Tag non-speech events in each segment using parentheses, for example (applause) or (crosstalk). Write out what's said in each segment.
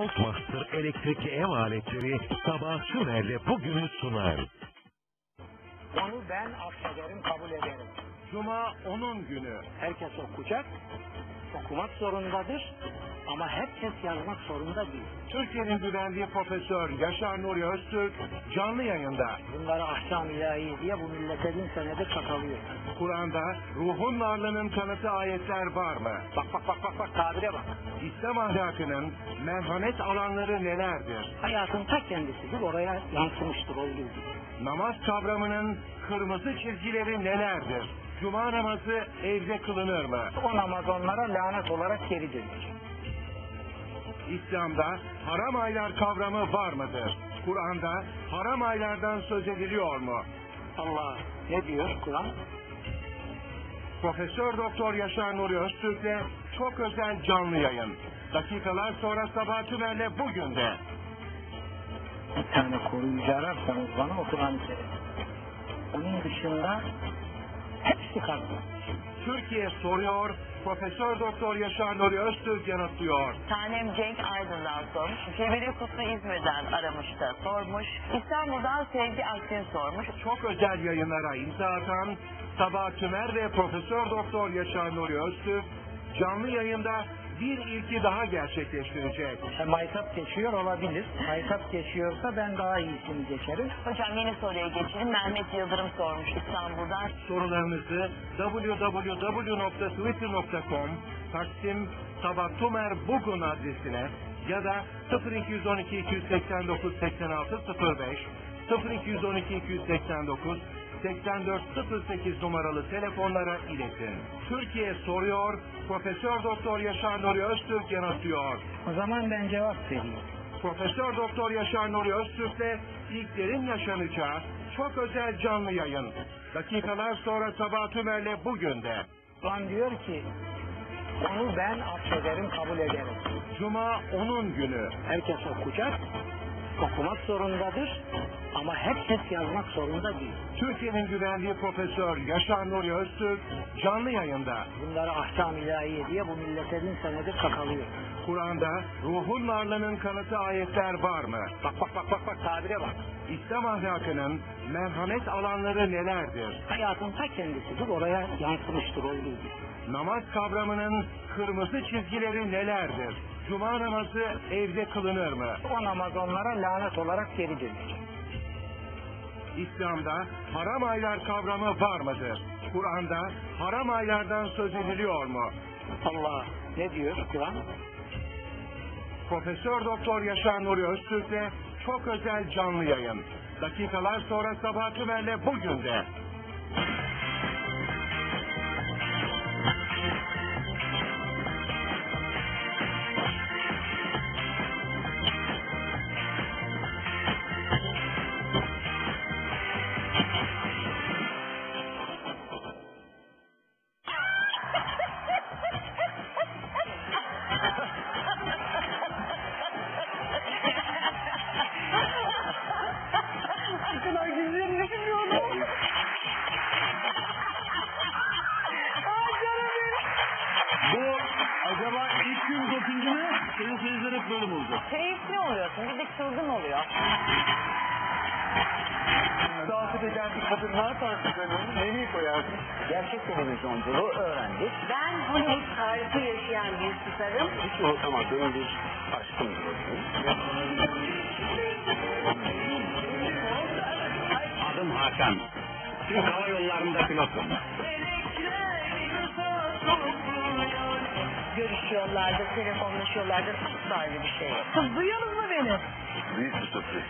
Voltmaster elektrikli ev aletleri Sabah Sümer'le bugünü sunar. Onu ben affederim, kabul ederim. Cuma onun günü. Herkes okuyacak, okumak zorundadır ama herkes yazmak zorunda değil. Türkiye'nin güvendiği Profesör Yaşar Nuri Öztürk canlı yayında Bunları ahkam ilahi diye bu millete bin senedir çakalıyor. Kur'an'da ruhun varlığının kanıtı ayetler var mı? Bak bak bak bak bak tabire bak. İslam ahlakının merhamet alanları nelerdir? Hayatın ta kendisidir oraya yansımıştır olduğu gibi. Namaz kavramının kırmızı çizgileri nelerdir? Cuma namazı evde kılınır mı? O namaz onlara lanet olarak geri dönür. İslam'da haram aylar kavramı var mıdır? Kur'an'da haram aylardan söz ediliyor mu? Allah ne diyor Kur'an? Profesör Doktor Yaşar Nuri Öztürk'le çok özel canlı yayın. Dakikalar sonra Sabah Tümer'le bugün de. Bir tane koruyucu ararsanız bana o Kur'an-ı Kerim. Onun dışında hepsi kaldı. Türkiye soruyor, Profesör Doktor Yaşar Nuri Öztürk yanıtlıyor. Tanem Cenk Aydın'dan sormuş. Cebeli Kutlu İzmir'den aramış da sormuş. İstanbul'dan Sevgi Akgün sormuş. Çok özel yayınlara imza atan Sabah Tümer ve Profesör Doktor Yaşar Nuri Öztürk canlı yayında bir ilki daha gerçekleştirecek. E, Maytap geçiyor olabilir. Maytap geçiyorsa ben daha iyisini geçerim. Hocam yeni soruya geçelim. Mehmet Yıldırım sormuş İstanbul'dan. Sorularınızı www.twitter.com Taksim Sabah Tümer Bugün adresine ya da 0212 289 86 05 0212 289 8408 numaralı telefonlara iletin. Türkiye soruyor, Profesör Doktor Yaşar Nuri Öztürk yanıtlıyor. O zaman ben cevap vereyim. Profesör Doktor Yaşar Nuri Öztürk'le ilklerin yaşanacağı çok özel canlı yayın. Dakikalar sonra Sabah Tümer'le bugün de. Kur'an diyor ki onu ben affederim, kabul ederim. Cuma onun günü. Herkes okuyacak, okumak zorundadır ama herkes yazmak zorunda değil. Türkiye'nin güvendiği Profesör Yaşar Nuri Öztürk canlı yayında. Bunları ahkam ilahi diye bu millete bin senedir çakalıyor. Kur'an'da ruhun varlığının kanıtı ayetler var mı? Bak bak bak bak bak tabire bak. İslam ahlakının merhamet alanları nelerdir? Hayatın ta kendisidir oraya yansımıştır olduğu gibi. Namaz kavramının kırmızı çizgileri nelerdir? Cuma namazı evde kılınır mı? O namaz onlara lanet olarak geri dönür. İslam'da haram aylar kavramı var mıdır? Kur'an'da haram aylardan söz ediliyor mu? Allah ne diyor Kur'an? Profesör Doktor Yaşar Nuri Öztürk'le çok özel canlı yayın. Dakikalar sonra Sabah Tümer'le bugün de. Unutamadığım bir aşkımdır o Adım Hakan. Türk Hava Yolları'nda pilotum. Görüşüyorlardı, telefonlaşıyorlardı. Öyle bir şey. Kız duyuyorsunuz mu beni? Büyük bir sürpriz.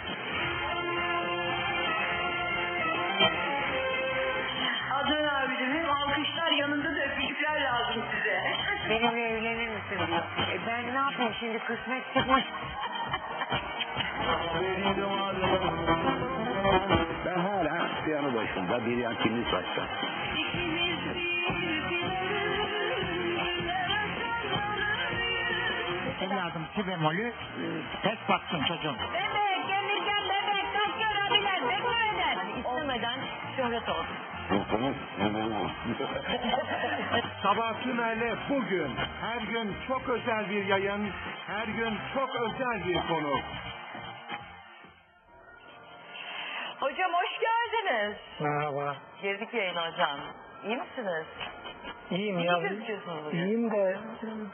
Benimle evlenir misin diyor. E ben ne yapayım şimdi kısmet çıkmış. Ben hala piyano başında bir yan kimlik başta. Evladım si bemolü e, tek baksın çocuğum. Bebek, Emircan bebek, kaç görebilen, bekle eder. İstemeden şöhret oldu. Olsun. Sabah Tümer'le bugün her gün çok özel bir yayın, her gün çok özel bir konu. Hocam hoş geldiniz. Merhaba. Girdik yayına hocam. İyi misiniz? İyiyim İyi ya. gözüküyorsunuz bugün. İyiyim de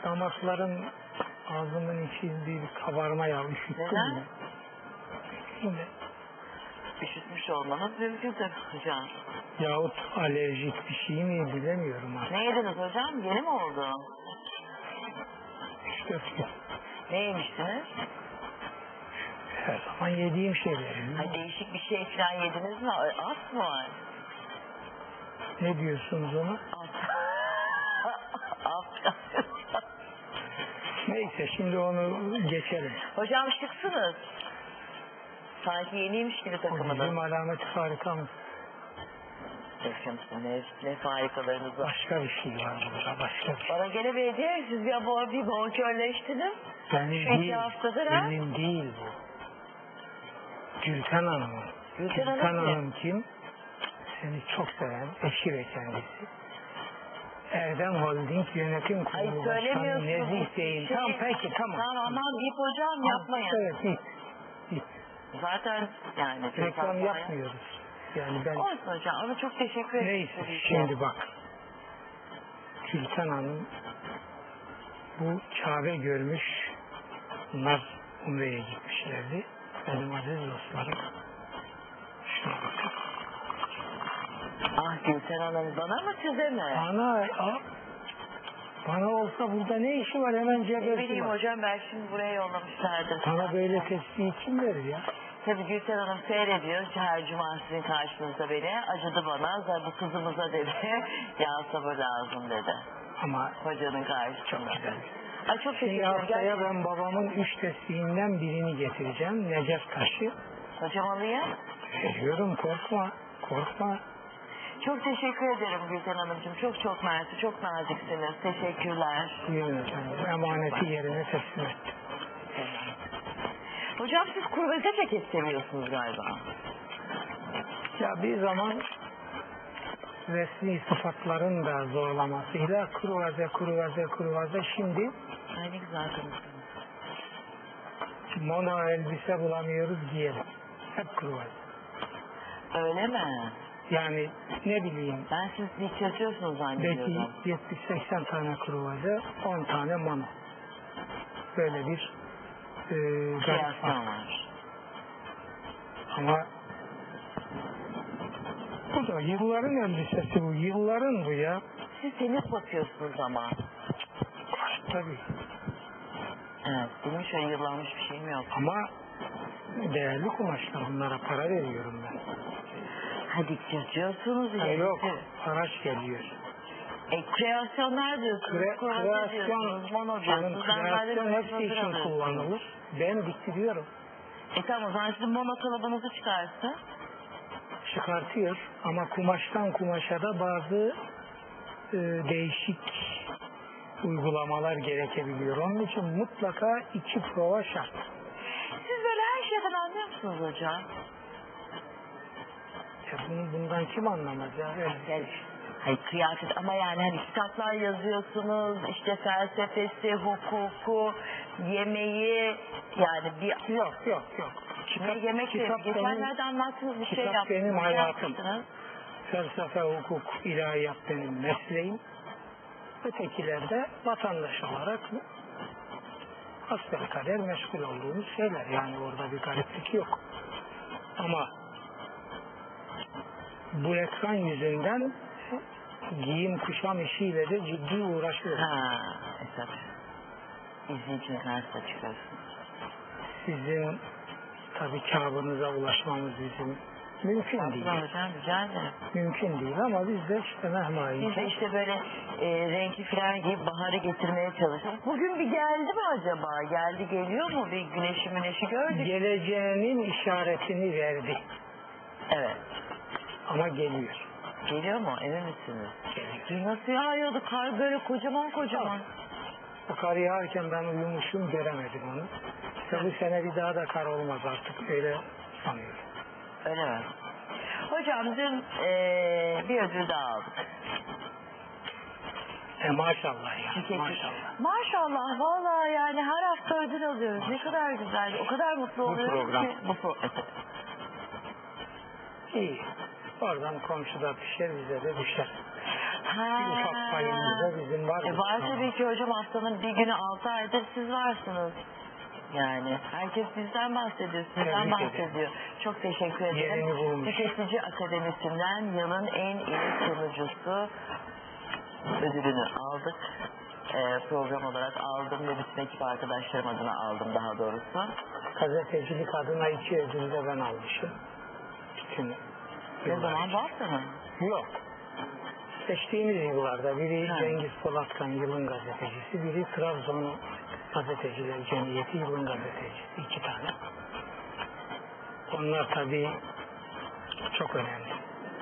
damakların ağzımın içi bir kabarma ya. Üşüttüm Neden? ya. Şimdi Üşütmüş olmanız mümkündür hocam. yahut alerjik bir şey mi bilemiyorum artık. Ne yediniz hocam? Yeni mi oldu? Gün. Ne yemiştiniz? Her zaman yediğim şeyler. Ay değişik bir şey falan yediniz mi? At mı var? Ne diyorsunuz ona? (laughs) At. At. Neyse şimdi onu geçelim. hocam şıksınız. Sanki yeniymiş gibi O bizim takımınız. alamet harikamız. Bakın ne, farikalarınız var. Başka bir şey var burada. Başka bir şey. Bana gene bir hediye. Siz bir, abo- bir bonkörleştiniz. Benim Şu değil. haftadır ha? Benim değil bu. Gülten Hanım'ın. Gülten Gülten Hanım kim? Hanım kim? Seni çok seven eşi ve kendisi. Erdem Holding Yönetim Ay Kurulu Başkanı söylemiyorsunuz. Nezih Bey'in. Şey- Tamam peki tamam. Tamam aman deyip hocam yapmayın. Evet. Zaten yani. Reklam yapmıyoruz. Yani ben Olsun hocam ama çok teşekkür ederim. neyse şimdi bak. Gülten Hanım bu Kabe görmüş bunlar Umre'ye gitmişlerdi. Benim aziz dostlarım. Şuna bakın. Ah Gülten Hanım bana mı size mi? Bana, a- bana olsa burada ne işi var hemen Ne cebesi bileyim var. hocam ben şimdi buraya yollamışlardır. Bana böyle tespih kim verir ya? Tabii Gülten Hanım seyrediyor. Her cuma sizin karşınızda beni. Acıdı bana. Bu kızımıza dedi. (laughs) ya sabır lazım dedi. Ama Hocanın karşısında. güzel. Ay çok teşekkür Şimdi ederim. haftaya ben babamın üç tesbihinden birini getireceğim. Necef taşı. Hocam alayım. Veriyorum korkma. Korkma. Çok teşekkür ederim Gülten Hanımcığım. Çok çok mersi. Çok naziksiniz. Teşekkürler. Efendim. Emaneti yerine teslim ettim. Hocam siz kurvete pek seviyorsunuz galiba. Ya bir zaman resmi sıfatların da zorlamasıyla kruvaze kruvaze kruvaze şimdi Ay ne güzel konuştunuz. mono elbise bulamıyoruz diyelim. Hep kruvaze. Öyle mi? Yani ne bileyim Ben siz hiç yazıyorsunuz belki zannediyordum. 70-80 tane kruvaze 10 tane mono. Böyle bir e, garip var. Ama bu da yılların elbisesi bu. Yılların bu ya. Siz temiz bakıyorsunuz ama. Tabii. Evet, benim şöyle yıllanmış bir şeyim yok. Ama değerli kumaşlar. Bunlara para veriyorum ben. Hadi yazıyorsunuz Ha, yok. Haraç geliyor. E, kreasyonlar diyorsunuz, Kre, kreasyon, diyorsunuz, zaten kreasyon hepsi için kullanılır. Ben diktiriyorum. E tamam o zaman sizin mono kalıbınızı çıkarsın. Çıkartıyor ama kumaştan kumaşa da bazı e, değişik uygulamalar gerekebiliyor. Onun için mutlaka iki prova şart. Siz böyle her şeyden anlıyor musunuz hocam? Ya bunu, bundan kim anlamaz ya? Yani, hayır kıyafet ama yani hani kitaplar yazıyorsunuz, işte felsefesi, hukuku, yemeği, yani bir Yok yok yok. ne yemek kitap benim, Geçenlerde anlattığınız bir şey kitap yaptınız. benim Ne hayatım. felsefe, hukuk, ilahiyat benim mesleğim. Ötekiler de vatandaş olarak hasbelkader meşgul olduğumuz şeyler. Yani orada bir gariplik yok. Ama bu ekran yüzünden giyim kuşam işiyle de ciddi uğraşıyorum. Ha, esas. Karşısına çıkarsın. Sizin tabii kâbınıza ulaşmamız bizim mümkün değil. Tamam hocam rica ederim. Mümkün değil ama biz de işte Biz de işte böyle e, renkli falan giyip baharı getirmeye çalışıyoruz. Bugün bir geldi mi acaba? Geldi geliyor mu? Bir güneşi müneşi gördük. geleceğinin işaretini verdi. Evet. Ama geliyor. Geliyor mu? Emin misiniz? Geliyor. Dün nasıl yağıyordu? Kar böyle kocaman kocaman. O kar yağarken ben uyumuşum göremedim onu. İşte bu sene bir daha da kar olmaz artık öyle sanıyorum. Öyle mi? Hocam dün eee, bir ödül daha aldık. E maşallah ya. Maşallah. Maşallah valla yani her hafta ödül alıyoruz. Ne kadar güzel. O kadar mutlu Bu oluyoruz program. ki. Bu pro- İyi. Oradan komşuda pişer bize de düşer. Ha. Bir ufak payımız da bizim var. E var tabii ki hocam haftanın bir günü altı aydır siz varsınız. Yani herkes bizden bahsediyor, sizden Tebrik bahsediyor. Çok teşekkür ederim. Tüketici Akademisi'nden yılın en iyi sunucusu ödülünü aldık. E, program olarak aldım ve bütün ekip arkadaşlarım adına aldım daha doğrusu. Gazetecilik adına iki ödülü de ben almışım. Bütün Yıllar zaman hafta mı? Yok. Seçtiğimiz yıllarda biri Ha. Cengiz Polatkan yılın gazetecisi, biri Trabzon Gazeteciler Cemiyeti yılın gazetecisi. iki tane. Onlar tabii çok önemli.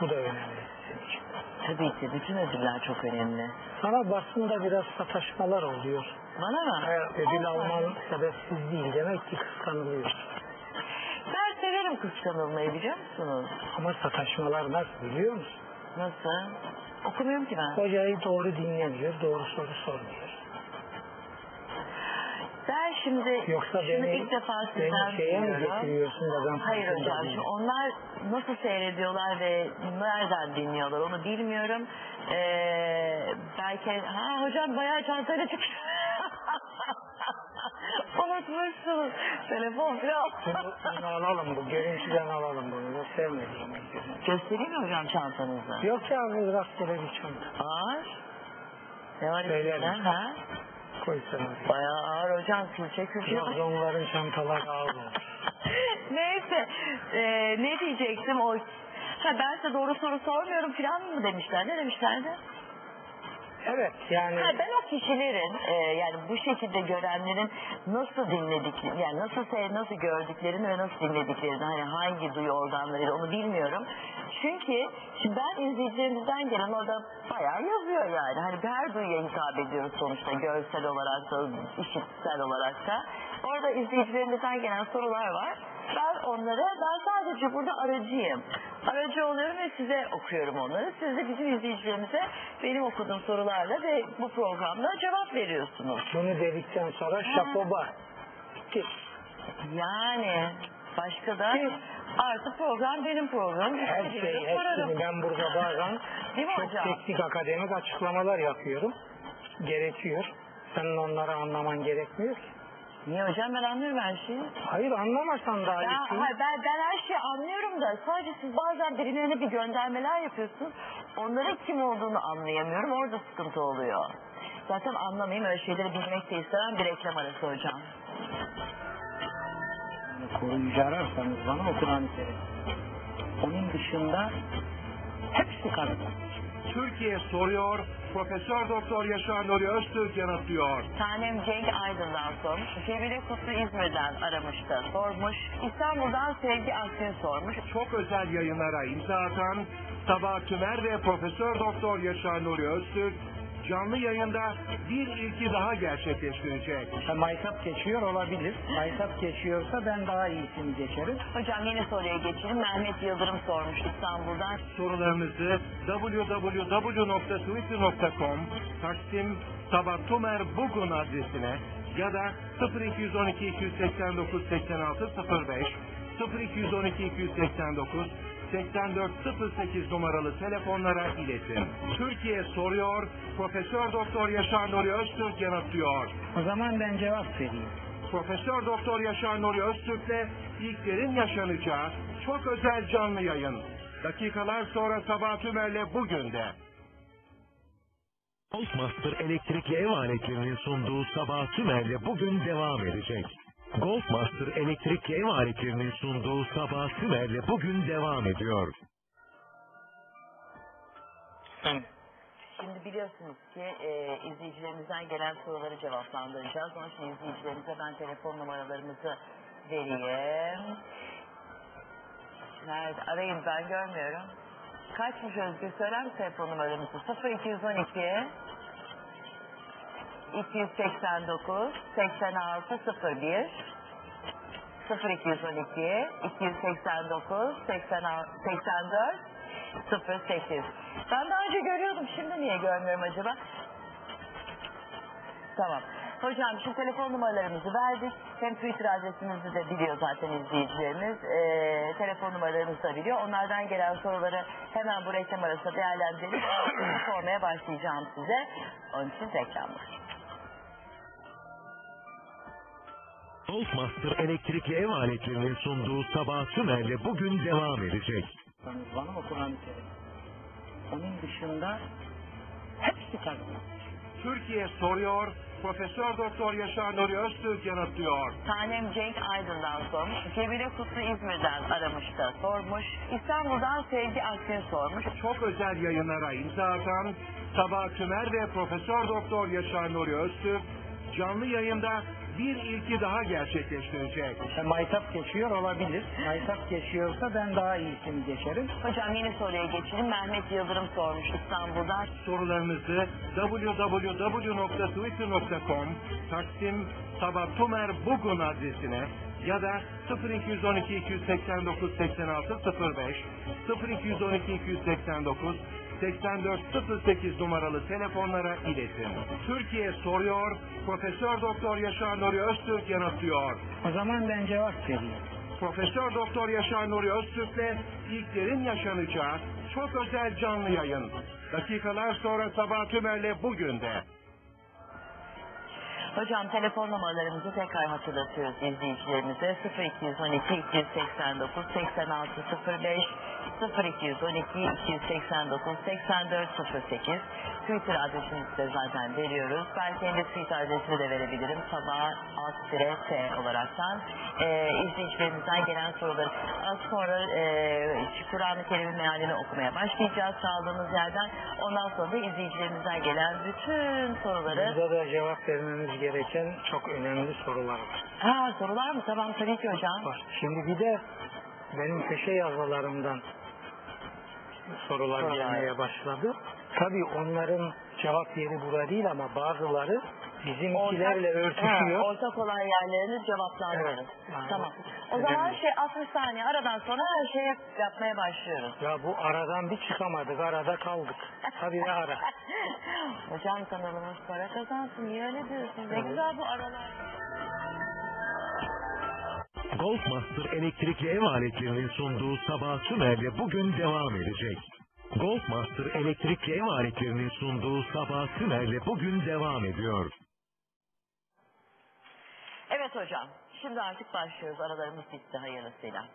Bu da önemli sizin için. Tabii ki bütün ödüller çok önemli. Sana basında biraz sataşmalar oluyor. Bana mı? Eğer ödül alman sebepsiz değil demek ki kıskanılıyor. Ben severim kıskanılmayı biliyor musunuz? Ama sataşmalar nasıl biliyor musun? Nasıl? Okumuyorum ki ben. Hocayı doğru dinlemiyor, doğru soru sormuyor. Ben şimdi Yoksa şunu beni, ilk defa beni sizden şeye mi getiriyorsun da ben Hayır hocam şimdi onlar nasıl seyrediyorlar ve nereden dinliyorlar onu bilmiyorum. Ee, belki ha hocam bayağı çantayla çıkıyor. (laughs) Unutmuşsunuz. Telefon falan. Bunu, bunu alalım bu görüntüden alalım bunu da sevmediğim bir. Göstereyim mi hocam çantanızı? Yok ya bu rastgele bir çanta. Ağır. Ne var Söylerim. içinde? Ha? Koy sen oraya. Bayağı ağır hocam. Külçe külçe. Trabzonların çantaları ağır. Neyse ee, ne diyecektim o ha, ben size doğru soru sormuyorum falan mı demişler ne demişlerdi? Evet yani Ha, ben o kişilerin e, yani bu şekilde görenlerin nasıl dinledik yani nasıl se- nasıl gördüklerini ve nasıl dinlediklerini hani hangi duyu organlarıyla onu bilmiyorum. Çünkü şimdi ben izleyicilerimizden gelen orada bayağı yazıyor yani. Hani her duyuya hitap ediyoruz sonuçta görsel olarak da işitsel olarak da. Orada izleyicilerimizden gelen sorular var. Ben onları ben sadece burada aracıyım. Aracı oluyorum ve size okuyorum onları. Siz de bizim izleyicilerimize benim okuduğum sorularla ve bu programda cevap veriyorsunuz. bunu dedikten sonra şapoba. Git. Yani başka da artık program benim programım. Her şey sorarım. hepsini ben burada bazen (laughs) Değil mi çok hocam? teknik akademik açıklamalar yapıyorum. Gerekiyor. Senin onları anlaman gerekmiyor ki. Niye hocam ben anlıyorum her şeyi. Hayır anlamasan daha Ya, iyisin. hayır, ben, ben her şeyi anlıyorum da sadece siz bazen birilerine bir göndermeler yapıyorsunuz. Onların kim olduğunu anlayamıyorum. Orada sıkıntı oluyor. Zaten anlamayayım öyle şeyleri bilmek de istemem bir reklam arası hocam. Yani koruyucu ararsanız bana o Kur'an-ı Kerim. Onun dışında hepsi karışık. Türkiye soruyor, Profesör Doktor Yaşar Nuri Öztürk yanıtlıyor. Tanem Cenk Aydın'dan. Cemile Kutlu İzmir'den aramıştı. Sormuş. İstanbul'dan Sevgi Akgün sormuş. Çok özel yayınlara imza atan Sabah Tümer ve Profesör Doktor Yaşar Nuri Öztürk canlı yayında bir ilki daha gerçekleştirecek. Ha, Maytap geçiyor olabilir. Maytap geçiyorsa ben daha iyisini geçerim. Hocam yeni soruya geçelim. Mehmet Yıldırım sormuş İstanbul'dan. Sorularınızı www.twitter.com Taksim Sabah Tümer Bugün adresine ya da 0212 289 86 05 0212 289 8408 numaralı telefonlara iletin. Türkiye soruyor, Profesör Doktor Yaşar Nuri Öztürk yanıtlıyor. O zaman ben cevap vereyim. Profesör Doktor Yaşar Nuri Öztürk'le ilklerin yaşanacağı çok özel canlı yayın. Dakikalar sonra Sabah Tümer'le bugün de. Golfmaster elektrikli ev aletlerinin sunduğu Sabah Tümer'le bugün devam edecek. Golfmaster elektrikli ev aletlerinin sunduğu Sabah Tümer'le bugün devam ediyor. Şimdi biliyorsunuz ki e, izleyicilerimizden gelen soruları cevaplandıracağız. Onun için izleyicilerimize ben telefon numaralarımızı vereyim. Nerede? Arayın ben görmüyorum. Kaçmış Özgür? Söyler misin telefon numaramızı? 0212 289 86 01 0212 289 86 84 08. Ben daha önce görüyordum. Şimdi niye görmüyorum acaba? Tamam. Hocam şu telefon numaralarımızı verdik. Hem Twitter adresimizi de biliyor zaten izleyicilerimiz. Ee, telefon numaralarımızı da biliyor. Onlardan gelen soruları hemen bu reklam arasında değerlendirip (coughs) sormaya başlayacağım size. Onun için reklamlar. Golfmaster elektrikli ev aletlerinin sunduğu Sabah Tümer'le bugün devam edecek. Bana o Kur'an-ı Kerim. Onun dışında hepsi kazanır. Türkiye soruyor, Profesör Doktor Yaşar Nuri Öztürk yanıtlıyor. Tanem Cenk Aydın'dan sormuş. Cemile Kutlu İzmir'den aramış da sormuş. İstanbul'dan Sevgi Akgün sormuş. Çok özel yayınlara imza atan Sabah Tümer ve Profesör Doktor Yaşar Nuri Öztürk canlı yayında bir ilki daha gerçekleştirecek. İşte maytap geçiyor olabilir. Maytap geçiyorsa ben daha iyisini geçerim. Hocam yeni soruya geçelim. Mehmet Yıldırım sormuş İstanbul'dan. Sorularınızı www.twitter.com Taksim Sabah Bugün adresine ya da 0212 289 86 05 0212 289 8408 numaralı telefonlara iletin. Türkiye soruyor, Profesör Doktor Yaşar Nuri Öztürk yanıtlıyor. O zaman ben cevap vereyim. Profesör Doktor Yaşar Nuri Öztürk'le ilklerin yaşanacağı çok özel canlı yayın. Dakikalar sonra Sabah Tümer'le bugün de. Hocam telefon numaralarımızı tekrar hatırlatıyoruz izleyicilerimize. 0212 289 8605 0212 289 8408 Twitter adresimizi de zaten veriyoruz. Ben kendi Twitter adresimi de verebilirim. Sabah alt t olaraktan. Ee, izleyicilerimizden gelen soruları. Az sonra e, Kur'an-ı Kerim'in mealini okumaya başlayacağız kaldığımız yerden. Ondan sonra da izleyicilerimizden gelen bütün soruları Burada da cevap vermemiz gereken çok önemli sorular var. Ha sorular mı? Tamam tabii ki hocam. var. Şimdi bir de benim köşe yazılarımdan sorular Sorular. gelmeye başladı. Tabii onların cevap yeri burada değil ama bazıları bizimkilerle örtüşüyor. Ha, ortak olan yerlerini cevaplandırırız. Evet. Yani Tamam. o O zaman önemli. şey 60 saniye aradan sonra her şeyi yapmaya başlıyoruz. Ya bu aradan bir çıkamadık, arada kaldık. Tabii ne ara. (laughs) Hocam kanalımız para kazansın. Niye öyle diyorsun? Ne güzel bu aralar. Golfmaster elektrikli ev aletlerinin sunduğu Sabah Tümer'le bugün devam edecek. Golfmaster elektrikli ev aletlerinin sunduğu Sabah Tümer'le bugün devam ediyor. Evet hocam. Şimdi artık başlıyoruz. Aralarımız bitti hayırlısıyla.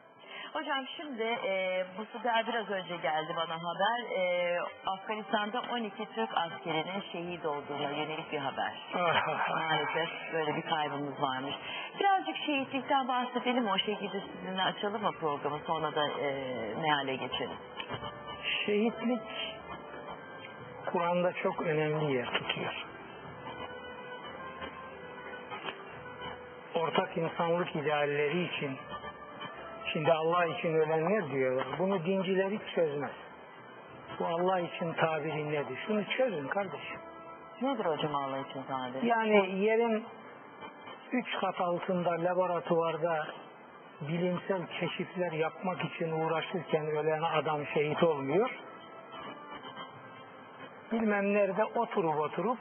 Hocam şimdi e, bu sefer biraz önce geldi bana haber. E, Afganistan'da 12 Türk askerinin şehit olduğuna yönelik bir haber. (laughs) Maalesef böyle bir kaybımız varmış. Birazcık şehitlikten bahsedelim. O şekilde sizinle açalım mı programı? Sonra da e, meale geçelim. Şehitlik Kur'an'da çok önemli yer tutuyor. Ortak insanlık idealleri için şimdi Allah için ölenler diyorlar. Bunu dinciler hiç çözmez. Bu Allah için tabiri nedir? Şunu çözün kardeşim. Nedir hocam Allah için tabiri? Yani yerin üç kat altında laboratuvarda bilimsel keşifler yapmak için uğraşırken ölen adam şehit olmuyor. Bilmem nerede oturup oturup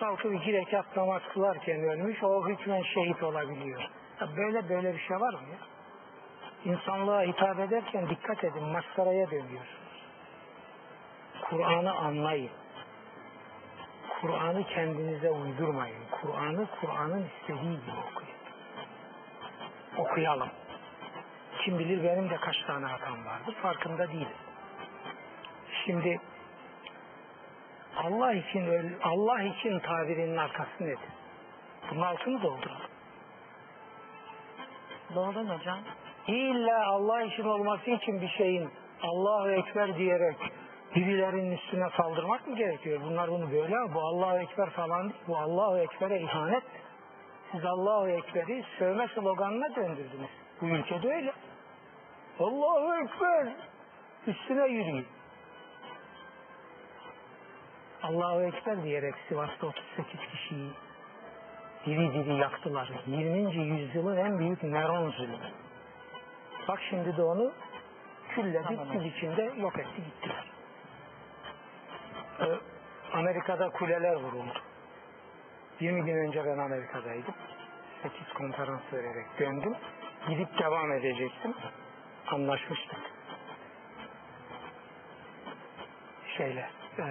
kalkıp iki rekat namaz kılarken ölmüş o hükmen şehit olabiliyor. Ya böyle böyle bir şey var mı ya? İnsanlığa hitap ederken dikkat edin maskaraya dönüyorsunuz. Kur'an'ı anlayın. Kur'an'ı kendinize uydurmayın. Kur'an'ı Kur'an'ın istediği gibi okuyun. Okuyalım. Kim bilir benim de kaç tane hatam vardır farkında değilim. Şimdi Allah için Allah için tabirinin arkası nedir? Bunun altını dolduralım. Doğru mu hocam? İlla Allah için olması için bir şeyin Allahu Ekber diyerek birilerinin üstüne saldırmak mı gerekiyor? Bunlar bunu böyle bu Allahu Ekber falan değil. Bu Allahu Ekber'e ihanet. Siz Allahu Ekber'i sövme sloganına döndürdünüz. Bu ülkede öyle. Allahu Ekber üstüne yürüyün. Allahu Ekber diyerek Sivas'ta 38 kişiyi Diri diri yaktılar. 20. yüzyılın en büyük Neron zulmü. Bak şimdi de onu külledi, kül içinde yok etti gittiler. Ee, Amerika'da kuleler vuruldu. 20 gün önce ben Amerika'daydım. 8 konferans vererek döndüm. Gidip devam edecektim. Anlaşmıştık. Şeyle, eee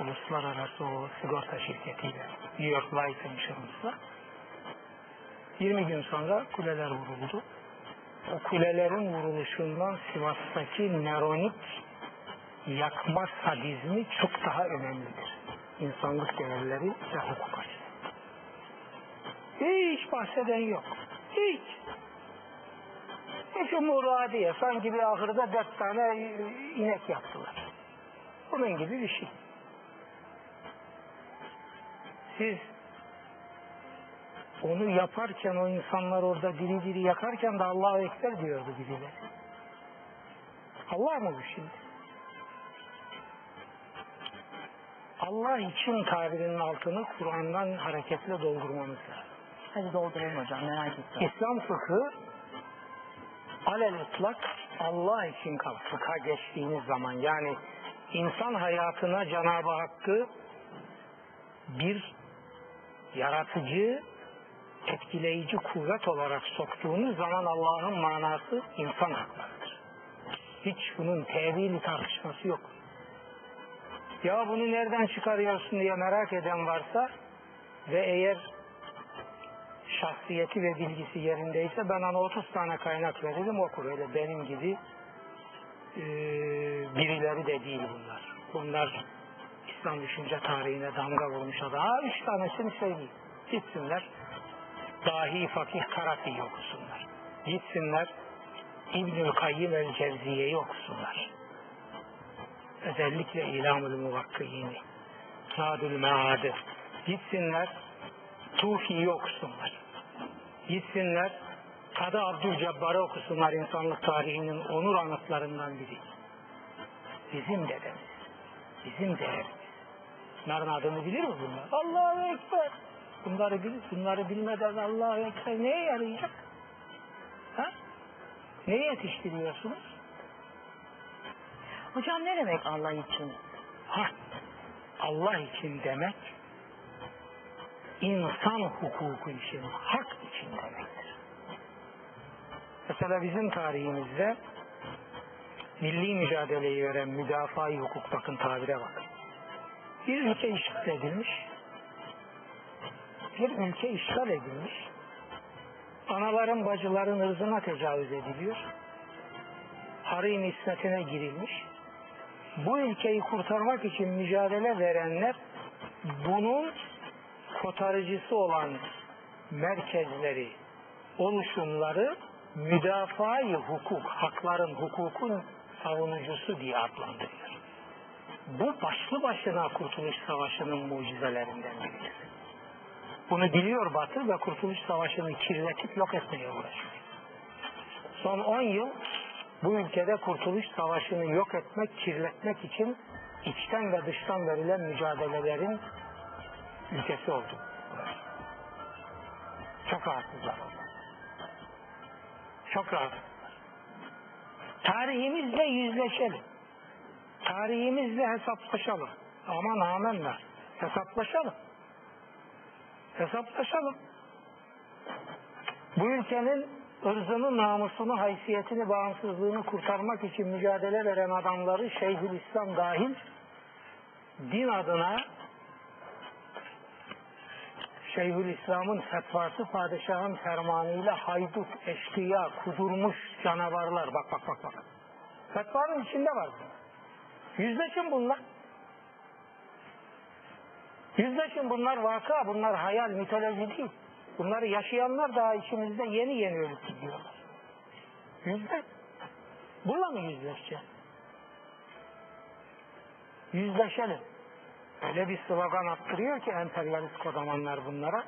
uluslararası o sigorta şirketiyle, New York Life Insurance'la 20 gün sonra kuleler vuruldu. O kulelerin vuruluşundan Sivas'taki Neronik yakma sadizmi çok daha önemlidir. İnsanlık değerleri ve hukuk. Hiç bahseden yok. Hiç. Hiç umuru diye sanki bir ahırda dört tane inek yaptılar. Bunun gibi bir şey. Siz onu yaparken o insanlar orada diri diri yakarken de Allahu Ekber diyordu birileri. Allah mı bu şimdi? Allah için tabirinin altını Kur'an'dan hareketle doldurmamız lazım. Hadi dolduralım hocam merak ettim. İslam fıkhı alel ıtlak Allah için kal. Fıkha geçtiğiniz zaman yani insan hayatına Cenab-ı Hakk'ı bir yaratıcı, etkileyici kuvvet olarak soktuğunuz zaman Allah'ın manası insan haklarıdır. Hiç bunun tevili tartışması yok. Ya bunu nereden çıkarıyorsun diye merak eden varsa ve eğer şahsiyeti ve bilgisi yerindeyse ben ona 30 tane kaynak veririm okur. Öyle benim gibi e, birileri de değil bunlar. Bunlar İslam düşünce tarihine damga vurmuş adam. Ha, üç tanesini söyleyeyim. Gitsinler dahi fakih Karafi'yi okusunlar. Gitsinler İbnül Kayyim el Cevziye'yi okusunlar. Özellikle İlamül Muvakkiyini. Zadül Mead'ı. Gitsinler Tufi'yi okusunlar. Gitsinler Kadı Abdülcebbar'ı okusunlar insanlık tarihinin onur anıtlarından biri. Bizim dedemiz. Bizim değerimiz. Bunların adını bilir mi bunlar? Allahu Ekber. Bunları bilir. Bunları bilmeden Allahu Ekber neye yarayacak? Ha? Neye yetiştiriyorsunuz? Hocam ne demek Allah için? Ha, Allah için demek insan hukuku için, hak için demektir. Mesela bizim tarihimizde milli mücadeleyi veren müdafaa hukuk bakın tabire bakın. Bir ülke işgal edilmiş, bir ülke işgal edilmiş, anaların bacıların ırzına tecavüz ediliyor, harim ismetine girilmiş, bu ülkeyi kurtarmak için mücadele verenler bunun kotarıcısı olan merkezleri, oluşumları müdafaa hukuk, hakların, hukukun savunucusu diye adlandırıyor. Bu başlı başına Kurtuluş Savaşı'nın mucizelerinden biridir. Bunu biliyor Batı ve Kurtuluş Savaşı'nı kirletip yok etmeye uğraşıyor. Son 10 yıl bu ülkede Kurtuluş Savaşı'nı yok etmek, kirletmek için içten ve dıştan verilen mücadelelerin ülkesi oldu. Çok rahatsızlar. Çok rahatsızlar. Tarihimizle yüzleşelim. Tarihimizle hesaplaşalım. Aman amenna. Hesaplaşalım. Hesaplaşalım. Bu ülkenin ırzını, namusunu, haysiyetini, bağımsızlığını kurtarmak için mücadele veren adamları Şeyhülislam dahil din adına Şeyhülislam'ın fetvası padişahın fermanıyla haydut, eşkıya, kudurmuş canavarlar. Bak bak bak bak. Fetvanın içinde var. Yüzleşin bunlar. Yüzleşin bunlar vaka, bunlar hayal, mitoloji değil. Bunları yaşayanlar daha içimizde yeni yeni ölüp gidiyorlar. Yüzleş. Bununla mı yüzleşeceğiz? Yüzleşelim. Öyle bir slogan attırıyor ki emperyalist kodamanlar bunlara.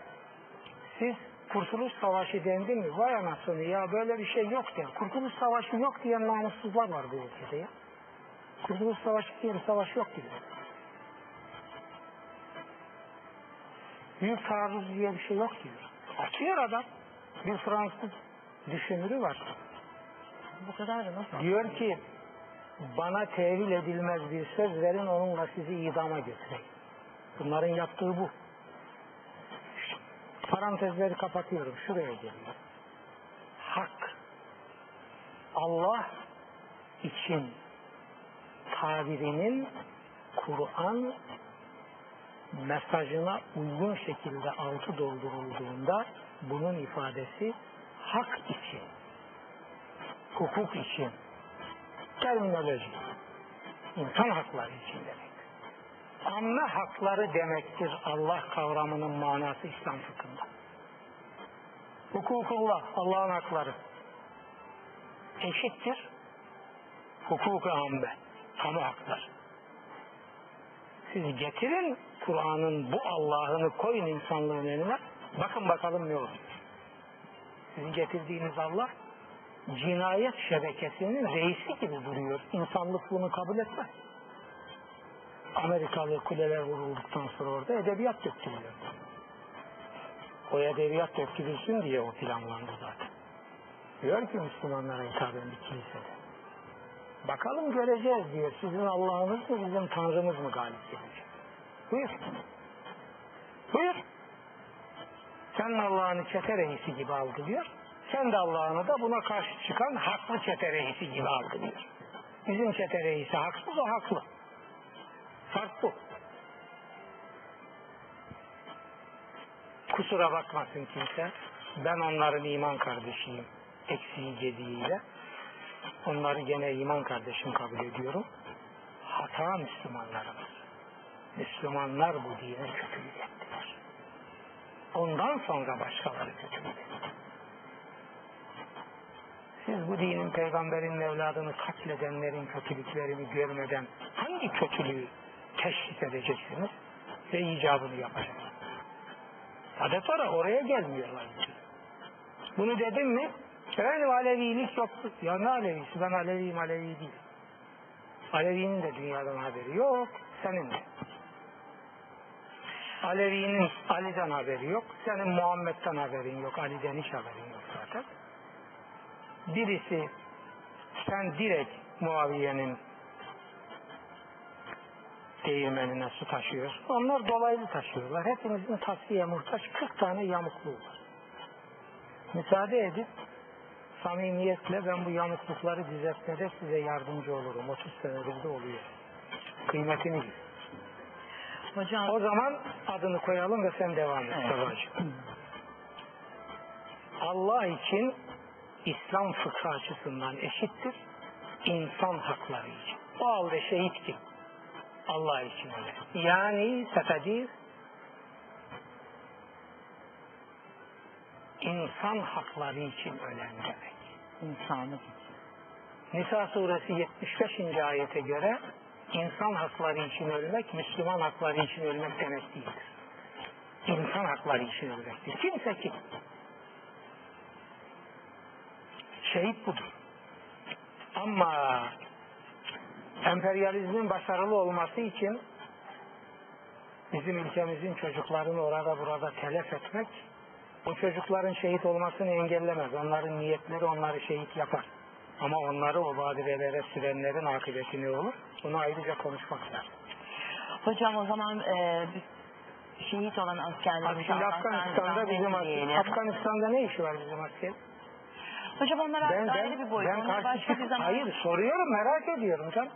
Siz Kurtuluş Savaşı dendi mi? Vay anasını ya böyle bir şey yok der. Kurtuluş Savaşı yok diyen namussuzlar var bu ülkede ya. Kurtuluş Savaşı diye bir savaş yok diyor. Büyük taarruz diye bir şey yok diyor. Atıyor adam. Bir Fransız düşünürü var. Bu kadar da nasıl? Diyor ki bana tevil edilmez bir söz verin onunla sizi idama götüreyim. Bunların yaptığı bu. Parantezleri kapatıyorum. Şuraya geliyor. Hak. Allah için tabirinin Kur'an mesajına uygun şekilde altı doldurulduğunda bunun ifadesi hak için, hukuk için, terminoloji, insan hakları için demek. Amme hakları demektir Allah kavramının manası İslam fıkhında. Hukukullah, Allah'ın hakları eşittir. Hukuk-u amme, kamu hakları. Siz getirin Kur'an'ın bu Allah'ını koyun insanlığın önüne. Bakın bakalım ne olur. Sizin getirdiğiniz Allah cinayet şebekesinin reisi gibi duruyor. İnsanlık bunu kabul etmez. Amerikalı kuleler vurulduktan sonra orada edebiyat döktürüyor. O edebiyat döktürülsün diye o planlandı zaten. Diyor ki Müslümanlara hitaben bir kilisede. Bakalım göreceğiz diyor. Sizin Allah'ınız mı bizim Tanrımız mı galip gelecek? Buyur. Buyur. Sen Allah'ını çete reisi gibi algılıyor. Sen de Allah'ını da buna karşı çıkan haklı çete reisi gibi algılıyor. Bizim çete reisi haksız o haklı. Fark bu. Kusura bakmasın kimse. Ben onların iman kardeşiyim. Eksiği gediğiyle. Onları gene iman kardeşim kabul ediyorum. Hata Müslümanlarımız. Müslümanlar bu dine kötülük ettiler. Ondan sonra başkaları kötülük. Siz bu dinin peygamberin evladını katledenlerin kötülüklerini görmeden hangi kötülüğü teşhis edeceksiniz ve icabını yapacaksınız? Adet oraya gelmiyorlar. Bunu dedim mi? Efendim Alevilik yoktu. Ya ne Alevisi? Ben Aleviyim Alevi değil. Alevi'nin de dünyadan haberi yok. Senin de. Alevi'nin Ali'den haberi yok. Senin Muhammed'den haberin yok. Ali'den hiç haberin yok zaten. Birisi sen direkt Muaviye'nin değirmenine su taşıyorsun. Onlar dolaylı taşıyorlar. Hepimizin tasfiye muhtaç 40 tane yamukluğu var. Müsaade edip samimiyetle ben bu yamuklukları düzeltmede size yardımcı olurum. 30 senedir de oluyor. Kıymetini bil. Hocam O zaman adını koyalım ve sen devam et Evet. Allah için İslam fıkhı açısından eşittir. insan hakları için. O halde şehit kim? Allah için öyle. Yani sefediz insan hakları için ölen demek. insanlık için. Nisa suresi 75. ayete göre insan hakları için ölmek, Müslüman hakları için ölmek demek değildir. İnsan hakları için ölmektir. Kimse kim? Şehit budur. Ama emperyalizmin başarılı olması için bizim ülkemizin çocuklarını orada burada telef etmek o çocukların şehit olmasını engellemez. Onların niyetleri onları şehit yapar. Ama onları o badirelere sürenlerin akıbeti ne olur? Bunu ayrıca konuşmak lazım. Hocam o zaman e, şehit olan Bak askerlerimize şimdi Afganistan'da bizim asker, dileyelim. Afganistan'da ne işi var bizim asker? Hocam onlar Ben, ayrı ben, bir boyut. ben Onlar başka bir zaman. Hayır soruyorum merak ediyorum canım.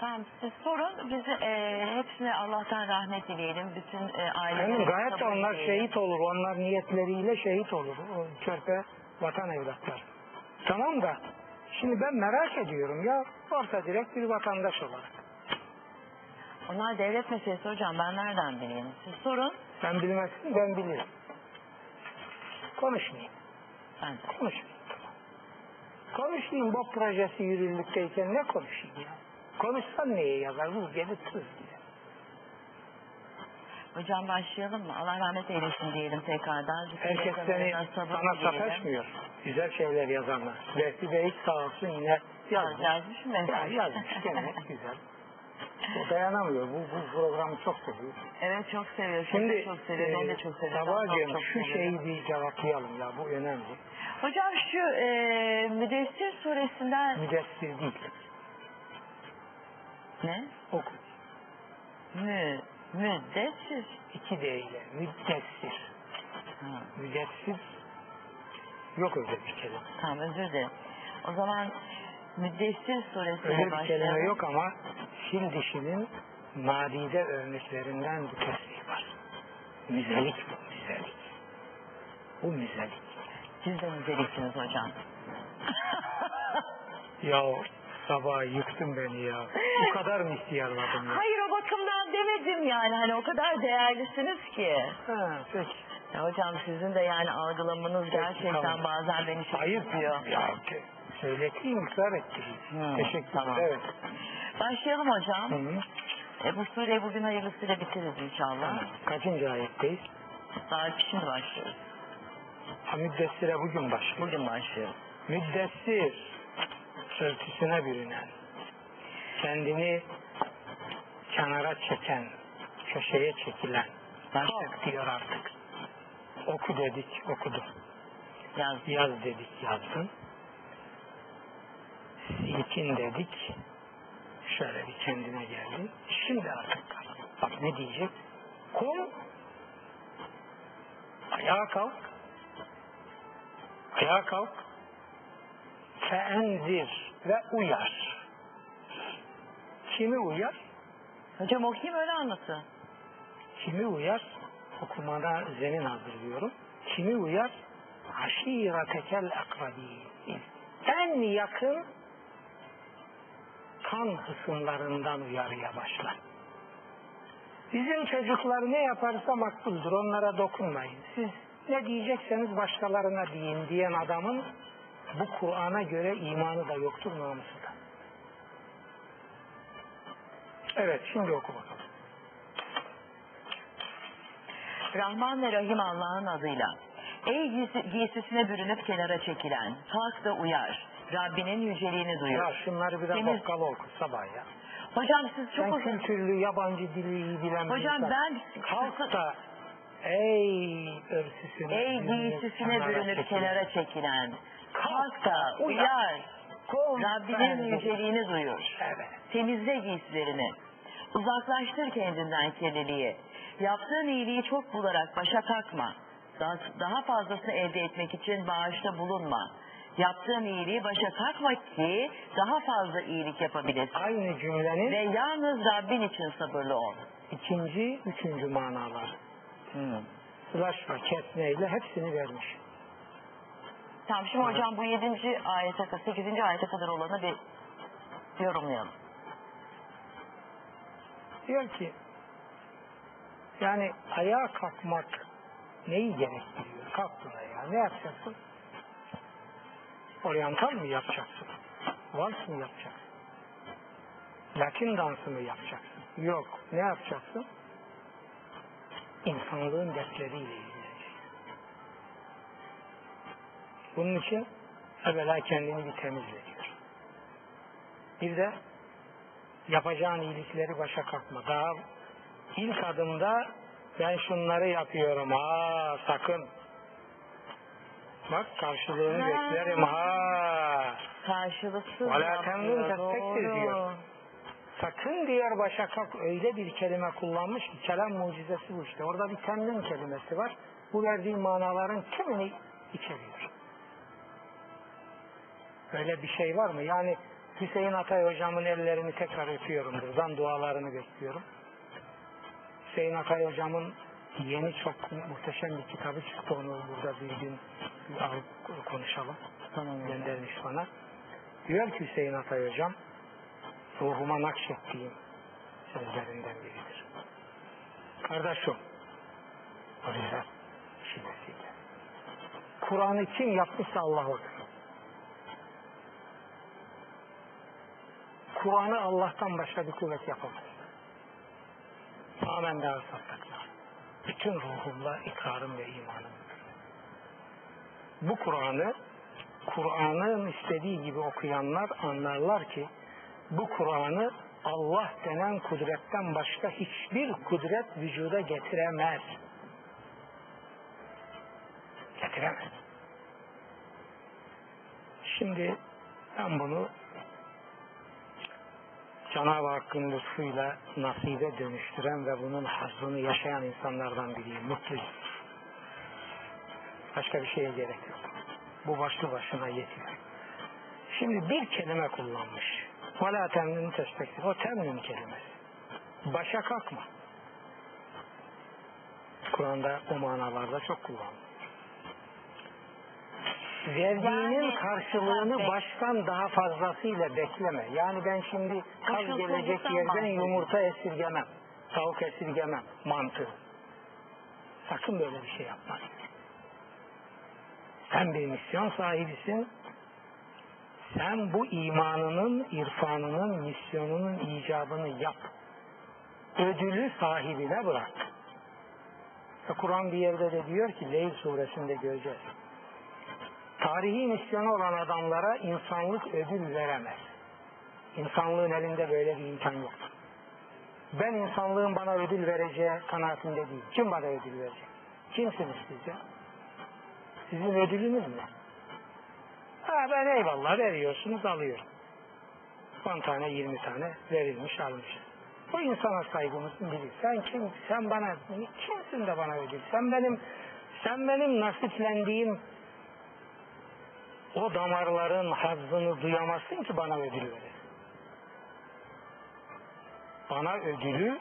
Tamam siz sorun. Biz e, hepsine Allah'tan rahmet dileyelim. Bütün e, ailelerine Benim gayet onlar dileyelim. şehit olur. Onlar niyetleriyle şehit olur. O körpe vatan evlatlar. Tamam da şimdi ben merak ediyorum ya orta direkt bir vatandaş olarak. Onlar devlet meselesi hocam. Ben nereden bileyim? Siz sorun. Sen bilmezsin ben bilirim. Konuşmayayım. Ben de. Konuşmayayım. Konuşayım bu projesi yürürlükteyken ne konuşayım ya? Konuşsan neye yazar? Bu gelip tuz. Hocam başlayalım mı? Allah rahmet eylesin diyelim tekrardan. Herkes seni sana sataşmıyor. Güzel şeyler yazanlar. Vehbi Bey sağ olsun yine yazmış. Yazmış mı? Ya yazmış gene güzel. O dayanamıyor. Bu, bu programı çok seviyor. Evet çok seviyor. Şimdi Şimdi çok seviyor. Ben de e, çok seviyorum. Sabahcığım Çok şu şeyi bir cevaplayalım ya. Bu önemli. Hocam şu e, Müdessir suresinden Müdessir değil. ne? Oku. Mü, müddessir. İki D ile. Müddessir. Ha, Müdessir yok öyle bir kelime. tamam özür dilerim. O zaman Müddessir suresiyle Öyle bir kelime yok ama fil dişinin nadide örneklerinden bir tesbih var. Müzelik bu, müzelik. Bu müzelik. Siz de müdeliksiniz hocam. (laughs) Ya sabah yıktın beni ya. Bu kadar mı ihtiyarladım ya? Hayır bakımdan demedim yani. Hani o kadar değerlisiniz ki. Ha, peki. Ya hocam sizin de yani algılamanız gerçekten tamam. bazen beni üzüyor. Ya ke- söyleteyim, ısrar ettireyim. Hı, Teşekkür tamam. ederim. Başlayalım hocam. Evet. Hı hı. E, bu sureyi bugün hayırlısıyla bitiririz inşallah. Kaçıncı ayetteyiz? Daha şimdi başlıyoruz. Ha, müddessire bugün başlıyor. Bugün başlıyoruz. Müddessir, örtüsüne bürünen, kendini kenara çeken, köşeye çekilen, kalk diyor artık. Oku dedik, okudu. Yaz. Yaz dedik, yazdın. Silkin dedik, şöyle bir kendine geldi. Şimdi artık kalk. Bak ne diyecek? Kum, ayağa kalk, ayağa kalk, feenzir ve uyar. Kimi uyar? Hocam okuyayım öyle anlatın. Kimi uyar? Okumada zemin hazırlıyorum. Kimi uyar? Aşiretekel akrabi. En yakın kan hısımlarından uyarıya başlar. Bizim çocuklar ne yaparsa makbuldür. Onlara dokunmayın. Siz ne diyecekseniz başkalarına deyin diyen adamın bu Kur'an'a göre imanı da yoktur namusu Evet şimdi oku bakalım. Rahman ve Rahim Allah'ın adıyla. Ey giysi- giysisine bürünüp kenara çekilen, kalk da uyar. Rabbinin yüceliğini duyur. Ya şunları bir de Temiz- bakkal oku sabah ya. Hocam siz çok Sen uzun... kültürlü yabancı dili iyi bilen bir Hocam insan. ben... Kalk da ey örtüsüne Ey giysisine bürünüp kenara çekilen, kalk da uyar. Rabbinin ben- yüceliğini duyur. Evet. Temizle giysilerini. Uzaklaştır kendinden kirliliği. Yaptığın iyiliği çok bularak başa kalkma. Daha, daha fazlasını elde etmek için bağışta bulunma. Yaptığın iyiliği başa kalkma ki daha fazla iyilik yapabilesin. Aynı cümlenin Ve yalnız Rabbin için sabırlı ol. ikinci, üçüncü manaları. Hmm. Ve kesmeyle hepsini vermiş. Tamam şimdi hocam bu 7. ayete kadar, 8. ayete kadar olanı bir yorumlayalım. Diyor ki yani ayağa kalkmak neyi gerektiriyor? Kalktın ayağa. Ne yapacaksın? Oryantal mı yapacaksın? Vals mı yapacaksın? Latin dansı mı yapacaksın? Yok. Ne yapacaksın? İnsanlığın dertleriyle ilgileneceksin. Bunun için evvela kendini bir temizle diyor. Bir de yapacağın iyilikleri başa kalkma. Daha ilk adımda ben şunları yapıyorum. Ha sakın. Bak karşılığını Ha. beklerim. Ha. Karşılıksız testektir doğru. diyor. Sakın diyor başa kalk öyle bir kelime kullanmış ki kelam mucizesi bu işte. Orada bir temnin kelimesi var. Bu verdiği manaların tümünü içeriyor. Öyle bir şey var mı? Yani Hüseyin Atay hocamın ellerini tekrar öpüyorum. Buradan dualarını bekliyorum. Hüseyin Atay hocamın yeni çok muhteşem bir kitabı çıktı. Onu burada bir gün bir alıp konuşalım. Tamam. Göndermiş bana. Diyor ki Hüseyin Atay hocam ruhuma nakşettiğim sözlerinden biridir. Kardeşim o yüzden şiddetiyle. Kur'an'ı kim yapmışsa Allah odur. Kur'an'ı Allah'tan başka bir kuvvet yapamaz. Amen daha sattaklar. Bütün ruhumla ikrarım ve imanım. Bu Kur'an'ı Kur'an'ın istediği gibi okuyanlar anlarlar ki bu Kur'an'ı Allah denen kudretten başka hiçbir kudret vücuda getiremez. Getiremez. Şimdi ben bunu Cenab-ı Hakk'ın lütfuyla nasibe dönüştüren ve bunun hazzını yaşayan insanlardan biriyim. Mutluyum. Başka bir şeye gerek yok. Bu başlı başına yetiyor. Şimdi bir kelime kullanmış. Vela temnin tespektif. O temnin kelimesi. Başa kalkma. Kur'an'da o manalarda çok kullanılır. Verdiğinin karşılığını baştan daha fazlasıyla bekleme. Yani ben şimdi kaz gelecek yerden yumurta esirgemem. Tavuk esirgemem. Mantığı. Sakın böyle bir şey yapma. Sen bir misyon sahibisin. Sen bu imanının, irfanının, misyonunun icabını yap. Ödülü sahibine bırak. Kur'an bir yerde de diyor ki Leyl suresinde göreceğiz. Tarihi misyonu olan adamlara insanlık ödül veremez. İnsanlığın elinde böyle bir imkan yok. Ben insanlığın bana ödül vereceği kanaatinde değilim. Kim bana ödül verecek? Kimsiniz siz ya? Sizin ödülünüz ne? Ha ben eyvallah veriyorsunuz alıyorum. 10 tane 20 tane verilmiş almış. Bu insana saygımızın biri. Sen kim? Sen bana kimsin de bana ödül? Sen benim sen benim nasiplendiğim o damarların hazzını duyamazsın ki bana ödül verir. Bana ödülü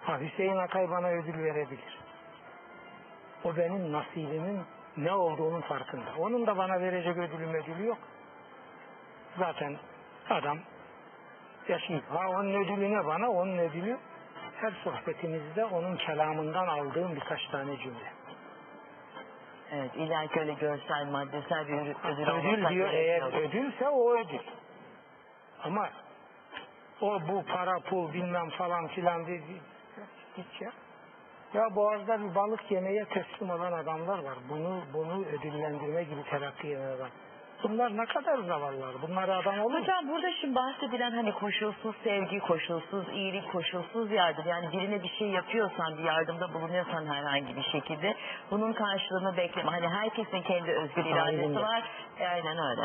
ha Hüseyin Akay bana ödül verebilir. O benim nasibimin ne olduğunun farkında. Onun da bana verecek ödülü ödülü yok. Zaten adam yaşayıp ha onun ödülü ne bana onun ödülü her sohbetimizde onun kelamından aldığım birkaç tane cümle. Evet, illa ki öyle görsel, maddesel bir ödül, ödül, Ödül olmasa diyor gerek eğer yok. ödülse o ödül. Ama o bu para pul bilmem falan filan diye git ya. Ya boğazda bir balık yemeye teslim olan adamlar var. Bunu bunu ödüllendirme gibi terakki eden adam. Bunlar ne kadar zavallılar. Bunlara adam olur mu? Hocam burada şimdi bahsedilen hani koşulsuz sevgi, koşulsuz iyilik, koşulsuz yardım. Yani birine bir şey yapıyorsan, bir yardımda bulunuyorsan herhangi bir şekilde bunun karşılığını bekleme. Hani herkesin kendi özgür iradesi Aynen. var. E, aynen öyle.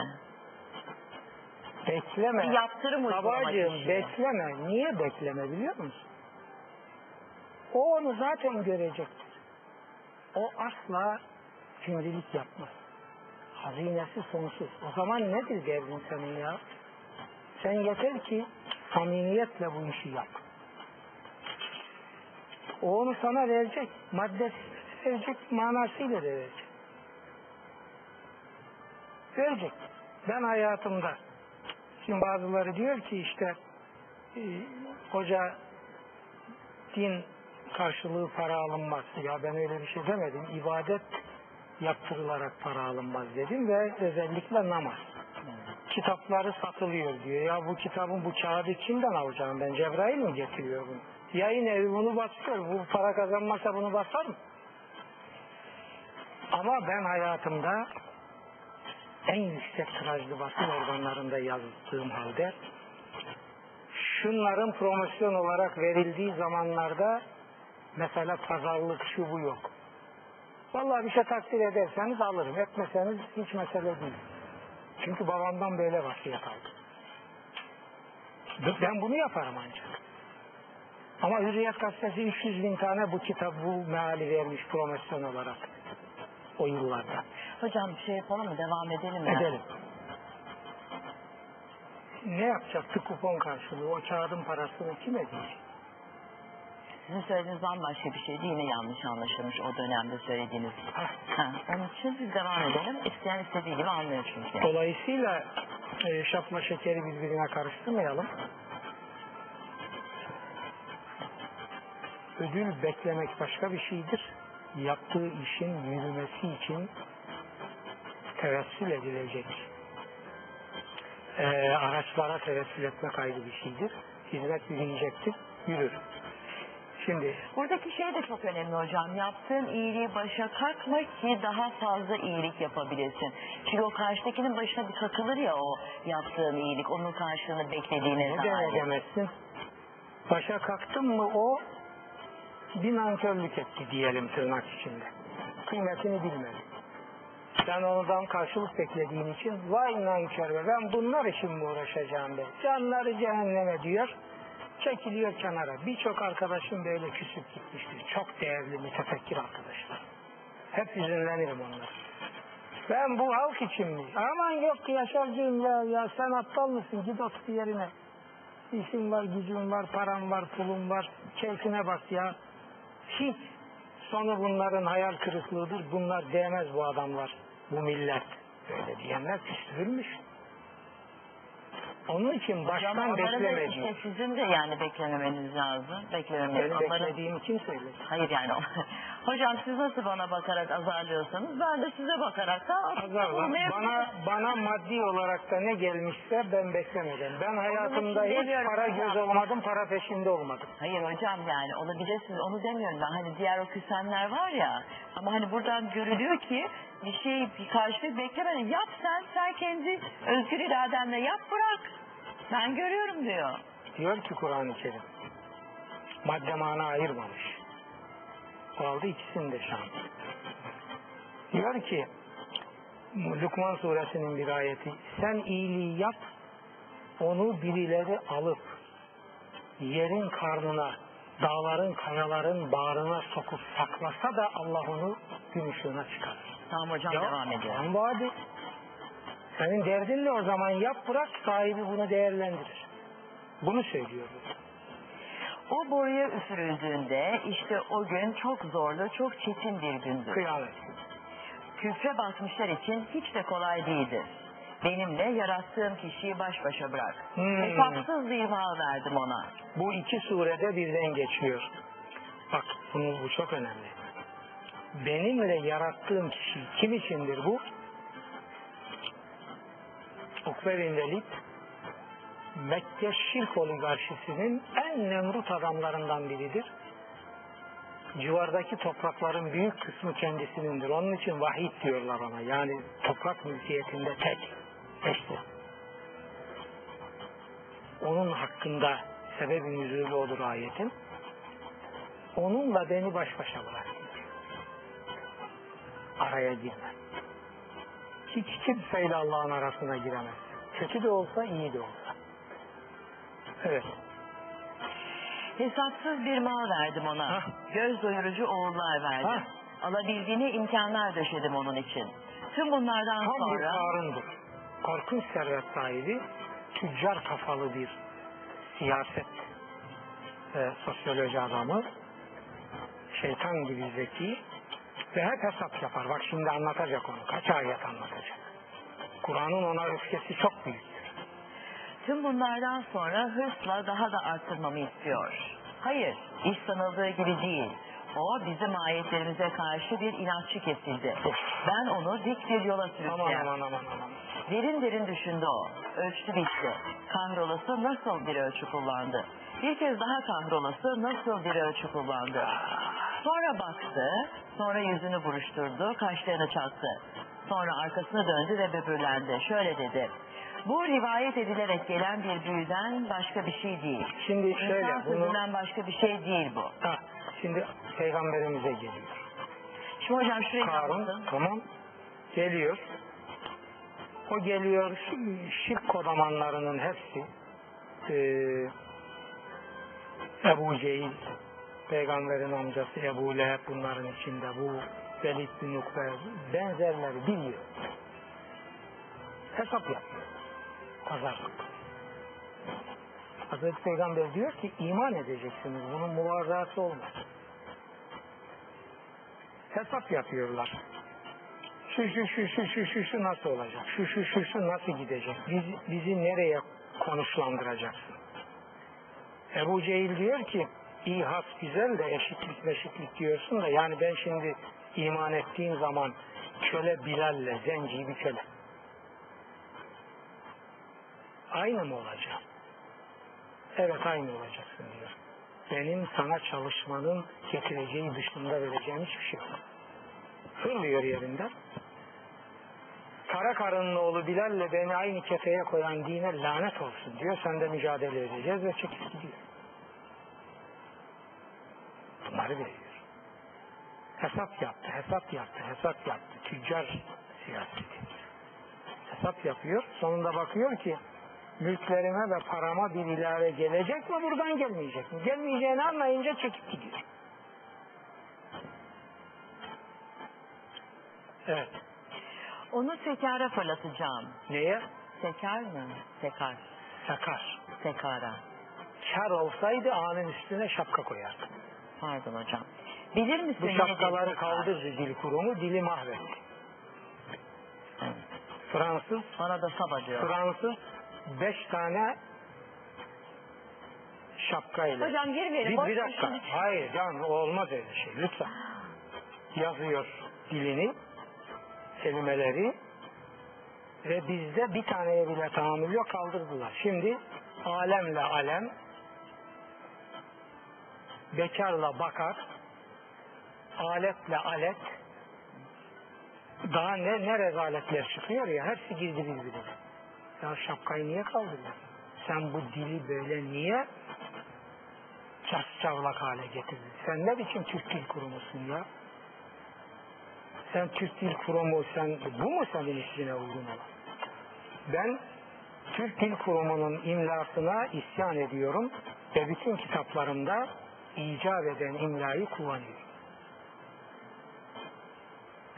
Bekleme. Bir yaptırım uygulamak Babacığım bekleme. Niye bekleme biliyor musun? O onu zaten görecektir. O asla cimrilik yapmaz. Hazinesi sonsuz. O zaman nedir derdin senin ya? Sen yeter ki samimiyetle bu işi yap. O onu sana verecek. Maddesi verecek, manasıyla da verecek. Verecek. Ben hayatımda Şimdi bazıları diyor ki işte e, hoca din karşılığı para alınmaz. Ya ben öyle bir şey demedim. İbadet yaptırılarak para alınmaz dedim ve özellikle namaz. Kitapları satılıyor diyor. Ya bu kitabın bu kağıdı kimden alacağım ben? Cebrail mi getiriyor bunu? Yayın evi bunu basıyor. Bu para kazanmasa bunu basar mı? Ama ben hayatımda en yüksek tirajlı basın organlarında yazdığım halde şunların promosyon olarak verildiği zamanlarda mesela pazarlık şu bu yok. Vallahi bir şey takdir ederseniz alırım. Etmeseniz hiç mesele değil. Çünkü babamdan böyle vasiyet aldım. Ben bunu yaparım ancak. Ama Hürriyet Gazetesi 300 bin tane bu kitap, bu meali vermiş promosyon olarak o yıllarda. Hocam bir şey yapalım mı? Devam edelim mi? Edelim. Ne yapacaktı kupon karşılığı? O kağıdın parasını kim ödeyecek? Sizin söylediğiniz bambaşka bir şeydi. Yine yanlış anlaşılmış o dönemde söylediğiniz. Ha, onun için biz devam edelim. İsteyen istediği gibi anlıyor çünkü. Dolayısıyla e, şapla şekeri birbirine karıştırmayalım. Ödül beklemek başka bir şeydir. Yaptığı işin yürümesi için tevessül edilecek. E, araçlara tevessül etmek ayrı bir şeydir. Hizmet yürüyecektir, yürür. Şimdi Buradaki şey de çok önemli hocam. Yaptığın iyiliği başa kalkma ki daha fazla iyilik yapabilesin. Çünkü o karşıdakinin başına bir takılır ya o yaptığın iyilik. Onun karşılığını beklediğine ne dair. demezsin. Başa kalktın mı o bir nankörlük etti diyelim tırnak içinde. Kıymetini bilmedi. Sen ondan karşılık beklediğin için vay nankör be ben bunlar için mi uğraşacağım be. Canları cehenneme diyor. Çekiliyor kenara. Birçok arkadaşım böyle küsüp gitmiştir. Çok değerli mütefekkir arkadaşlar. Hep hüzünlenirim onlar. Ben bu halk için mi? Aman yok Yaşarcığım ya, ya sen aptal mısın? Git otur yerine. İşin var, gücün var, paran var, pulun var. Keyfine bak ya. Hiç sonu bunların hayal kırıklığıdır. Bunlar değmez bu adamlar, bu millet. Öyle diyenler küstürülmüş. Onun için baştan onları da beklemedi. işte sizin de yani beklememeniz lazım. Beklememiz. Benim Onları- beklediğimi kim söyledi? Hayır yani. (laughs) Hocam siz nasıl bana bakarak azarlıyorsanız ben de size bakarak da Azarla. Bana, bana maddi olarak da ne gelmişse ben beklemedim. Ben hayatımda için hiç demiyorum para hocam. göz olmadım, para peşinde olmadım. Hayır hocam yani olabilirsiniz onu demiyorum ben hani diğer o küsenler var ya ama hani buradan görülüyor ki bir şey bir karşılık beklemeden yap sen sen kendi özgür iradenle yap bırak ben görüyorum diyor. Diyor ki Kur'an-ı Kerim, madde mana ayırmamış. Aldı ikisini de şans. Diyor ki, Lukman suresinin bir ayeti, sen iyiliği yap, onu birileri alıp yerin karnına, dağların, kayaların bağrına sokup saklasa da Allah onu gün ışığına çıkarır. Tamam hocam Ya, devam ediyor. Tamam bu hadi. Senin derdin ne o zaman yap bırak sahibi bunu değerlendirir. Bunu söylüyor. O boruya üfürüldüğünde işte o gün çok zorlu çok çetin bir gündür. Kıyamet. Küfre basmışlar için hiç de kolay değildir. Benimle yarattığım kişiyi baş başa bırak. Hmm. Hesapsız bir mal verdim ona. Bu iki surede birden geçiyor. Bak bunu, bu çok önemli. Benimle yarattığım kişi kim içindir bu? Ukbe bin Mekke şirk oligarşisinin en nemrut adamlarından biridir. Civardaki toprakların büyük kısmı kendisinindir. Onun için vahid diyorlar ona. Yani toprak mülkiyetinde tek. Eşli. Onun hakkında sebebi nüzulü olur ayetin. Onunla beni baş başa bırak. Araya girme. Hiç kimseyle Allah'ın arasına giremez. Kötü de olsa iyi de olsa. Evet. Hesapsız bir mal verdim ona. Hah. Göz doyurucu oğullar verdim. Hah. Alabildiğine imkanlar döşedim onun için. Tüm bunlardan Tam bir sonra karındır. Korkunç servet sahibi, tüccar kafalı bir siyaset ve sosyoloji adamı, şeytan gibi zeki ve hep hesap yapar. Bak şimdi anlatacak onu. Kaç ayet anlatacak. Kur'an'ın ona öfkesi çok büyüktür. tüm bunlardan sonra hırsla daha da arttırmamı istiyor. Hayır, iş sanıldığı gibi değil. O bizim ayetlerimize karşı bir inatçı kesildi. Ben onu dik bir yola Aman sürükleyeceğim. aman aman aman. Derin derin düşündü o. Ölçtü bitti. Kahrolası nasıl bir ölçü kullandı? Bir kez daha kahrolası nasıl bir ölçü kullandı? Sonra baktı, sonra yüzünü buruşturdu, kaşlarını çattı. Sonra arkasını döndü ve böbürlendi. Şöyle dedi. Bu rivayet edilerek gelen bir büyüden başka bir şey değil. Şimdi şöyle İnsan bunu başka bir şey değil bu. ha, şimdi peygamberimize geliyor. Şimdi hocam şurayı Karun tamam geliyor. O geliyor şi- şirk kodamanlarının hepsi eee Ebu Cehil peygamberin amcası Ebu Leheb bunların içinde bu Velid bin Ukbe benzerleri biliyor. Hesap yapıyor. Pazarlık. Hazreti Peygamber diyor ki iman edeceksiniz. Bunun muvarrası olmaz. Hesap yapıyorlar. Şu şu şu şu şu şu şu nasıl olacak? Şu şu şu şu nasıl gidecek? Biz, bizi nereye konuşlandıracaksın? Ebu Cehil diyor ki İhas güzel de eşitlik meşitlik diyorsun da yani ben şimdi iman ettiğim zaman köle Bilal'le zenci bir köle. Aynı mı olacağım? Evet aynı olacaksın diyor. benim sana çalışmanın getireceği dışında vereceğim hiçbir şey yok. Fırlıyor yerinden. Kara karının oğlu Bilal'le beni aynı kefeye koyan dine lanet olsun diyor. Sen de mücadele edeceğiz ve çekip gidiyor. Bunları veriyor. Hesap yaptı, hesap yaptı, hesap yaptı. Tüccar siyaseti. Hesap yapıyor. Sonunda bakıyor ki mülklerime ve parama bir ilave gelecek mi buradan gelmeyecek mi? Gelmeyeceğini anlayınca çekip gidiyor. Evet. Onu sekara fırlatacağım. Neye? Sekar mı? Sekar. Sakar. Sekara. Kar olsaydı ağanın üstüne şapka koyardı. Pardon hocam. Bilir misin? Bu şapkaları kaldırdı dil kurumu, dili mahvetti. Evet. Fransız, Bana da saba diyor. Fransız beş tane şapkayla. Hocam. Bir, boş bir ver dakika. şimdi. Hayır can olmaz öyle şey. Lütfen. Yazıyor dilini, kelimeleri ve bizde bir taneye bile tahammül yok kaldırdılar. Şimdi alemle alem, bekarla bakar, aletle alet, daha ne, ne rezaletler çıkıyor ya hepsi girdi birbirine. Ya şapkayı niye kaldırdın? Sen bu dili böyle niye çarşavlak hale getirdin? Sen ne biçim Türk Dil Kurumusun ya? Sen Türk Dil Kurumu, sen, bu mu senin ismine uygun olan? Ben Türk Dil Kurumu'nun imlasına isyan ediyorum ve bütün kitaplarımda icap eden imlayı kullanıyorum.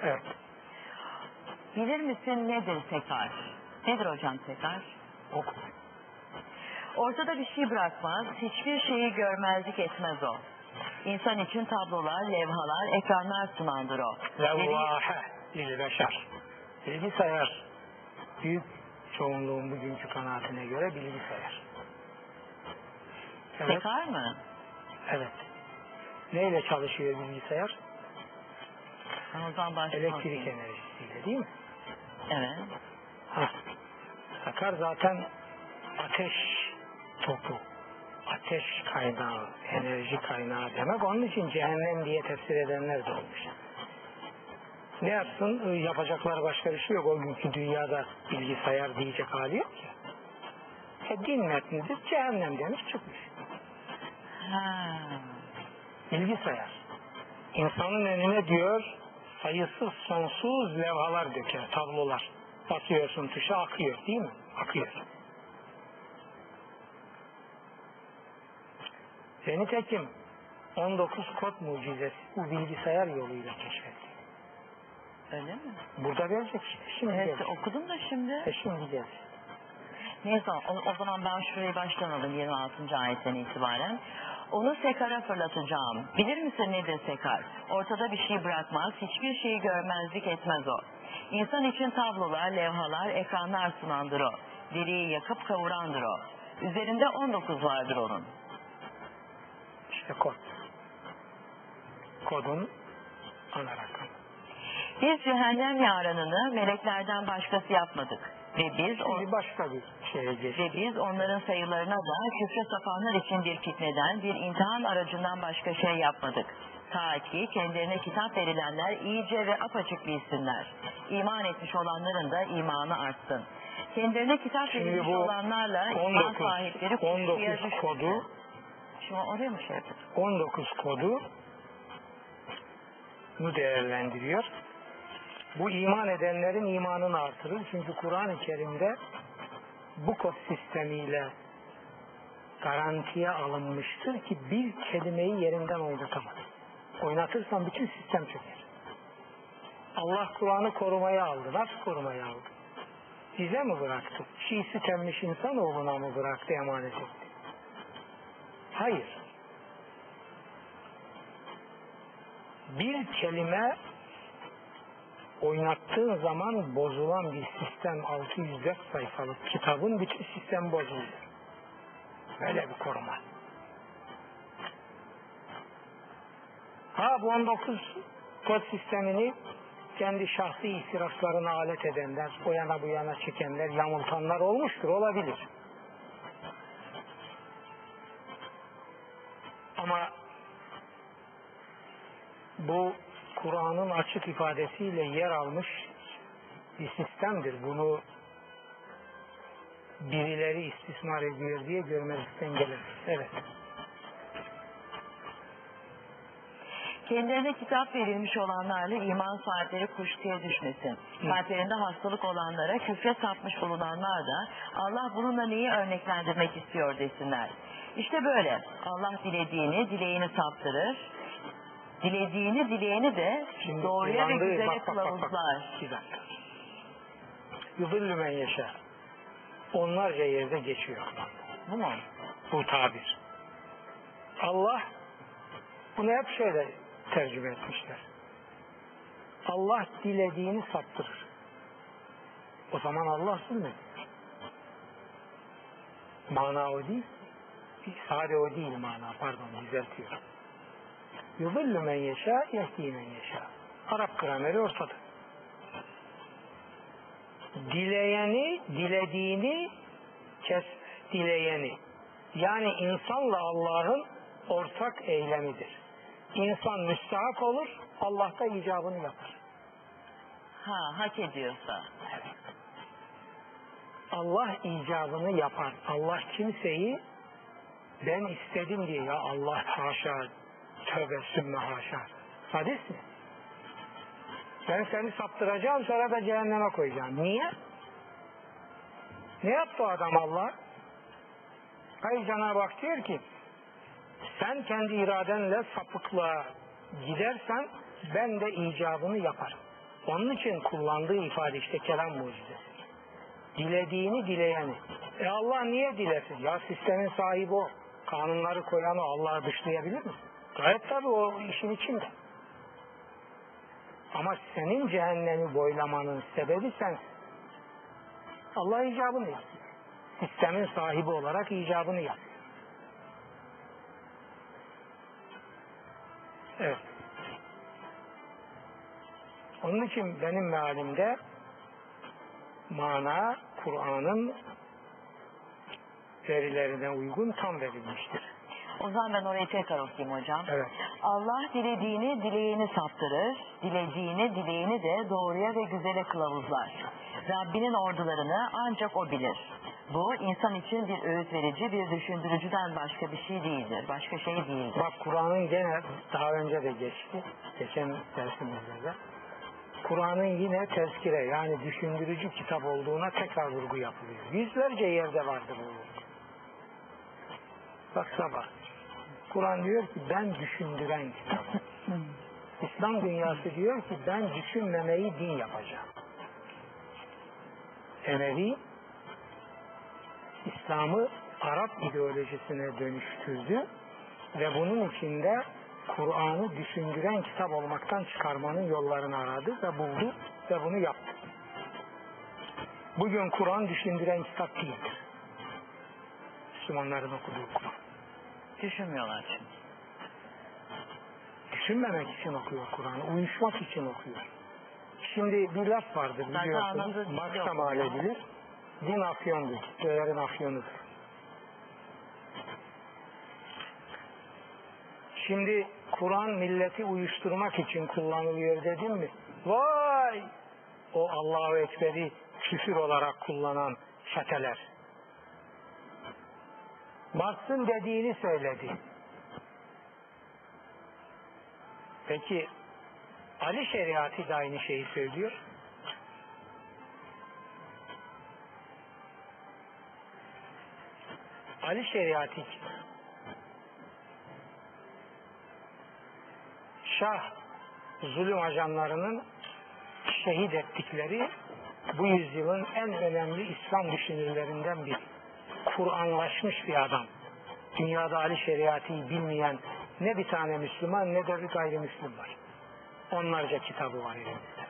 Evet. Bilir misin nedir sekar? Nedir hocam sekar? Oku. Ortada bir şey bırakmaz, hiçbir şeyi görmezlik etmez o. İnsan için tablolar, levhalar, ekranlar sunandır o. Levvahe dil beşer. Bilgisayar. Büyük çoğunluğun bugünkü kanaatine göre bilgisayar. Evet. Sekar mı? Evet. Neyle çalışıyor bilgisayar? Zaman başka Elektrik enerjisiyle değil mi? Evet. Ha. Sakar zaten ateş topu. Ateş kaynağı, enerji kaynağı demek. Onun için cehennem diye tefsir edenler de olmuş. Ne yapsın? Yapacakları başka bir şey yok. O günkü dünyada bilgisayar diyecek hali yok ki. E, din metnidir, cehennem demiş çıkmış. Ha. Bilgisayar. İnsanın önüne diyor sayısız sonsuz levhalar döker, tablolar. Basıyorsun tuşa akıyor değil mi? Akıyor. Ve nitekim 19 kod mucizesi bu bilgisayar yoluyla keşfetti. Öyle mi? Burada verecek işte. Şimdi Evet gelecek. okudum da şimdi. E şimdi gelecek. Neyse o, o zaman ben şurayı baştan alayım 26. ayetten itibaren. Onu sekara fırlatacağım. Bilir misin nedir sekar? Ortada bir şey bırakmaz, hiçbir şeyi görmezlik etmez o. İnsan için tablolar, levhalar, ekranlar sunandır o. Deriyi yakıp kavurandır o. Üzerinde 19 vardır onun. İşte kod. Kodun ana rakam. Biz cehennem yaranını meleklerden başkası yapmadık. Ve biz o, Şimdi başka bir şeye. Ve biz onların sayılarına da küfre sapanlar için bir fitneden, bir imtihan aracından başka şey yapmadık. Ta ki kendilerine kitap verilenler iyice ve apaçık bilsinler. İman etmiş olanların da imanı artsın. Kendilerine kitap Şimdi verilmiş bu olanlarla iman 19, sahipleri kuşkuya 19 düşmesin. kodu Şimdi oraya mı şey yapalım? 19 kodu nu değerlendiriyor. Bu iman edenlerin imanını artırır. Çünkü Kur'an-ı Kerim'de bu kod sistemiyle garantiye alınmıştır ki bir kelimeyi yerinden oynatamaz. Oynatırsan bütün sistem çöker. Allah Kur'an'ı korumaya aldı. Nasıl korumaya aldı? Bize mi bıraktı? Çiğ süt emmiş insanoğluna mı bıraktı emanet etti? Hayır. Bir kelime oynattığın zaman bozulan bir sistem 604 sayfalık kitabın bütün sistem bozuldu. Böyle bir koruma. Ha bu 19 kod sistemini kendi şahsi itiraflarına alet edenler, o yana bu yana çekenler, yamultanlar olmuştur, olabilir. Ama bu Kur'an'ın açık ifadesiyle yer almış bir sistemdir. Bunu birileri istismar ediyor diye görmezlikten gelir. Evet. Kendilerine kitap verilmiş olanlarla iman sahipleri kuşkuya düşmesin. Kalplerinde hastalık olanlara küfre sapmış bulunanlar da Allah bununla neyi örneklendirmek istiyor desinler. İşte böyle Allah dilediğini dileğini saptırır. Dilediğini dileyeni de Şimdi doğruya ve kullandığı- güzele bak, bak, bak, bak. kılavuzlar. Bir dakika. Yudillü men yaşa. Onlarca yerde geçiyor. Bu mu? bu tabir. Allah bunu hep şöyle tercüme etmişler. Allah dilediğini saptırır. O zaman Allah zulmet. Mana o değil. Sade o değil mana. Pardon düzeltiyorum. Yudillü men yeşâ, yehdi men yeşâ. Arap grameri ortada. Dileyeni, dilediğini kes dileyeni. Yani insanla Allah'ın ortak eylemidir. İnsan müstahak olur, Allah da icabını yapar. Ha hak ediyorsa. Allah icabını yapar. Allah kimseyi ben istedim diye ya Allah haşa tövbe sümme haşa. Sadist mi? Ben seni saptıracağım sonra da cehenneme koyacağım. Niye? Ne yaptı adam Allah? Hayır Cenab-ı Hak diyor ki sen kendi iradenle sapıklığa gidersen ben de icabını yaparım. Onun için kullandığı ifade işte kelam mucizesi. Dilediğini dileyeni. E Allah niye dilesin? Ya sistemin sahibi o. Kanunları koyan o. Allah'ı dışlayabilir mi? Gayet tabii o işin içinde. Ama senin cehennemi boylamanın sebebi sensin. Allah icabını yapıyor. Sistemin sahibi olarak icabını yapıyor. Evet. Onun için benim mealimde mana Kur'an'ın verilerine uygun tam verilmiştir. O zaman ben orayı tekrar okuyayım hocam. Evet. Allah dilediğini dileyeni saptırır, dilediğini dileğini de doğruya ve güzele kılavuzlar. Rabbinin ordularını ancak O bilir. Bu insan için bir öğüt verici, bir düşündürücüden başka bir şey değildir. Başka şey değildir. Bak Kur'an'ın gene daha önce de geçti. Geçen dersimizde de. Kur'an'ın yine tezkire yani düşündürücü kitap olduğuna tekrar vurgu yapılıyor. Yüzlerce yerde vardır bu. Bak sabah. Kur'an diyor ki ben düşündüren kitap. (laughs) İslam dünyası diyor ki ben düşünmemeyi din yapacağım. Emevi İslam'ı Arap ideolojisine dönüştürdü ve bunun içinde Kur'an'ı düşündüren kitap olmaktan çıkarmanın yollarını aradı ve buldu ve bunu yaptı. Bugün Kur'an düşündüren kitap değildir. Müslümanların okuduğu Kur'an. Düşünmüyorlar şimdi. Düşünmemek için okuyor Kur'an'ı, uyuşmak için okuyor. Şimdi bir laf vardır biliyorsunuz, Marx'a mal edilir. Din afyondur, değerin afyonudur. Şimdi Kur'an milleti uyuşturmak için kullanılıyor dedim mi? Vay! O Allahu Ekber'i küfür olarak kullanan çeteler. Marx'ın dediğini söyledi. Peki Ali şeriatı da aynı şeyi söylüyor. Ali şeriatı Şah zulüm ajanlarının şehit ettikleri bu yüzyılın en önemli İslam düşünürlerinden biri. Kur'anlaşmış bir adam. Dünyada Ali şeriatı bilmeyen ne bir tane Müslüman ne de bir gayrimüslim var. Onlarca kitabı var elimizde.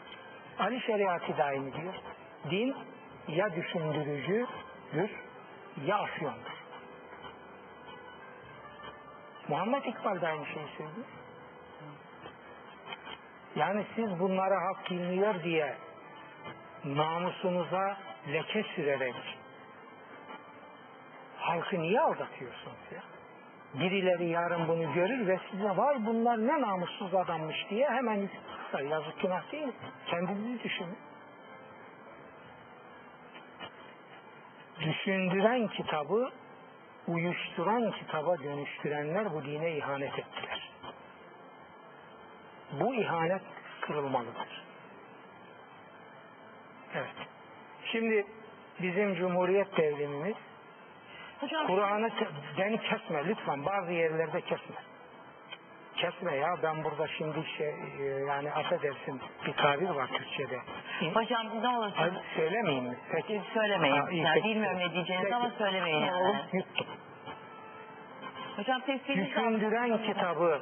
Ali şeriatı da aynı diyor. Din ya düşündürücüdür ya afyondur. Muhammed İkbal da aynı şeyi söylüyor. Yani siz bunlara hak bilmiyor diye namusunuza leke sürerek halkı niye aldatıyorsunuz ya? Birileri yarın bunu görür ve size vay bunlar ne namussuz adammış diye hemen. Yazık günah değil. Kendinizi düşünün. Düşündüren kitabı uyuşturan kitaba dönüştürenler bu dine ihanet ettiler. Bu ihanet kırılmalıdır. Evet. Şimdi bizim Cumhuriyet devrimimiz Hocam Kur'an'ı beni kesme lütfen bazı yerlerde kesme. Kesme ya ben burada şimdi şey e, yani affedersin bir tabir var Türkçe'de. hocam ne Ay, olursunuz söylemeyeyim mi? Peki. söylemeyin. Ha, iyi, yani peki. bilmiyorum ne diyeceğinizi Peki. ama söylemeyin. Yani. olur, yuttum. Hocam Düşündüren kitabı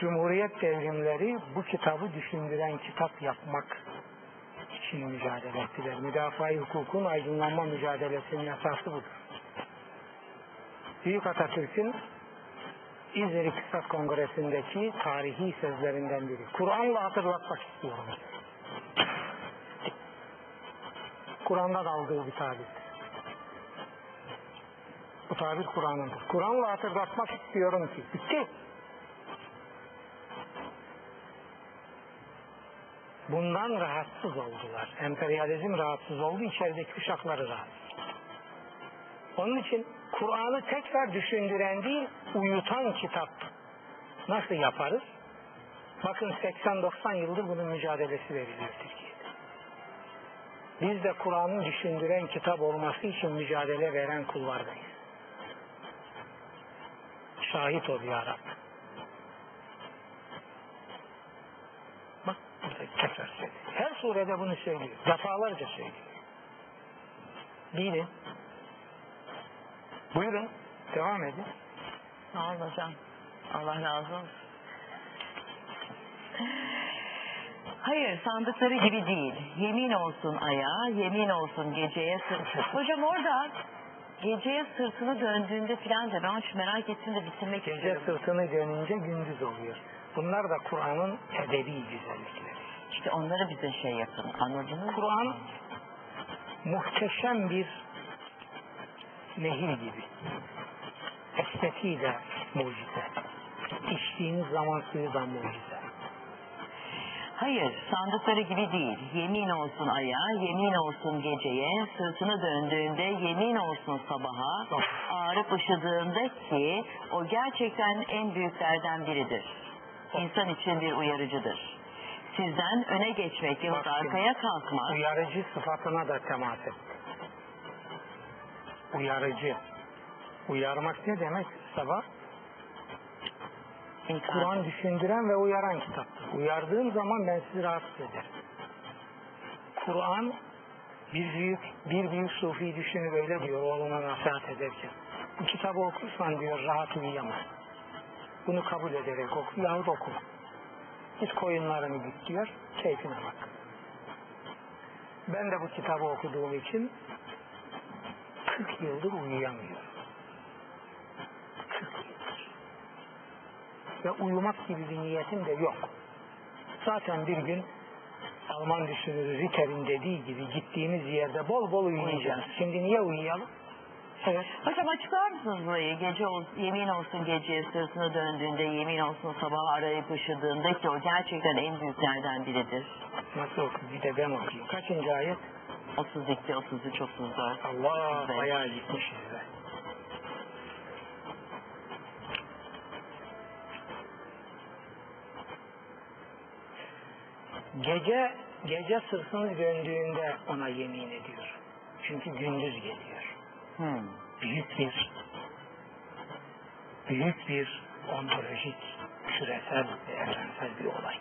Cumhuriyet devrimleri bu kitabı düşündüren kitap yapmak için mücadele ettiler. Müdafaa-i hukukun aydınlanma mücadelesinin esası budur. Büyük Atatürk'ün İzmir İktisat Kongresi'ndeki tarihi sözlerinden biri. Kur'an'la hatırlatmak istiyorum. Kur'an'da aldığı bir tabir. Bu tabir Kur'an'ındır. Kur'an'la hatırlatmak istiyorum ki. Bitti. Bundan rahatsız oldular. Emperyalizm rahatsız oldu, içerideki kuşakları rahatsız. Onun için Kur'an'ı tekrar düşündüren değil, uyutan kitap nasıl yaparız? Bakın 80-90 yıldır bunun mücadelesi veriliyor Türkiye'de. Biz de Kur'an'ın düşündüren kitap olması için mücadele veren kullardayız. Şahit ol ya Rab. Bak burada tekrar söylüyor. Her surede bunu söylüyor. Defalarca söylüyor. Bilin. Buyurun. Devam edin. Sağ olun hocam. Allah razı olsun. Hayır sandıkları gibi değil. Yemin olsun aya, yemin olsun geceye sırt. Hocam orada geceye sırtını döndüğünde filan da ben şu merak ettim de bitirmek Gece istiyorum. sırtını dönünce gündüz oluyor. Bunlar da Kur'an'ın edebi güzellikleri. İşte onları bize şey yapın. Anladınız? Kur'an muhteşem bir nehir gibi. Estetiği de mucize. İçtiğiniz zaman suyu da mucize. Hayır, sandıkları gibi değil. Yemin olsun aya, yemin olsun geceye, sırtını döndüğünde yemin olsun sabaha, ağrıp ışıdığında ki o gerçekten en büyüklerden biridir. İnsan için bir uyarıcıdır. Sizden öne geçmek yahut Bak şimdi, arkaya kalkmak, Uyarıcı sıfatına da temas et. Uyarıcı. Uyarmak ne demek? Sabah insan. Kur'an düşündüren ve uyaran kitaptır. Uyardığım zaman ben sizi rahatsız ederim. Kur'an bir büyük bir büyük sufi düşünür öyle diyor oğluna nasihat ederken. Bu kitabı okursan diyor rahat uyuyamaz. Bunu kabul ederek oku yahut okuma. Git koyunlarını git diyor, keyfine bak. Ben de bu kitabı okuduğum için 40 yıldır uyuyamıyorum. 40 yıldır ve uyumak gibi bir niyetim de yok. Zaten bir gün Alman düşünürü Ritter'in dediği gibi gittiğimiz yerde bol bol uyuyacağız. Şimdi niye uyuyalım? Evet. Hocam açıklar mısınız burayı? Gece ol, yemin olsun geceye sırtını döndüğünde, yemin olsun sabah arayıp ışıdığında ki o gerçekten en büyüklerden biridir. Nasıl okuyayım? Bir de ben okuyayım. Kaçıncı ayet? 32, 33, 34. Allah 35. bayağı gitmişiz be. Gece gece sırtını döndüğünde ona yemin ediyor. Çünkü gündüz geliyor. Hmm. Büyük bir büyük bir ontolojik, küresel ve evrensel bir olay.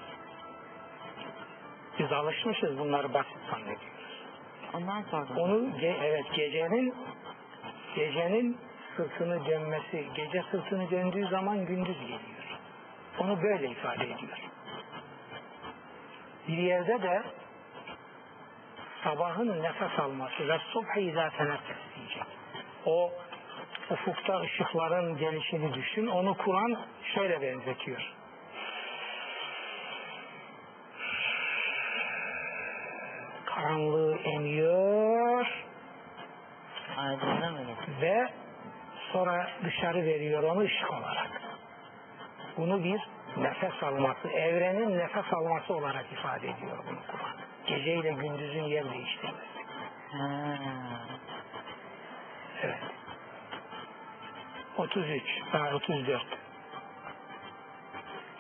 Biz alışmışız bunları basit zannediyoruz. Ondan sonra Onu ge- evet gecenin gecenin sırtını dönmesi, gece sırtını döndüğü zaman gündüz geliyor. Onu böyle ifade ediyor. Bir yerde de sabahın nefes alması ve subhi izâ teneffes diyecek. O ufukta ışıkların gelişini düşün. Onu Kur'an şöyle benzetiyor. Karanlığı emiyor ve Sonra dışarı veriyor onu ışık olarak. Bunu bir nefes alması, evrenin nefes alması olarak ifade ediyor bunu Kur'an. Geceyle gündüzün yer değiştirmesi. Ha. Evet. 33, ha, 34.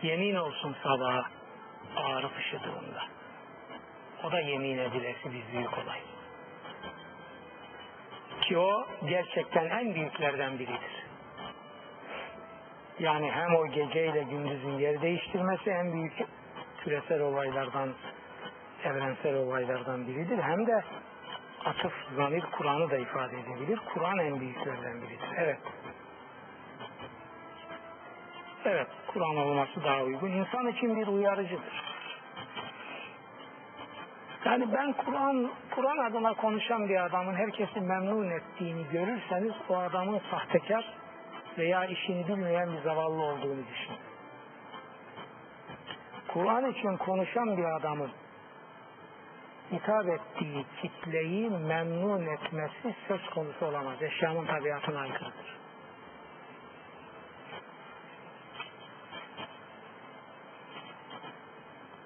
Yemin olsun sabaha ağrı fışıdığında. O da yemin edilesi bir büyük olay. Ki o gerçekten en büyüklerden biridir. Yani hem o geceyle gündüzün yer değiştirmesi en büyük küresel olaylardan, evrensel olaylardan biridir. Hem de atıf, zamir Kur'an'ı da ifade edebilir. Kur'an en büyüklerden biridir. Evet. Evet, Kur'an olması daha uygun. İnsan için bir uyarıcıdır. Yani ben Kur'an Kur'an adına konuşan bir adamın herkesi memnun ettiğini görürseniz o adamın sahtekar veya işini bilmeyen bir zavallı olduğunu düşünün. Kur'an için konuşan bir adamın hitap ettiği kitleyi memnun etmesi söz konusu olamaz. Eşyanın tabiatına aykırıdır.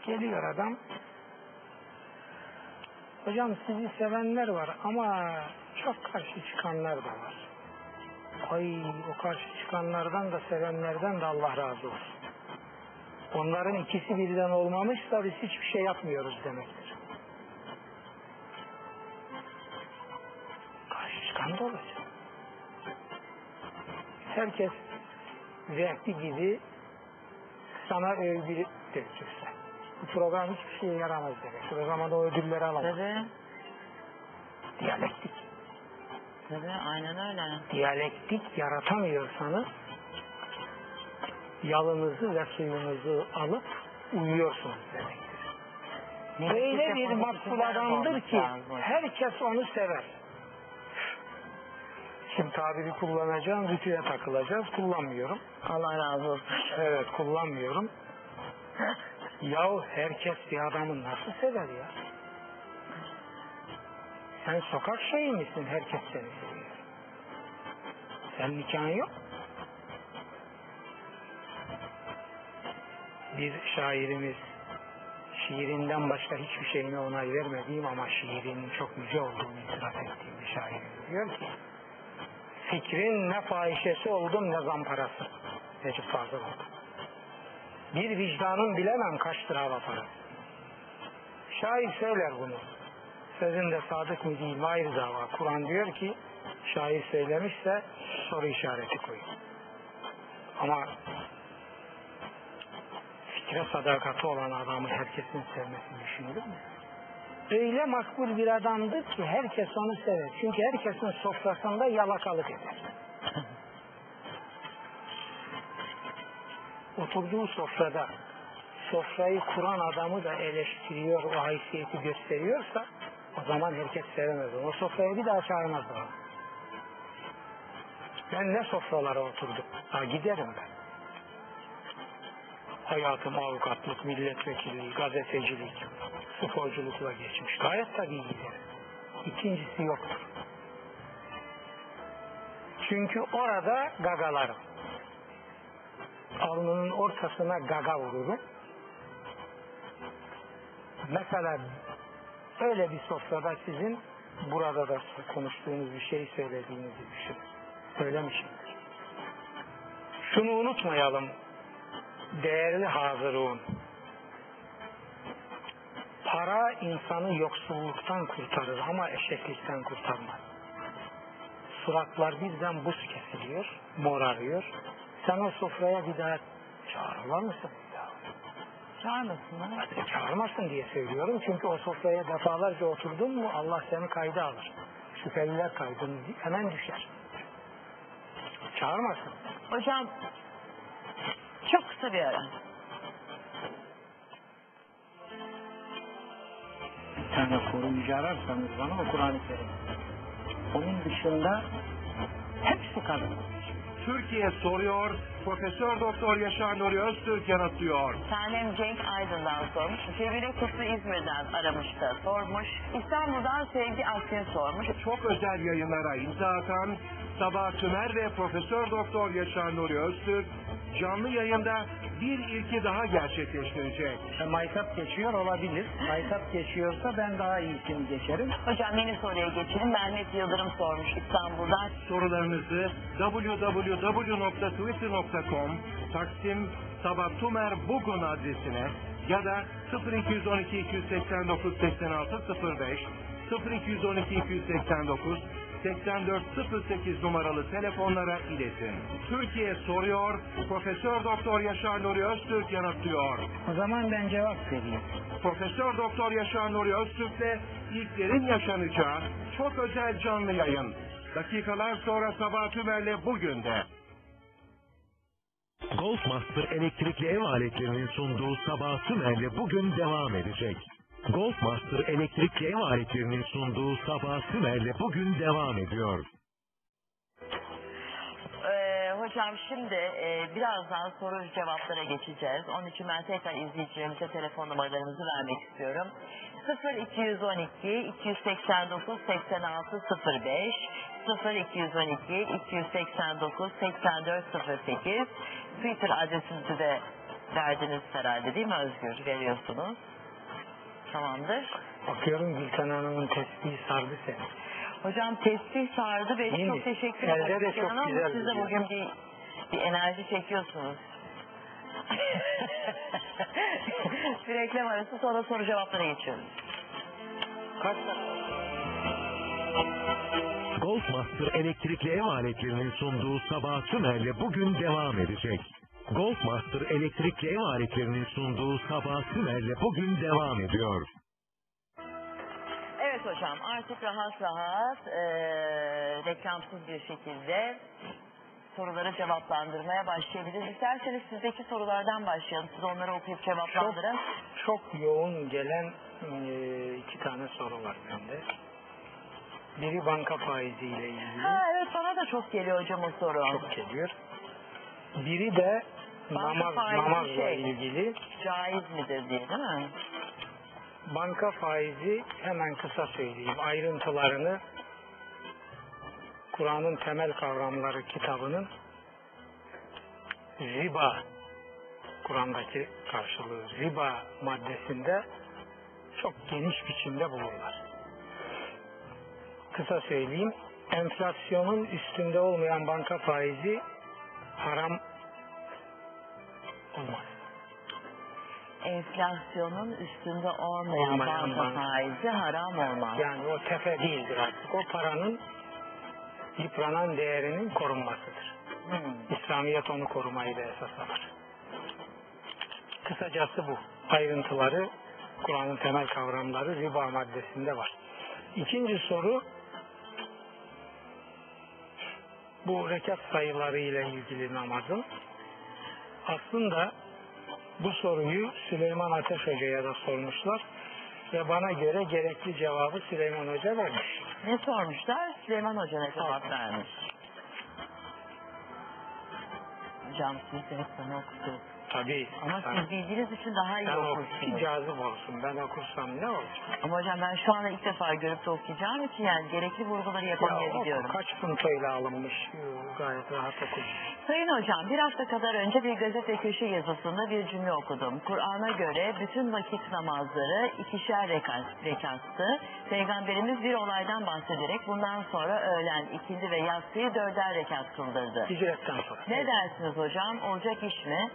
Geliyor adam. Hocam sizi sevenler var ama çok karşı çıkanlar da var. Ay o karşı çıkanlardan da sevenlerden de Allah razı olsun. Onların ikisi birden olmamışsa biz hiçbir şey yapmıyoruz demektir. Karşı çıkan da olacak. Herkes zevkli gibi sana övgü dökülse. Bu program hiçbir şeye yaramaz demek. Zaman o ödülleri alamaz. Tabii. Diyalektik. Tabii aynen öyle. Diyalektik yaratamıyorsanız yalınızı ve suyunuzu alıp uyuyorsunuz demektir. Öyle bir makbul adamdır ki herkes onu sever. Şimdi tabiri kullanacağım, rütüye takılacağız. Kullanmıyorum. Allah razı olsun. Evet, kullanmıyorum. (laughs) Yahu herkes bir adamı nasıl sever ya? Sen sokak şeyi misin? Herkes seni seviyor. Sen nikahın yok. Bir şairimiz şiirinden başka hiçbir şeyine onay vermediğim ama şiirinin çok yüce olduğunu itiraf ettiğim bir şairimiz diyor ki fikrin ne fahişesi oldum ne zamparası. Necip Fazıl oldu. Bir vicdanın bilemem kaçtır hava parası. Şair söyler bunu. Sözünde sadık mı değil mi dava. Kur'an diyor ki şair söylemişse soru işareti koyun. Ama fikre sadakati olan adamı herkesin sevmesini düşünülür mü? Öyle makbul bir adamdır ki herkes onu sever. Çünkü herkesin sofrasında yalakalık eder. Oturduğu sofrada sofrayı kuran adamı da eleştiriyor, o haysiyeti gösteriyorsa o zaman herkes sevemez. O sofraya bir daha çağırmazlar onu. Ben ne sofralara oturdum. Ha giderim ben. Hayatım avukatlık, milletvekilliği, gazetecilik, sporculukla geçmiş. Gayet tabii giderim. İkincisi yoktur. Çünkü orada gagalarım. Alnının ortasına gaga vururum. Mesela öyle bir sofrada sizin burada da konuştuğunuz bir şey söylediğinizi düşünün. Söylemişimdir. Şunu unutmayalım. Değerli hazırun. Para insanı yoksulluktan kurtarır ama eşeklikten kurtarmaz. Suratlar birden buz kesiliyor, morarıyor. O sofraya bir daha çağırırlar mısın? Çağırmasınlar. Hadi çağırmasın diye söylüyorum. Çünkü o sofraya defalarca oturdun mu Allah seni kayda alır. Şüpheliler kaydını hemen düşer. Çağırmasın. Hocam çok kısa bir ara. Bir tane koruyucu ararsanız bana o Kur'an-ı Kerim. Onun dışında hepsi kadın. Türkiye soruyor, Profesör Doktor Yaşar Nuri Öztürk yanıtlıyor. Tanem Cenk Aydın'dan sormuş. Cemile Kutlu İzmir'den aramış da sormuş. İstanbul'dan Sevgi Akgün sormuş. Çok özel yayınlara imza atan Sabah Tümer ve Profesör Doktor Yaşar Nuri Öztürk canlı yayında bir ilki daha gerçekleştirecek. E, Maytap geçiyor olabilir. Maytap geçiyorsa ben daha iyisini geçerim. Hocam yeni soruya geçelim. Mehmet Yıldırım sormuş İstanbul'dan. Sorularınızı www.twitter.com Taksim Sabah Tümer Bugün adresine ya da 0212 289 8605 0212 289 8408 numaralı telefonlara iletin. Türkiye soruyor, Profesör Doktor Yaşar Nuri Öztürk yanıtlıyor. O zaman ben cevap vereyim. Profesör Doktor Yaşar Nuri Öztürk'le ilklerin yaşanacağı çok özel canlı yayın. Dakikalar sonra Sabah Tümer'le bugün de. Golfmaster elektrikli ev aletlerinin sunduğu Sabah Tümer'le bugün devam edecek. Golfmaster elektrikli ev aletlerinin sunduğu Sabah Tümer'le bugün devam ediyor. Ee, hocam şimdi e, birazdan soru cevaplara geçeceğiz. Onun için ben tekrar izleyicilerimize telefon numaralarımızı vermek istiyorum. 0212 289 86 05 0212 289 84 08 Twitter adresinizi de verdiniz herhalde değil mi Özgür? Veriyorsunuz. Tamamdır. Bakıyorum Gülten Hanım'ın tespihi sardı seni. Hocam tesbih sardı ve Değil çok mi? teşekkür Elde ederim. de çok güzel Siz de gidiyor. bugün bir, bir enerji çekiyorsunuz. (laughs) bir reklam arası sonra soru cevaplara geçiyoruz. Kaç Golfmaster elektrikli ev aletlerinin sunduğu Sabah Tümer'le bugün devam edecek. Golfmaster elektrikli ev aletlerinin sunduğu Sabah Tümer'le bugün devam ediyor. Evet hocam artık rahat rahat eee reklamsız bir şekilde soruları cevaplandırmaya başlayabiliriz. İsterseniz sizdeki sorulardan başlayalım. Siz onları okuyup cevaplandırın. Çok yoğun gelen e, iki tane soru var bende. Biri banka faiziyle ilgili. Ha evet bana da çok geliyor hocam o soru. Çok geliyor. Biri de Banka namaz, faizi namazla şey. ilgili. Caiz midir diye değil mi? Banka faizi hemen kısa söyleyeyim. Ayrıntılarını Kur'an'ın temel kavramları kitabının riba Kur'an'daki karşılığı riba maddesinde çok geniş biçimde bulurlar. Kısa söyleyeyim. Enflasyonun üstünde olmayan banka faizi haram olmaz. Enflasyonun üstünde olmayan banka banka. faizi haram olmaz. Yani o tefe değildir artık. O paranın yıpranan değerinin korunmasıdır. Hmm. İslamiyet onu korumayı da esas alır. Kısacası bu. Ayrıntıları Kur'an'ın temel kavramları riba maddesinde var. İkinci soru bu rekat sayıları ile ilgili namazın. Aslında bu soruyu Süleyman Ateş Hoca'ya da sormuşlar ve bana göre gerekli cevabı Süleyman Hoca vermiş. Ne sormuşlar? Süleyman Hoca ne cevap vermiş? Hocam siz de hep bana okudunuz. Tabii. Ama ben- siz bildiğiniz için daha iyi okursunuz. cazip olsun. Ben okursam ne olur? Ama hocam ben şu anda ilk defa görüp de okuyacağım için yani gerekli vurguları Ya yapamayabiliyorum. oku, kaç puntoyla alınmış. Gayet rahat oku. Sayın hocam bir hafta kadar önce bir gazete köşe yazısında bir cümle okudum. Kur'an'a göre bütün vakit namazları ikişer rekat, rekattı. Peygamberimiz bir olaydan bahsederek bundan sonra öğlen, ikindi ve yatsıyı dörder rekat kıldırdı. Hicretten sonra. Ne dersiniz hocam? Olacak iş mi?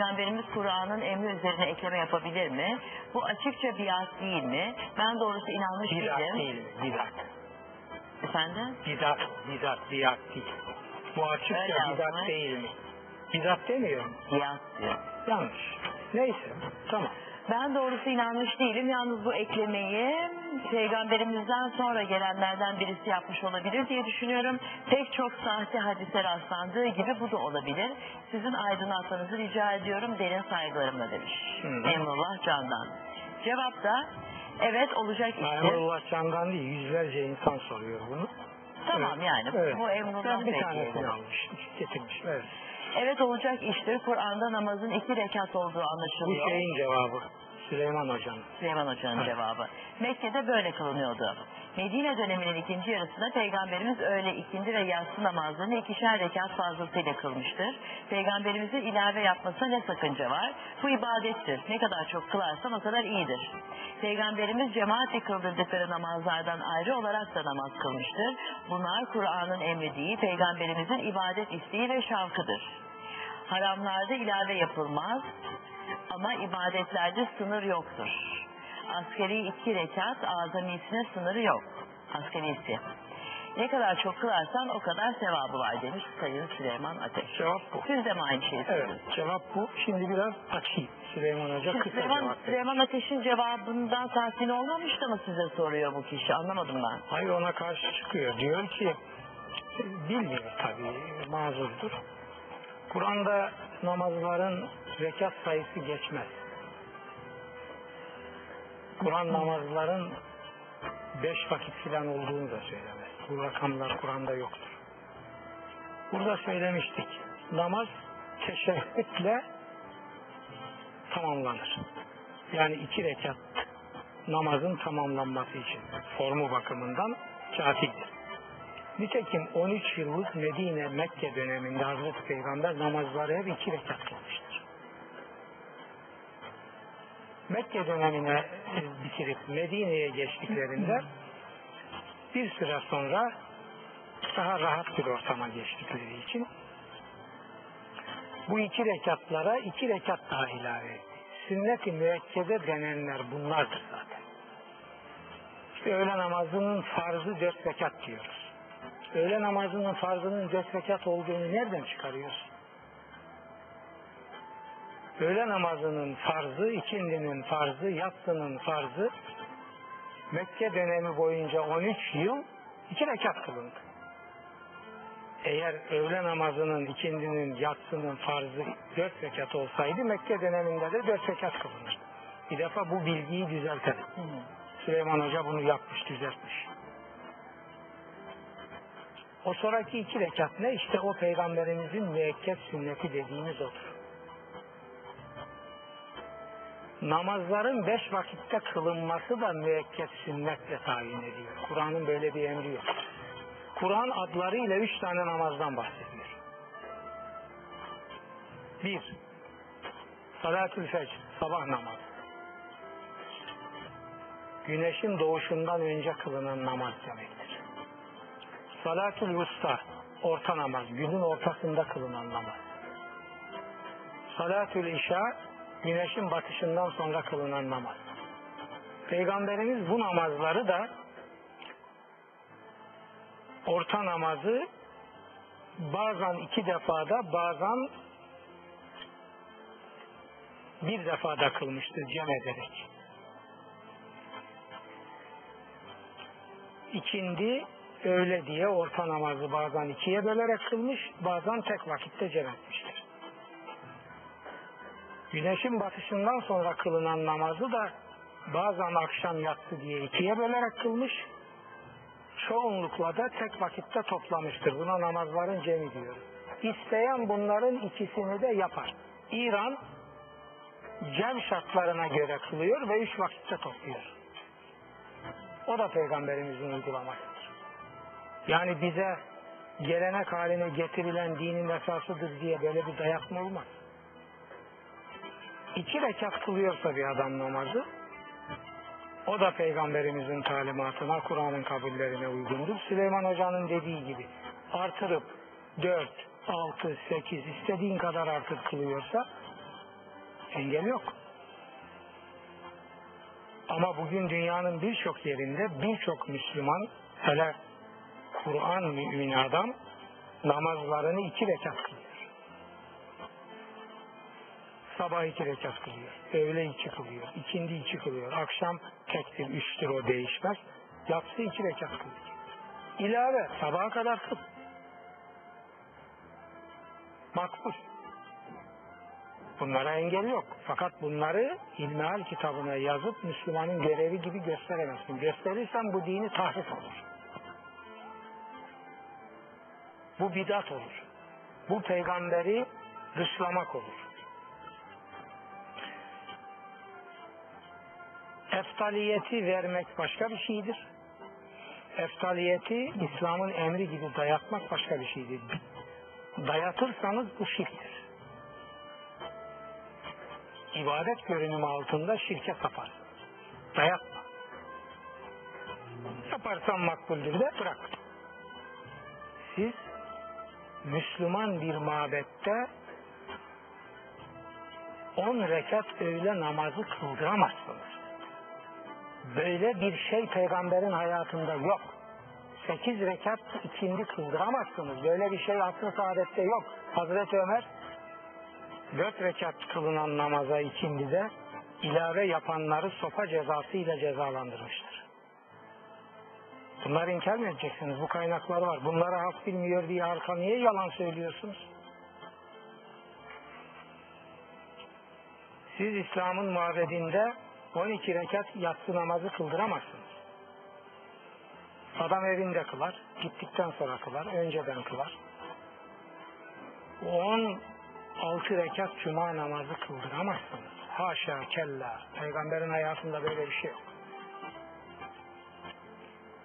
Peygamberimiz Kur'an'ın emri üzerine ekleme yapabilir mi? Bu açıkça biat değil mi? Ben doğrusu inanmış Bidat değilim. değil? Bidat. Efendim? Bidat, bidat, biat değil. Bu Öyle açıkça yazmış. bidat değil mi? Bidat demiyorum. Biat diyor. Yanlış. Neyse. Tamam. Ben doğrusu inanmış değilim. Yalnız bu eklemeyi peygamberimizden sonra gelenlerden birisi yapmış olabilir diye düşünüyorum. Pek çok sahte hadise rastlandığı gibi bu da olabilir. Sizin aydınlatmanızı rica ediyorum. Derin saygılarımla demiş. Hı. Emrullah Can'dan. Cevap da evet olacak iştir. Emrullah Can'dan değil, yüzlerce insan soruyor bunu. Tamam Evet, yani evet. bu emrullah Ben bir tanesini almış, getirmiş. Evet. Evet olacak iştir. Kur'an'da namazın iki rekat olduğu Bu anlaşılıyor. şeyin cevabı. Süleyman Hoca'nın. Süleyman Hoca'nın Evet. cevabı. Mekke'de böyle kılınıyordu. Medine döneminin ikinci yarısında Peygamberimiz öğle ikindi ve yatsı namazlarını ikişer rekat fazlasıyla kılmıştır. Peygamberimizin ilave yapmasına ne sakınca var? Bu ibadettir. Ne kadar çok kılarsan o kadar iyidir. Peygamberimiz cemaatle kıldırdıkları namazlardan ayrı olarak da namaz kılmıştır. Bunlar Kur'an'ın emrediği, Peygamberimizin ibadet isteği ve şavkıdır. Haramlarda ilave yapılmaz ama ibadetlerde sınır yoktur. Askeri iki rekat, azamisine sınırı yok. Askerisi. Ne kadar çok kılarsan o kadar sevabı var demiş Sayın Süleyman Ateş. Cevap bu. Siz de mi aynı şeyi Evet, cevap bu. Şimdi biraz açayım. Süleyman Hoca Şimdi kısa Süleyman, cevap. Süleyman Ateş'in cevabından tatmin olmamış da mı size soruyor bu kişi? Anlamadım ben. Hayır ona karşı çıkıyor. Diyor ki bilmiyor tabii mazurdur. Kur'an'da namazların rekat sayısı geçmez. Kur'an namazların beş vakit filan olduğunu da söylemez. Bu rakamlar Kur'an'da yoktur. Burada söylemiştik. Namaz teşehhütle tamamlanır. Yani iki rekat namazın tamamlanması için formu bakımından kafirdir. Nitekim 13 yıllık Medine Mekke döneminde Hazreti Peygamber namazları hep iki rekat kılmıştır. Mekke dönemine bitirip Medine'ye geçtiklerinde bir süre sonra daha rahat bir ortama geçtikleri için bu iki rekatlara iki rekat daha ilave etti. Sünnet-i müekkede denenler bunlardır zaten. İşte öğle namazının farzı dört rekat diyoruz. Öğle namazının farzının dört rekat olduğunu nereden çıkarıyoruz? Öğle namazının farzı, ikindinin farzı, yatsının farzı Mekke dönemi boyunca 13 yıl iki rekat kılındı. Eğer öğle namazının, ikindinin, yatsının farzı dört rekat olsaydı Mekke döneminde de dört rekat kılınır. Bir defa bu bilgiyi düzeltelim. Süleyman Hoca bunu yapmış, düzeltmiş. O sonraki iki rekat ne? İşte o peygamberimizin müekket sünneti dediğimiz odur. Namazların beş vakitte kılınması da müekket sünnetle tayin ediyor. Kur'an'ın böyle bir emri yok. Kur'an adlarıyla üç tane namazdan bahsediyor. Bir, salatül fecr, sabah namazı. Güneşin doğuşundan önce kılınan namaz demektir. Salatül vusta, orta namaz, günün ortasında kılınan namaz. Salatül işa, güneşin batışından sonra kılınan namaz. Peygamberimiz bu namazları da orta namazı bazen iki defada bazen bir defada kılmıştır cem ederek. İkindi öğle diye orta namazı bazen ikiye bölerek kılmış, bazen tek vakitte cem etmiştir. Güneşin batışından sonra kılınan namazı da bazen akşam yatsı diye ikiye bölerek kılmış, çoğunlukla da tek vakitte toplamıştır. Buna namazların cemi diyoruz. İsteyen bunların ikisini de yapar. İran cem şartlarına göre kılıyor ve üç vakitte topluyor. O da peygamberimizin uygulamasıdır. Yani bize gelenek haline getirilen dinin esasıdır diye böyle bir dayatma olmaz. İki rekat kılıyorsa bir adam namazı o da peygamberimizin talimatına, Kur'an'ın kabullerine uygundur. Süleyman Hoca'nın dediği gibi artırıp 4, 6, 8 istediğin kadar artık kılıyorsa engel yok. Ama bugün dünyanın birçok yerinde birçok Müslüman hele Kur'an mümini adam namazlarını iki rekat kılıyor. Sabah iki rekat kılıyor. Öğle iki kılıyor. ikindi iki kılıyor. Akşam tektir, üçtür o değişmez. Yatsı iki rekat kılıyor. İlave sabaha kadar kıl. Makbul. Bunlara engel yok. Fakat bunları İlmihal kitabına yazıp Müslümanın görevi gibi gösteremezsin. Gösterirsen bu dini tahrif olur. Bu bidat olur. Bu peygamberi dışlamak olur. Eftaliyeti vermek başka bir şeydir. Eftaliyeti İslam'ın emri gibi dayatmak başka bir şeydir. Dayatırsanız bu şirktir. İbadet görünümü altında şirke saparsınız. Dayatma. Yaparsan makbuldür de bırak. Siz Müslüman bir mabette on rekat öğle namazı kıldıramazsınız. Böyle bir şey peygamberin hayatında yok. Sekiz rekat ikindi kıldıramazsınız. Böyle bir şey asr-ı saadette yok. Hazreti Ömer dört rekat kılınan namaza ikindide ilave yapanları sopa cezası cezalandırmıştır. Bunları inkar mı edeceksiniz? Bu kaynaklar var. Bunları halk bilmiyor diye halka niye yalan söylüyorsunuz? Siz İslam'ın mabedinde 12 rekat yatsı namazı kıldıramazsınız. Adam evinde kılar, gittikten sonra kılar, önceden kılar. 16 rekat cuma namazı kıldıramazsınız. Haşa kella. Peygamberin hayatında böyle bir şey yok.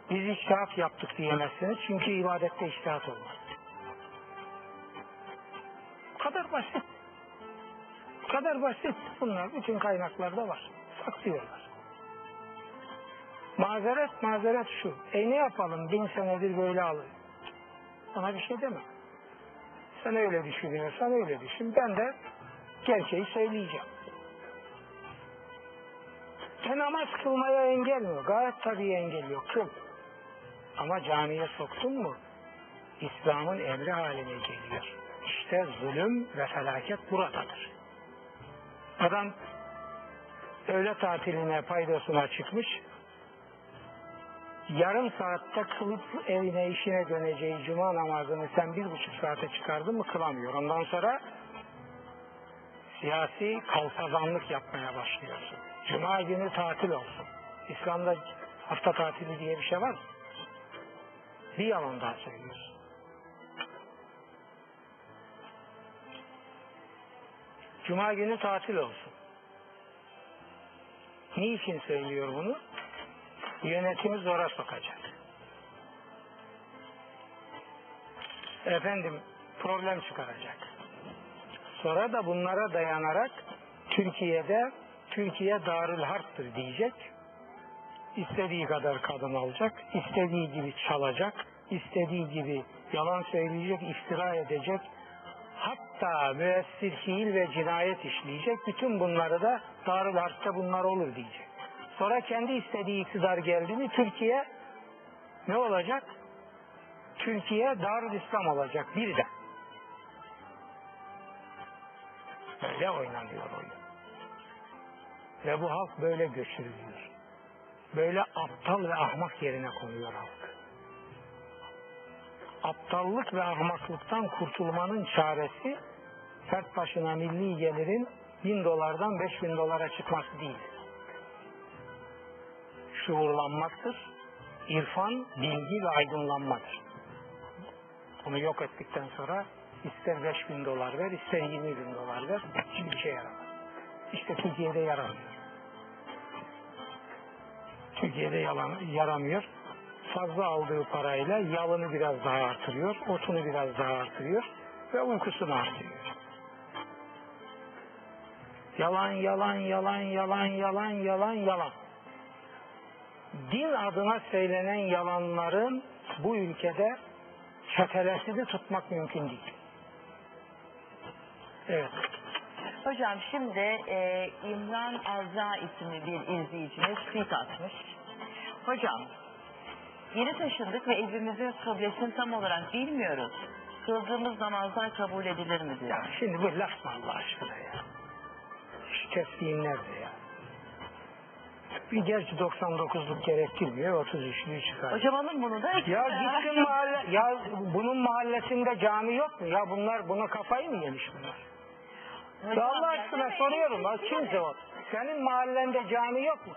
Biz iştihat yaptık diyemezsiniz çünkü ibadette iştihat olmaz. Bu kadar basit. Bu kadar basit. Bunlar bütün kaynaklarda var. Saklıyorlar. Mazeret mazeret şu. E ne yapalım bin senedir böyle alıyor. Ona bir şey deme. Sen öyle düşünüyorsan öyle düşün. Ben de gerçeği söyleyeceğim. E namaz kılmaya engel mi? Gayet tabii engel yok. Kıl. Ama camiye soktun mu İslam'ın emri haline geliyor. İşte zulüm ve felaket buradadır. Adam öğle tatiline paydosuna çıkmış. Yarım saatte kılıp evine işine döneceği cuma namazını sen bir buçuk saate çıkardın mı kılamıyor. Ondan sonra siyasi kalpazanlık yapmaya başlıyorsun. Cuma günü tatil olsun. İslam'da hafta tatili diye bir şey var mı? Bir yalan daha söylüyorsun. Cuma günü tatil olsun. Niçin söylüyor bunu? Yönetimi zora sokacak. Efendim problem çıkaracak. Sonra da bunlara dayanarak Türkiye'de Türkiye Darül Harp'tır diyecek. İstediği kadar kadın alacak, istediği gibi çalacak, istediği gibi yalan söyleyecek, iftira edecek, hatta müessir fiil ve cinayet işleyecek. Bütün bunları da Darül Harp'ta bunlar olur diyecek. Sonra kendi istediği iktidar geldi mi Türkiye ne olacak? Türkiye Darül İslam olacak birden. Böyle oynanıyor oyun. Ve bu halk böyle göçürülüyor. Böyle aptal ve ahmak yerine konuyor halk. Aptallık ve ahmaklıktan kurtulmanın çaresi fert başına milli gelirin bin dolardan beş bin dolara çıkması değil. Şuurlanmaktır. İrfan, bilgi ve aydınlanmadır. Bunu yok ettikten sonra ister beş bin dolar ver, ister yirmi bin dolar ver, hiçbir şey yaramaz. İşte Türkiye'de yaramıyor. Türkiye'de yalan, yaramıyor. Fazla aldığı parayla yalını biraz daha artırıyor, otunu biraz daha artırıyor ve uykusunu artırıyor. Yalan, yalan, yalan, yalan, yalan, yalan, yalan. Din adına söylenen yalanların bu ülkede çetelesini tutmak mümkün değil. Evet. Hocam şimdi e, İmran Azra isimli bir izleyicimiz tweet atmış. Hocam yeni taşındık ve evimizin kıblesini tam olarak bilmiyoruz. Kıldığımız namazlar kabul edilir mi diyor. Ya şimdi bu laf mı Allah aşkına ya? Şu tesbihim nerede ya? Bir gerçi 99'luk gerektirmiyor, 33'lüğü çıkar. Hocam alın bunu da. Ya gitsin mahalle, ya bunun mahallesinde cami yok mu? Ya bunlar buna kafayı mı yemiş bunlar? Ya Allah aşkına yani- soruyorum. Ha, kimse o? Senin mahallende cami yok mu?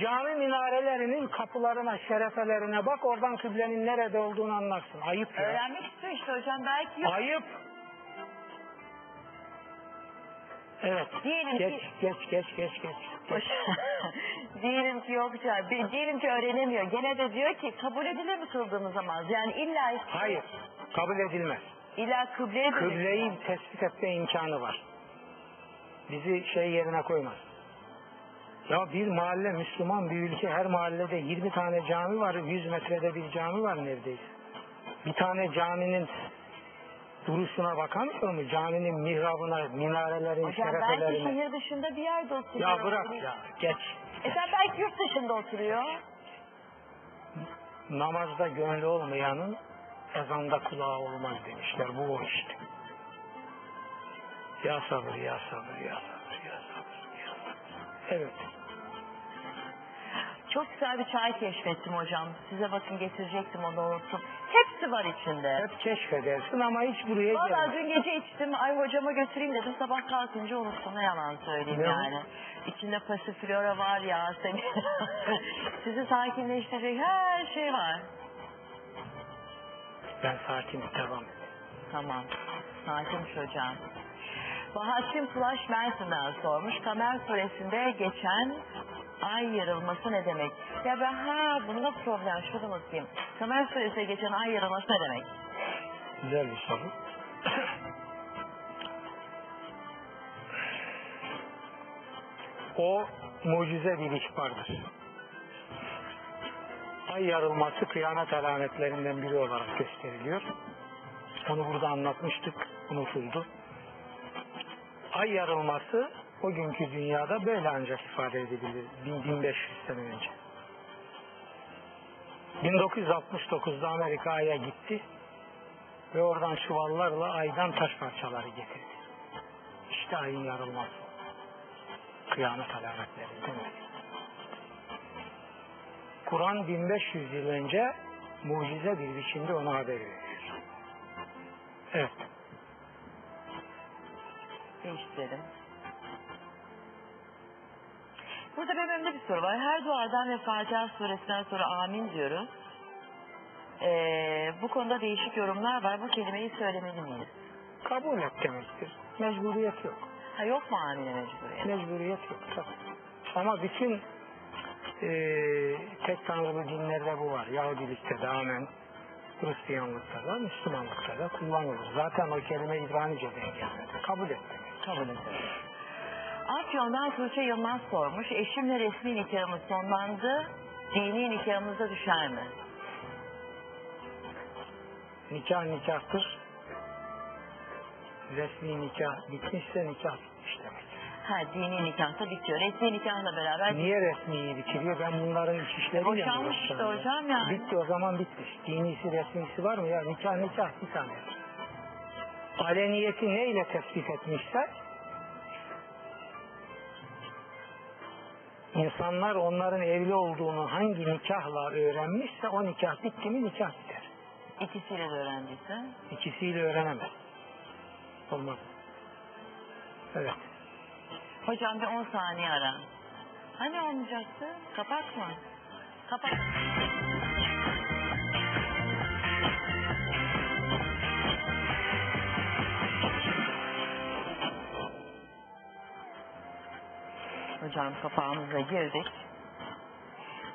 Cami minarelerinin kapılarına, şerefelerine bak oradan kıblenin nerede olduğunu anlarsın. Ayıp ya. Öğrenmek istiyor işte hocam belki yok. Ayıp. Evet. Diyelim Geç, ki- geç, geç, geç, geç. geç. (laughs) diyelim ki yok hocam. Di- Diyelim ki öğrenemiyor. Gene de diyor ki kabul edilir mi kıldığımız namaz? Yani illa Hayır. Kabul edilmez. illa kıbleye. Kıbleyi tespit etme imkanı var. Bizi şey yerine koymaz. Ya bir mahalle Müslüman bir ülke her mahallede 20 tane cami var 100 metrede bir cami var neredeyse. Bir tane caminin duruşuna bakamıyor mu? Caminin mihrabına, minarelerin, Hocam belki şerefelerine. şehir dışında bir yerde oturuyor. Ya bırak ya geç. E sen belki yurt dışında oturuyor. Namazda gönlü olmayanın ezanda kulağı olmaz demişler. Bu o işte. Ya sabır, ya sabır, ya sabır, ya sabır, ya sabır. Evet. Çok güzel bir çay keşfettim hocam. Size bakın getirecektim onu unuttum. Hepsi var içinde. Hep keşfedersin ama hiç buraya Valla gelmez. dün gece içtim. Ay hocama götüreyim dedim. Sabah kalkınca unuttum. Ne yalan söyleyeyim Ne yani. İçinde pasiflora var ya. Seni... (laughs) Sizi sakinleştirecek her şey var. Ben sakinim, devam. Tamam. Sakinmiş hocam. Bahattin Flash Mersin'den sormuş. Kamer suresinde geçen ay yarılması ne demek? Ya ben ha bunda problem. Şurada bakayım. Kamer suresinde geçen ay yarılması ne demek? Güzel bir soru. O mucize bir ihbardır. Ay yarılması kıyamet alametlerinden biri olarak gösteriliyor. Onu burada anlatmıştık, unutuldu. Ay yarılması o günkü dünyada böyle ancak ifade edilir 1500 sene önce. 1969'da Amerika Ay'a gitti ve oradan çuvallarla aydan taş parçaları getirdi. İşte ayın yarılması. Kıyamet alametlerinden biri. Kur'an 1500 yıl önce mucize bir biçimde ona haber veriyor. Evet. Değiştirelim. Burada benim önümde bir soru var. Her duadan ve Fatiha suresinden sonra amin diyoruz. Ee, bu konuda değişik yorumlar var. Bu kelimeyi söylemeli miyiz? Kabul et demektir. Mecburiyet yok. Ha yok mu amine mecburiyet? Mecburiyet yok tabii. Ama bütün eee tek tanrılı dinlerde bu var. Yahudilikte de amen, Hristiyanlıkta da, Müslümanlıkta da kullanılır. Zaten o kelime İbranice'den gelmedi. Kabul et demek. Kabul ederim. Afyon'dan Tuğçe Yılmaz sormuş. Eşimle resmi nikahımız sonlandı. Dini nikahımıza düşer mi? Nikah nikahtır. Resmi nikah bitmişse nikah bitmiş demek. Ha dini nikah da bitiyor. Resmi nikahla beraber Niye resmiyi bitiriyor? Ben bunların iş işleriyle mi Boşanmış işte hocam yani. Bitti o zaman bitmiş. Dinisi resmisi var mı ya? Nikah nikah bir tane. Aleniyeti neyle tespit etmişler? İnsanlar onların evli olduğunu hangi nikahla öğrenmişse o nikah bitti mi nikah biter. ikisiyle de öğrendiyse. İkisiyle öğrenemez. Olmaz. Evet. Hocam bir 10 saniye ara. Hani olmayacaktı? Kapatma. Kapat. Hocam kapağımıza girdik.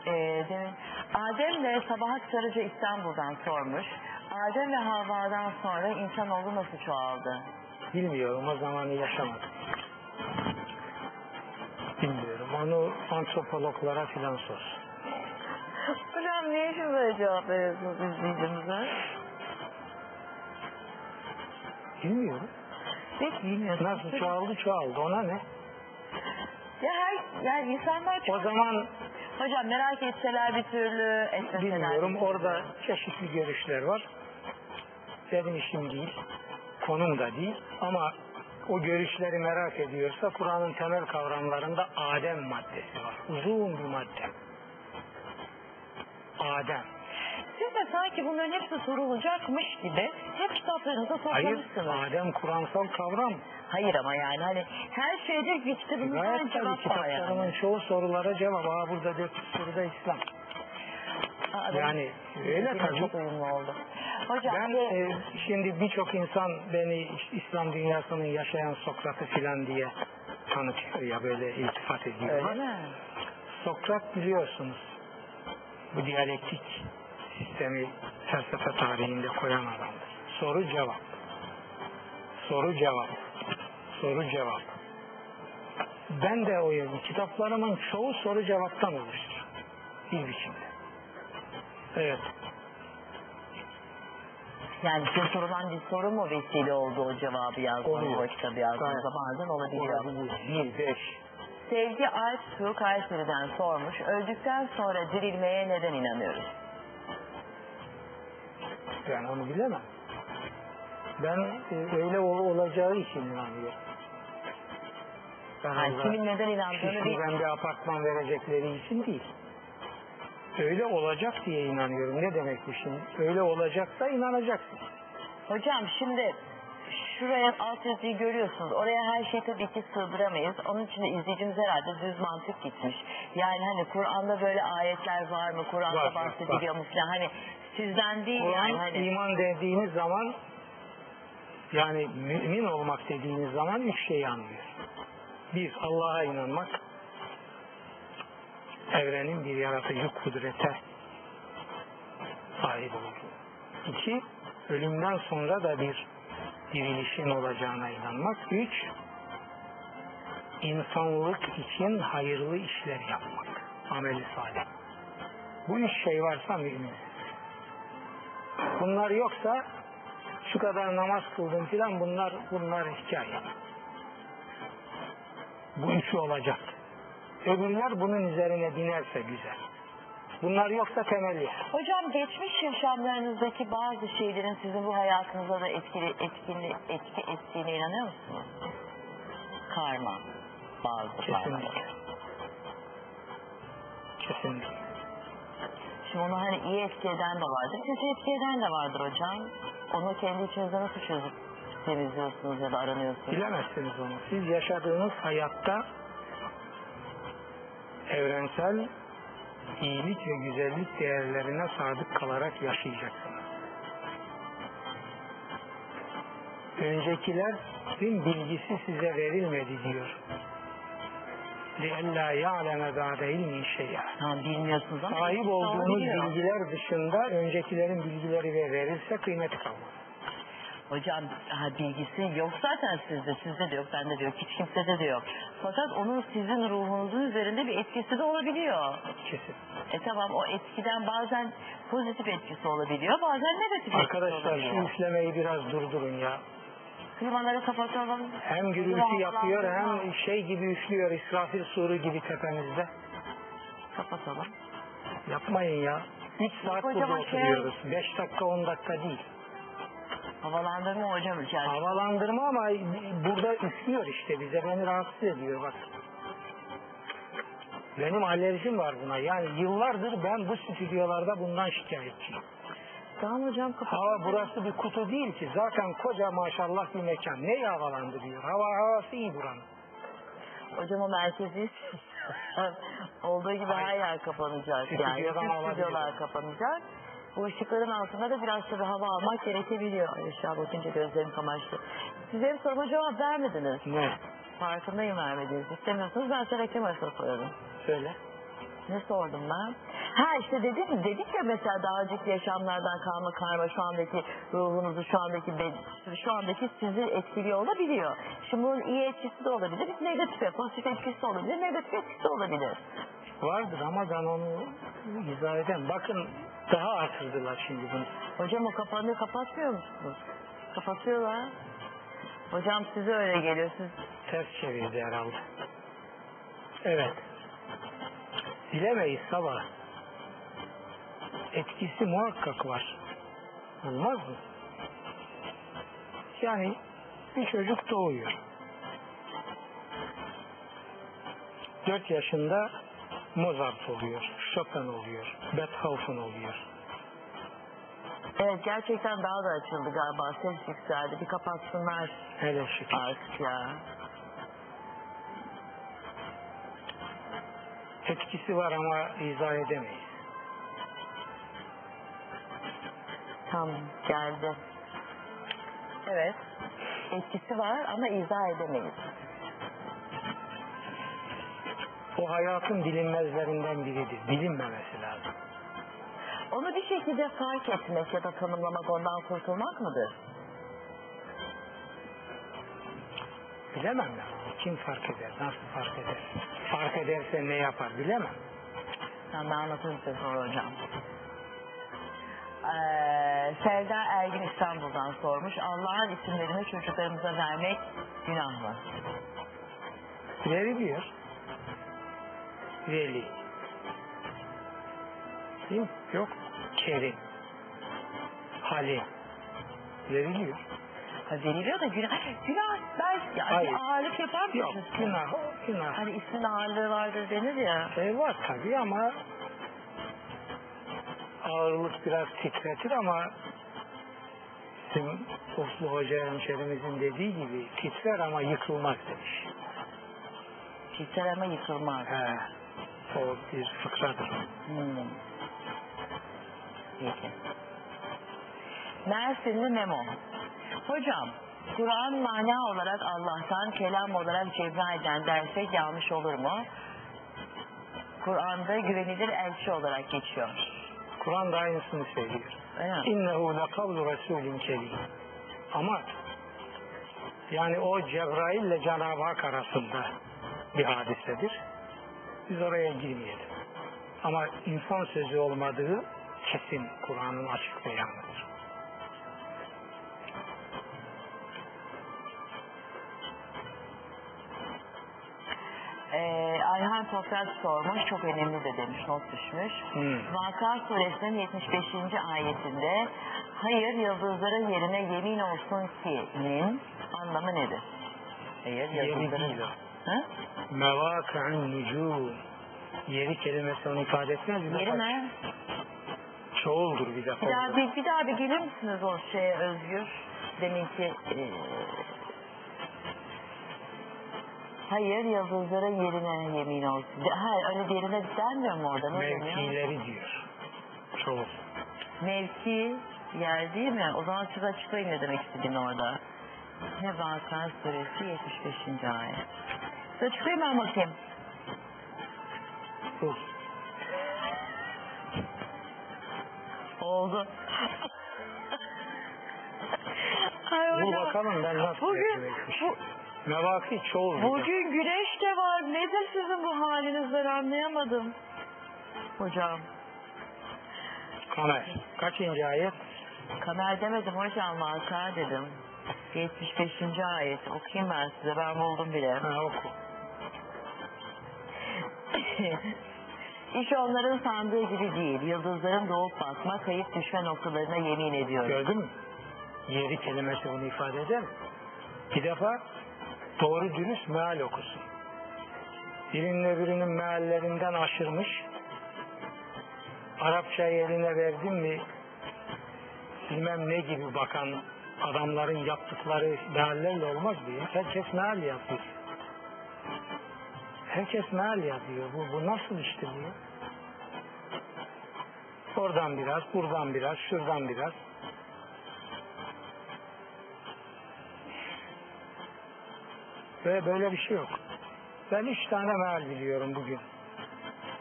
Ee, demin Adem'le Sabahat Sarıcı İstanbul'dan sormuş. Adem ve Havva'dan sonra insanoğlu nasıl çoğaldı? Bilmiyorum o zamanı yaşamadım. Bilmiyorum. Onu antropologlara filan sor. Hocam niye şimdi böyle cevap veriyorsunuz izleyicimize? Bilmiyorum. Hiç bilmiyorsunuz. Nasıl çoğaldı çoğaldı ona ne? Ya her, yani insanlar çok... O zaman Hocam merak etseler bir türlü, etmeseler bilmiyorum bir türlü. orada çeşitli görüşler var. Benim işim değil. Konum da değil. Ama o görüşleri merak ediyorsa Kur'an'ın temel kavramlarında Adem maddesi var. Uzun bir madde. Adem. Siz de sanki bunların hepsi sorulacakmış gibi hep kitaplarınıza Hayır, toplamışsınız. Adem kuramsal kavram. Hayır ama yani hani her şeyde bir kitabınızda Gayet tabii cevap var yani. kitaplarımın çoğu sorulara cevap. Aa burada dört soruda İslam. Aa, Yani öyle tabii. Çok uyumlu oldu. Hocam Ben e, şimdi birçok insan beni İslam dünyasının yaşayan Sokrat'ı filan diye tanıtıyor ya böyle iltifat ediyorlar. öyle mi? Sokrat biliyorsunuz bu diyalektik sistemi felsefe tarihinde koyan adamdır. Soru cevap. Soru cevap. Soru cevap. Ben de o yazı kitaplarımın çoğu soru cevaptan oluşur. Bir biçimde. Evet. Yani size sorulan bir soru mu vesile oldu o cevabı Oluyor. o kitabı yazdığınızda bazen olabiliyor. Bir, beş. Sevgi Alp Su Kayseri'den sormuş. Öldükten sonra dirilmeye neden inanıyoruz? Ben onu bilemem. Ben e, öyle ol- olacağı için inanıyorum. Ben Yani kimin neden inandığını bir... Şişli'den bir apartman verecekleri için değil. Öyle olacak diye inanıyorum. Ne demek bu şimdi? Öyle olacaksa inanacaksın. Hocam şimdi şuraya altyazıyı görüyorsunuz. Oraya her şeyi tabii ki sığdıramayız. Onun için de izleyicimiz herhalde düz mantık gitmiş. Yani hani Kur'an'da böyle ayetler var mı? Kur'an'da var, bahsediliyor mu falan. Hani sizden değil yani Kur'an hani. iman dediğiniz zaman yani mümin olmak dediğiniz zaman üç şeyi anlıyor. Bir, Allah'a inanmak. Evrenin bir yaratıcı kudrete sahip olduğu. İki, ölümden sonra da bir dirilişin olacağına inanmak. Üç, insanlık için hayırlı işler yapmak. Ameli salih. Bu üç şey varsa mümin. Bunlar yoksa şu kadar namaz kıldım filan bunlar bunlar hikaye. Bu üçü olacak. Öbürler bunun üzerine binerse güzel. Bunlar yoksa temelli. Hocam geçmiş yaşamlarınızdaki bazı şeylerin sizin bu hayatınıza da etkili, etkili, etki ettiğine inanıyor musunuz? Karma. Bazı karma. Kesinlikle. Kesinlikle. Şimdi onu hani iyi etki eden de vardır, kötü etki eden de vardır hocam. Onu kendi içinizde nasıl çözüp temizliyorsunuz ya da aranıyorsunuz? Bilemezsiniz onu. Siz yaşadığınız hayatta evrensel iyilik ve güzellik değerlerine sadık kalarak yaşayacaksınız. Öncekilerin bilgisi size verilmedi diyor. لِأَلَّا يَعْلَمَ بَعْدَ عِلْمٍ شَيْئًا Ha, bilmiyorsunuz ama Sahip etkisi olduğunuz olabiliyor. bilgiler dışında öncekilerin bilgileri ve verilse kıymeti kalmaz. Hocam ha, bilgisi yok zaten sizde, sizde de yok, bende de yok, hiç kimsede de yok. Fakat onun sizin ruhunuzun üzerinde bir etkisi de olabiliyor. Kesin. E tamam o etkiden bazen pozitif etkisi olabiliyor, bazen negatif etkisi Arkadaşlar şu olabiliyor. üflemeyi biraz durdurun ya. Klimaları kapatalım. Hem gürültü yapıyor hem şey gibi üflüyor İsrafil suru gibi tepemizde. Kapatalım. Yapmayın ya. 3 saat burada Kocaman şey- oturuyoruz. 5 dakika 10 dakika değil. Havalandırma hocam yani. Havalandırma ama burada üflüyor işte bize. Beni rahatsız ediyor bak. Benim alerjim var buna. Yani yıllardır ben bu stüdyolarda bundan şikayetçiyim. Tamam hocam kapatalım. Hava burası bir kutu değil ki. Zaten koca maşallah bir mekan. Neyi havalandırıyor? Hava havası iyi buranın. Hocam o merkezi (laughs) olduğu gibi her yer kapanacak. Yani stüdyolar kapanacak. Bu ışıkların altında da biraz tabii hava almak gerekebiliyor. Aşağı bakınca gözlerim kamaştı. Siz hep soruma cevap vermediniz. Ne? Farkındayım vermediniz. İstemiyorsunuz ben size reklam arasına sorarım. Söyle. Ne sordum ben? Ha işte dedik, dedik ya mesela daha önceki yaşamlardan kalma karma şu andaki ruhunuzu, şu andaki şu andaki sizi etkiliyor olabiliyor. Şimdi bunun iyi etkisi de olabilir, negatif, pozitif etkisi de olabilir, negatif etkisi de olabilir. Vardır ama ben onu izah edemem. Bakın daha artırdılar şimdi bunu. Hocam o kapanıyor, kapatmıyor musunuz? Kapatıyorlar. Hocam size öyle geliyor, siz Ters çevirdi herhalde. Evet. Bilemeyiz sabah. Etkisi muhakkak var. Olmaz mı? Yani bir çocuk doğuyor. Dört yaşında Mozart oluyor, Chopin oluyor, Beethoven oluyor. Evet gerçekten daha da açıldı galiba. Ses yükseldi. Bir kapatsınlar Hele şükür. artık ya. Etkisi var ama izah edemeyiz. Tam geldi. Evet. Etkisi var ama izah edemeyiz. O hayatın bilinmezlerinden biridir. Bilinmemesi lazım. Onu bir şekilde fark etmek ya da tanımlamak ondan kurtulmak mıdır? Bilemem ya. Kim fark eder? Nasıl fark eder? Fark ederse ne yapar? Bilemem. Sen de anlatır mısın sonra hocam? Ee, Selda Ergin İstanbul'dan sormuş. Allah'ın isimlerini çocuklarımıza vermek günah mı? Veriliyor. Veli. Değil mi? Yok. Kerim. Halim. Veriliyor. Ha, veriliyor da günah. Günah ben yani Hayır. bir ağırlık yapar Yok. mısınız? Günah. Günah. Hani ismin ağırlığı vardır denir ya. Şey var tabii ama ağırlık biraz titretir ama bizim Uslu Hoca hemşerimizin dediği gibi titrer ama yıkılmaz demiş. Titrer ama yıkılmaz. He, o bir fıkradır. Hmm. Peki. Mersinli Memo. Hocam, Kur'an mana olarak Allah'tan, kelam olarak Cebrail'den dersek yanlış olur mu? Kur'an'da güvenilir elçi olarak geçiyor. Kur'an da aynısını söylüyor. İnnehu lekavlu Resulün kerim. Ama yani o Cebrail ile Cenab-ı Hak arasında bir hadisedir. Biz oraya girmeyelim. Ama insan sözü olmadığı kesin Kur'an'ın açık beyanıdır. Ee, Ayhan Toprak sormuş, çok önemli de demiş, not düşmüş. Hmm. Vakıa suresinin 75. ayetinde hayır yıldızların yerine yemin olsun ki'nin anlamı nedir? Hayır Yeri yıldızların... değil Hı? Mevâkı'ın. Yeri kelimesi onu ifade etmez mi? Yeri mi? Çoğuldur bir defa. Bir daha bir, bir daha bir gelir misiniz o şeye Özgür? Deminki e, Hayır yıldızların yerine yemin olsun. De- Ha öyle yerine denmiyor mu orada? Ne? Mevkileri diyor. Çoğul. Mevki yer değil mi? O zaman siz açıklayın ne demek istediğini orada. Ne Vakıa suresi 75. ayet. Açıklayın ben bakayım. Dur. Oldu. Ay Dur hocam. bakalım ben nasıl Bugün, bu, Mevaki çoğul. bugün güneş de var. Nedir sizin bu haliniz ben anlayamadım. Hocam. Kamer. Kaçıncı ayet? Kamer demedim hocam vaka dedim. 75. ayet. Okuyayım ben size. Ben buldum bile. Ha oku. (laughs) İş onların sandığı gibi değil. Yıldızların doğup batma, kayıp düşme noktalarına yemin ediyorum. Gördün mü? Yeri kelimesi bunu ifade eder? Bir defa doğru dürüst meal okusun. Birinin öbürünün meallerinden aşırmış. Arapçayı eline verdin mi bilmem ne gibi bakan adamların yaptıkları meallerle olmaz diyor. Herkes meal yapıyor. Herkes meal yazıyor. Bu, bu nasıl bu? ya? Oradan biraz, buradan biraz, şuradan biraz. Ve böyle bir şey yok. Ben üç tane meal biliyorum bugün.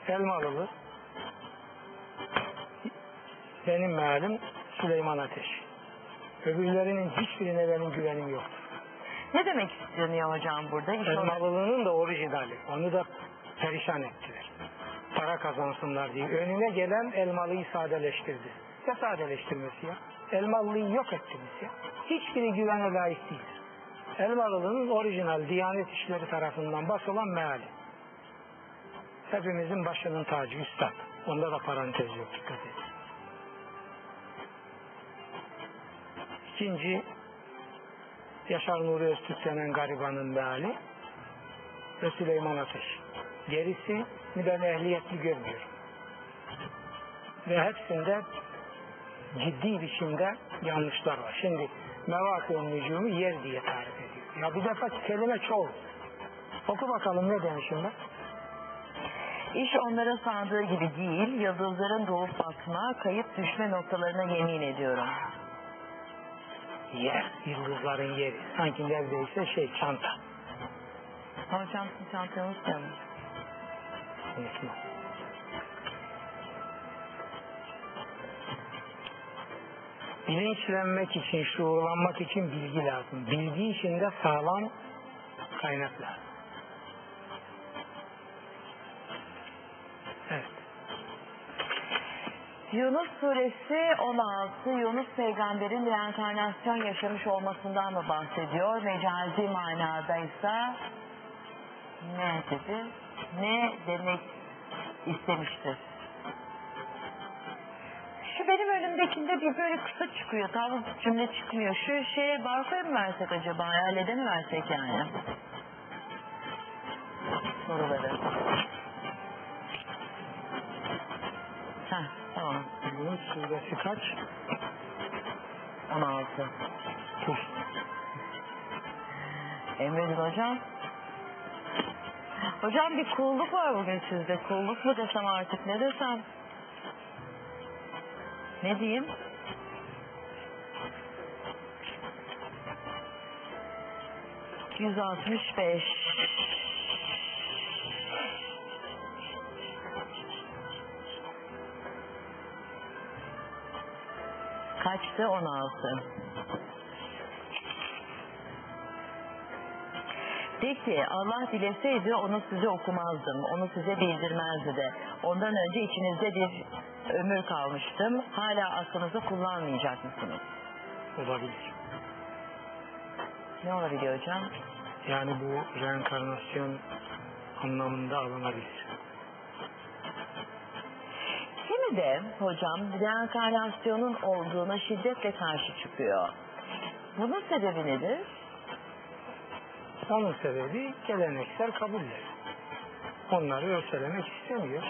Elmalılı. Benim mealim Süleyman Ateş. Öbürlerinin hiçbirine benim güvenim yoktur. Ne demek isteniyor hocam burada? İş Elmalılının da orijinali. Onu da perişan ettiler. Para kazansınlar diye. Önüne gelen elmalıyı sadeleştirdi. Ne sadeleştirmesi ya? Elmalıyı yok ettiniz ya. Hiçbiri güvene layık değil. Elmalılının orijinal Diyanet İşleri tarafından basılan meali. Hepimizin başının tacı üstad. Onda da parantez yok dikkat edin. İkinci Yaşar Nuri Öztürk denen garibanın meali ve Süleyman Ateş. Gerisi ben ehliyetli görmüyorum. Ve hepsinde ciddi biçimde yanlışlar var. Şimdi mevakı nücumu yer diye tarif ediyor. Ya bir defa kelime çoğul. Oku bakalım ne demişim ben? İş onların sandığı gibi değil, yıldızların doğup batma, kayıp düşme noktalarına yemin ediyorum. Yer, yıldızların yeri. Sanki neredeyse şey çanta. Hocam siz çantayı unutmayalım. Unutma. Bilinçlenmek için, şuurlanmak için bilgi lazım. Bilgi için de sağlam kaynak lazım. Yunus suresi 16 Yunus peygamberin reenkarnasyon yaşamış olmasından mı bahsediyor? Mecazi manada ise ne dedi? Ne demek istemiştir? Şu benim önümdekinde bir böyle kısa çıkıyor. Tam cümle çıkmıyor. Şu şeye barkoya mı versek acaba? Hayalede mi versek yani? Soruları. Heh, tamam. Yunus suresi kaç? 16. Dur. Emredin hocam. Hocam bir kulluk var bugün sizde. Kulluk mu desem artık ne desem? Ne diyeyim? Yüz altmış beş. Kaçtı? On altı. De ki Allah dileseydi onu size okumazdım, onu size bildirmezdi de. Ondan önce içinizde bir ömür kalmıştım. Hala aklınızı kullanmayacak mısınız? Olabilir. Ne olabilir hocam? Yani bu reenkarnasyon anlamında alınabilir. Kimi de hocam reenkarnasyonun olduğuna şiddetle karşı çıkıyor. Bunun sebebi nedir? Onun sebebi geleneksel kabuller. Onları örselemek istemiyor.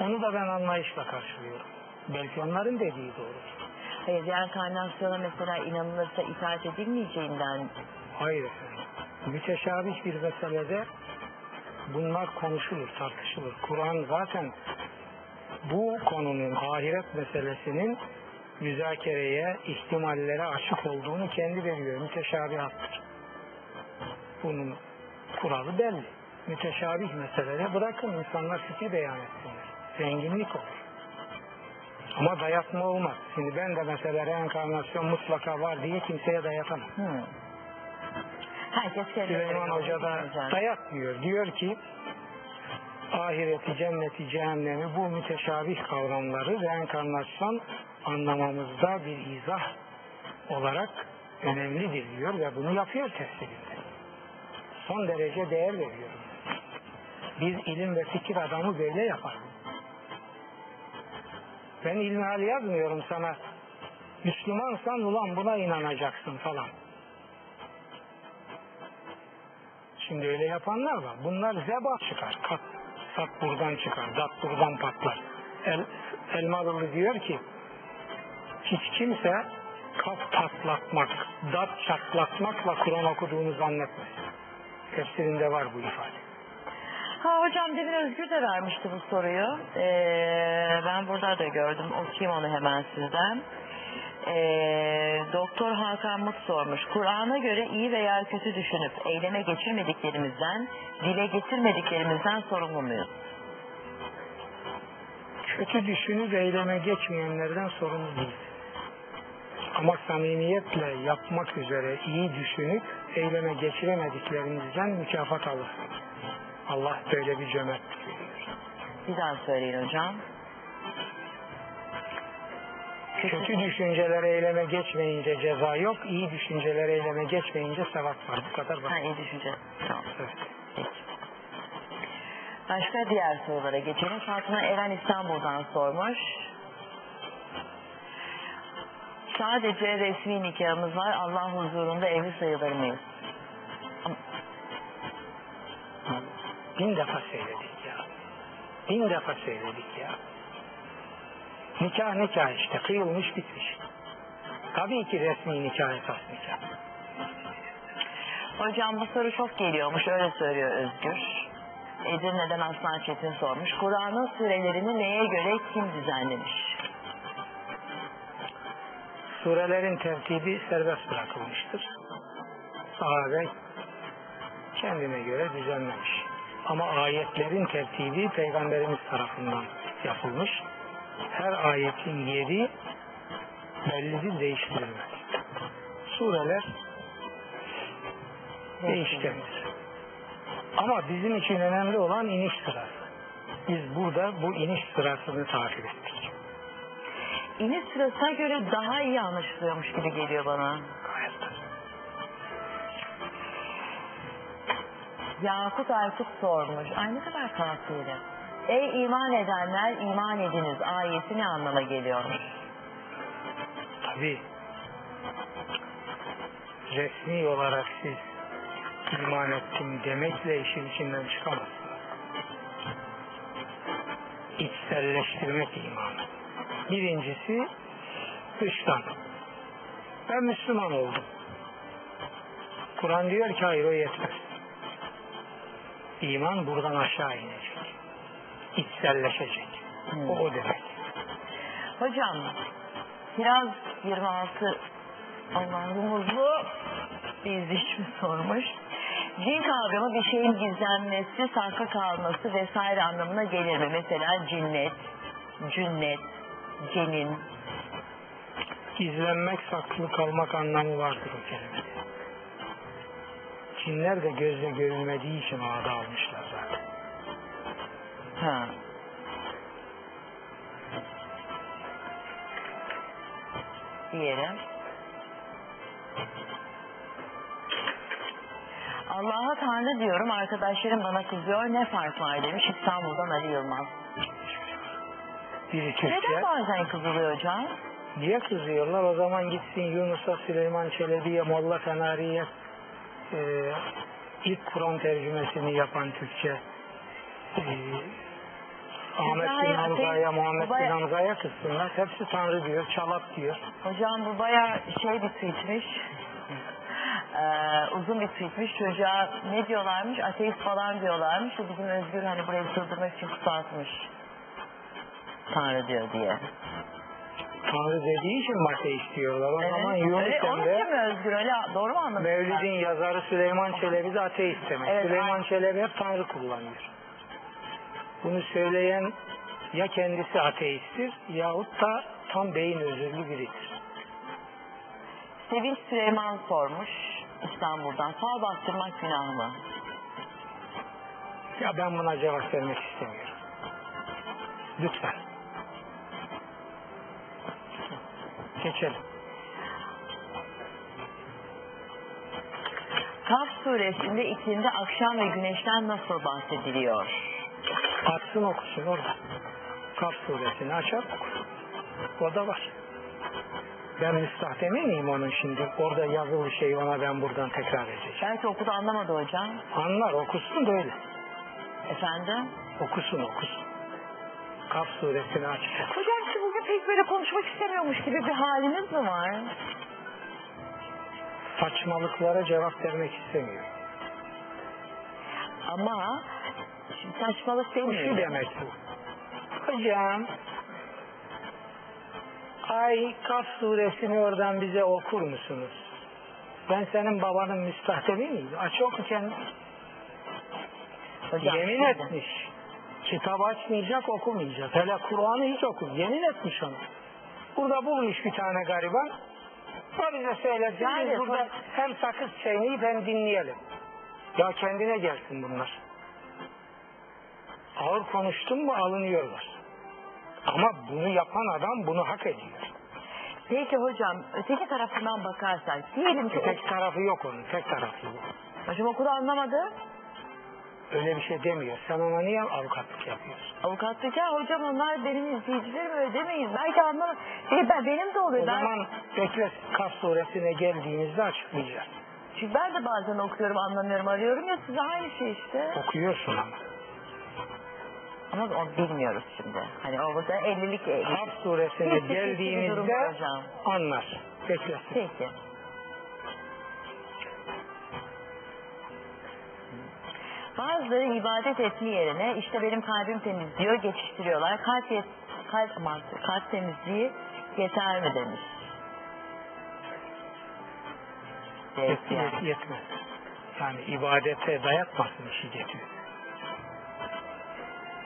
Onu da ben anlayışla karşılıyorum. Belki onların dediği doğrudur. Hayır reenkarnasyona mesela inanılırsa itaat edilmeyeceğinden Hayır efendim. Müteşabih bir meselede bunlar konuşulur, tartışılır. Kur'an zaten bu konunun ahiret meselesinin müzakereye, ihtimallere açık olduğunu kendi veriyor. Müteşabihattır. Bunun kuralı belli. Müteşabih meselede bırakın insanlar fikir beyan etsinler. Zenginlik olur. Ama dayatma olmaz. Şimdi ben de mesela reenkarnasyon mutlaka var diye kimseye dayatamam. Hmm. Herkes Süleyman Hoca da dayatmıyor. Diyor ki ahireti, cenneti, cehennemi bu müteşabih kavramları reenkarnasyon anlamamızda bir izah olarak önemlidir diyor ve bunu yapıyor tefsirinde. Son derece değer veriyor. Biz ilim ve fikir adamı böyle yapar. Ben ilmihal yazmıyorum sana. Müslümansan ulan buna inanacaksın falan. Şimdi öyle yapanlar var. Bunlar zeba çıkar. Kat, sat buradan çıkar. Dat buradan patlar. El, Elmalılı diyor ki hiç kimse kaf patlatmak, dat çatlatmakla Kur'an okuduğunu zannetmesin. Tefsirinde var bu ifade. Ha hocam demin Özgür de vermişti bu soruyu. Ee, ben burada da gördüm. Okuyayım onu hemen sizden. Ee, Doktor Hakan Mut sormuş. Kur'an'a göre iyi veya kötü düşünüp eyleme geçirmediklerimizden, dile getirmediklerimizden sorumlu muyuz? Kötü düşünüp eyleme geçmeyenlerden sorumlu değil. Ama samimiyetle yapmak üzere iyi düşünüp eyleme geçiremediklerimizden mükafat alır. Allah böyle bir veriyor. Bir daha söyleyin hocam. Kötü düşüncelere eyleme geçmeyince ceza yok, iyi düşüncelere eyleme geçmeyince sevap var. Bu kadar Ha basit. iyi düşünce. Tamam. Evet. Peki. Başka diğer sorulara geçelim. Fatma Eren İstanbul'dan sormuş. Sadece resmi nikahımız var. Allah huzurunda evli sayılır mıyız? Bin defa söyledik ya. Bin defa söyledik ya. Nikah nikah işte kıyılmış bitmiş. Tabii ki resmi nikah esas nikah. Hocam bu soru çok geliyormuş öyle söylüyor Özgür. Edirne'den Aslan Çetin sormuş. Kur'an'ın sürelerini neye göre kim düzenlemiş? Surelerin tertibi serbest bırakılmıştır. Sahabe kendine göre düzenlemiş. Ama ayetlerin tertibi peygamberimiz tarafından yapılmış. Her ayetin yeri bellidir değiştirilmez. Sureler değişkendir. Ama bizim için önemli olan iniş sırası. Biz burada bu iniş sırasını takip ettik. İniş sırasına göre daha iyi anlaşılıyormuş gibi geliyor bana. Yakut Aykut sormuş. Ay ne kadar farklıydı. Ey iman edenler iman ediniz ayeti ne anlama geliyormuş? Tabii resmi olarak siz iman ettim demekle işin içinden çıkamazsınız. İçselleştirmek imanı. Birincisi dıştan. Ben Müslüman oldum. Kur'an diyor ki hayır o yetmez. İman buradan aşağı inecek. İçselleşecek. O, o demek. Hocam biraz 26 Allah'ımızı izleyicimiz sormuş. Cin kavramı bir şeyin gizlenmesi, saklı kalması vesaire anlamına gelir mi? Mesela cinnet, cünnet, cenin. gizlenmek, saklı kalmak anlamı vardır o kelimede. Cinler de gözle görülmediği için adı almışlar zaten. Ha. Diğeri. Allah'a Tanrı diyorum arkadaşlarım bana kızıyor ne fark var demiş İstanbul'dan Ali Yılmaz. Biri Neden bazen kızılıyor hocam? Niye kızıyorlar? O zaman gitsin Yunus'a, Süleyman Çelebi'ye, Molla Fenari'ye e, ilk Kur'an tercümesini yapan Türkçe e, Ahmet bin Hamza'ya, ateist, Muhammed bin baya- Hamza'ya kızsınlar. Hepsi Tanrı diyor, çalap diyor. Hocam bu baya şey bir tweetmiş. Ee, uzun bir tweetmiş. Çocuğa ne diyorlarmış? Ateist falan diyorlarmış. Ve bizim Özgür hani burayı sığdırmak için kısaltmış. Tanrı diyor diye. Tanrı dediği için Mate istiyorlar. O zaman Evet. Yunus Öyle, onun Emre için mi Özgür? Öyle doğru mu anladın? Mevlid'in yazarı Süleyman Çelebi de ateist demek. Evet, Süleyman. Çelebi hep Tanrı kullanıyor. Bunu söyleyen ya kendisi ateisttir yahut da tam beyin özürlü biridir. Sevinç Süleyman sormuş İstanbul'dan. Fal bastırmak günah mı? Ya ben buna cevap vermek istemiyorum. Lütfen. Geçelim. Kaf suresinde ikindi akşam ve güneşten nasıl bahsediliyor? Atsın okusun orada. Kaf suresini açar okur. O da var. Ben müstahdemi miyim onun şimdi? Orada yazılı şey ona ben buradan tekrar edeceğim. Belki okudu anlamadı hocam. Anlar okusun da öyle. Efendim? Okusun okusun. Kaf suresini aç. Hocam siz bugün pek böyle konuşmak istemiyormuş gibi bir haliniz mi var? Saçmalıklara cevap vermek istemiyorum. Ama saçmalık Bu şu demek bu. Hocam Ay Kaf suresini oradan bize okur musunuz? Ben senin babanın müstahdemi miyim? Aç oku kendin. Hocam, Yemin şimdi- etmiş. Kitap açmayacak, okumayacak. Hele Kur'an'ı hiç okur. Yemin etmiş onu. Burada bulmuş bir tane gariban. O bize söylesin. Yani biz burada bu- hem sakız çiğneyip hem dinleyelim. Ya kendine gelsin bunlar. Ağır konuştun mu alınıyorlar. Ama bunu yapan adam bunu hak ediyor. Peki hocam öteki tarafından bakarsak diyelim ki Tek tarafı yok onun. Tek tarafı yok. hocam okudu anlamadı. Öyle bir şey demiyor. Sen ona niye avukatlık yapıyorsun? Avukatlık ya hocam onlar benim izleyicilerim öyle demeyin. Belki anlamadı. Değil, ben, benim de oluyor. O ben, zaman bekle Kaf suresine geldiğimizde açıklayacağız. Çünkü ben de bazen okuyorum anlamıyorum arıyorum ya size aynı şey işte. Okuyorsun ama. Ama onu bilmiyoruz şimdi. Hani o burada 50'lik 50. Hap suresine durum geldiğimizde var hocam. anlar. Beklesin. Peki. Bazıları ibadet etme yerine işte benim kalbim temiz diyor geçiştiriyorlar. Kalp, yet, kalp, aman, kalp temizliği yeter mi demiş. Evet, Yet- yani. yet- yetmez. Yani ibadete dayatmasın getiriyor.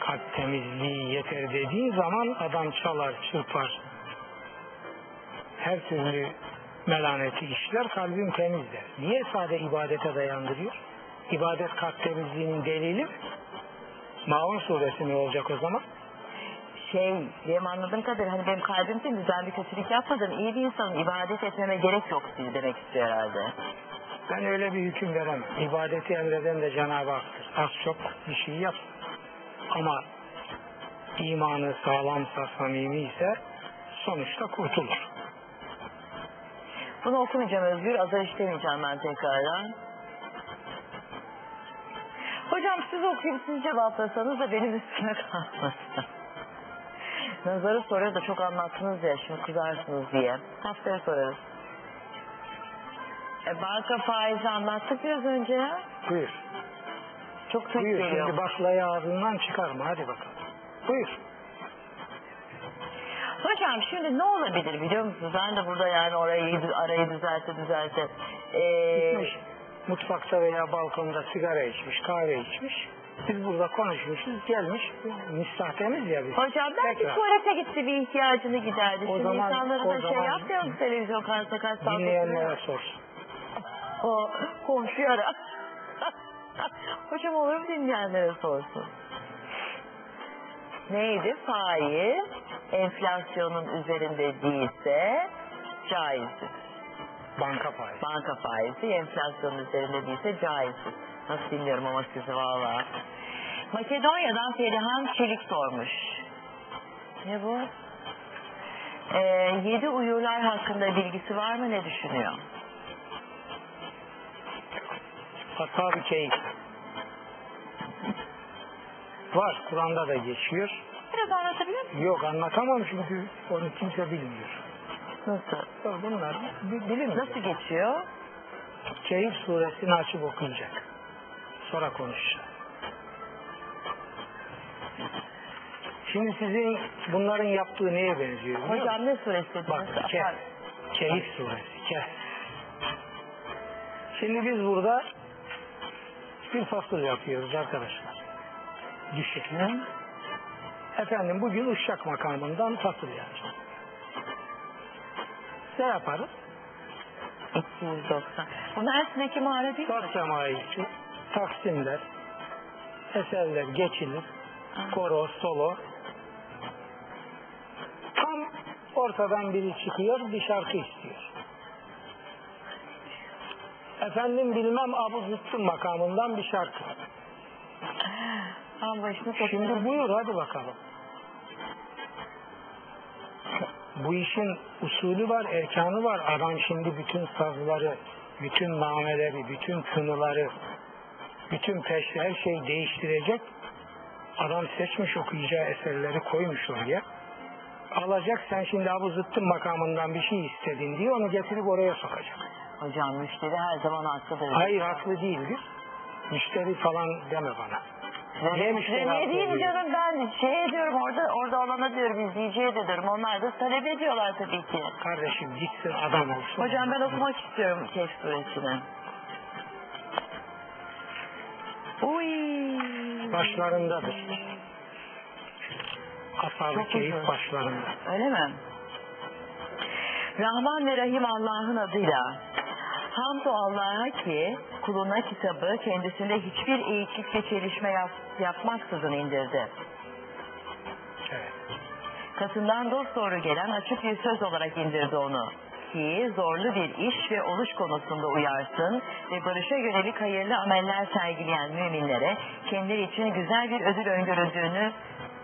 Kalp temizliği yeter dediğin zaman adam çalar, çırpar. Her türlü melaneti işler kalbim temiz der. Niye sade ibadete dayandırıyor? İbadet kalp temizliğinin delili mi? Maun suresi ne olacak o zaman? Şey, benim anladığım kadarıyla hani benim kalbim temiz, ben bir kötülük yapmadım, iyi bir insanım, ibadet etmeme gerek yok diye demek istiyor herhalde. Ben öyle bir hüküm veremem. İbadeti emreden de Cenab-ı Hak'tır. Az çok bir şey yap. Ama imanı sağlamsa, samimi ise sonuçta kurtulur. Bunu okumayacağım Özgür, azar işlemeyeceğim ben tekrardan. Hocam siz okuyup siz cevaplasanız da benim üstüme kalmasın. Nazarı soruyor da çok anlattınız ya şimdi kızarsınız diye. Haftaya sorarız. E, banka faizi anlattık biraz önce. Buyur. Çok tek Buyur. geliyor. Şimdi baklayı ağzından çıkarma. Hadi bakalım. Buyur. Hocam şimdi ne olabilir biliyor musunuz? Ben de burada yani orayı arayı düzelte düzelte. Ee, Gitmiş mutfakta veya balkonda sigara içmiş, kahve içmiş. Biz burada konuşmuşuz. Gelmiş. Müstahtemiz ya biz. hocam belki Tekrar. tuvalete gitti bir ihtiyacını giderdi. O Şimdi zaman- insanlara o da şey zaman- yapmıyor mu televizyon karşısında kaç saat Dinleyenlere oturuyor? sorsun. O komşuyu ara. (laughs) Hocam olur mu dinleyenlere sorsun? Neydi? Faiz enflasyonun üzerinde değilse caizdir. Banka faizi. Banka faizi enflasyonun üzerinde değilse caizdir. Nasıl bilmiyorum ama sizi valla. Makedonya'dan Perihan Çelik sormuş. Ne bu? Ee, yedi uyurlar hakkında bilgisi var mı ne düşünüyor? Ashab-ı keyif. Var. Kur'an'da da geçiyor. Biraz anlatabilir misin? Yok anlatamam çünkü onu kimse bilmiyor. Nasıl? Bunlar bi- bilinmiyor. Nasıl geçiyor? Keyif suresini açıp okuyacak. Sonra konuşacağız. Şimdi sizin bunların yaptığı neye benziyor? biliyor musun? Hocam ne suresi? Bak Kehf. Keyif suresi. Kehf. Şimdi biz burada bir fasıl yapıyoruz arkadaşlar. Düşün. Efendim bugün Uşak makamından fasıl yapacağız. Ne yaparız? 290. Bu Mersin'deki mağara değil mi? Semaisi, taksimler, eserler geçilir, koro, solo. Tam ortadan biri çıkıyor, bir şarkı istiyor. Efendim bilmem Abu Zıttın makamından bir şarkı. Şimdi buyur hadi bakalım. Bu işin usulü var, erkanı var. Adam şimdi bütün sazları, bütün nameleri, bütün tınıları, bütün peşri her şeyi değiştirecek. Adam seçmiş okuyacağı eserleri koymuş oraya. Alacak sen şimdi Abu Zıttın makamından bir şey istedin diye onu getirip oraya sokacak. Hocam müşteri her zaman haklıdır. Hayır haklı değildir. Müşteri falan deme bana. Niye müşteri Ne haklı oluyor? canım ben şey diyorum orada orada olana diyorum izleyiciye de diyorum onlar da talep ediyorlar tabii ki. Kardeşim gitsin adam olsun. Hocam ben okumak istiyorum Kehf suresini. Uy. başlarındadır. Ashab-ı Çok keyif uzun. başlarında. Öyle mi? Rahman ve Rahim Allah'ın adıyla. Hamdü Allah'a ki kuluna kitabı kendisinde hiçbir eğiklik ve çelişme yap, yapmaksızın indirdi. Evet. Katından dosdoğru gelen açık bir söz olarak indirdi onu. Ki zorlu bir iş ve oluş konusunda uyarsın ve barışa yönelik hayırlı ameller sergileyen müminlere kendileri için güzel bir ödül öngörüldüğünü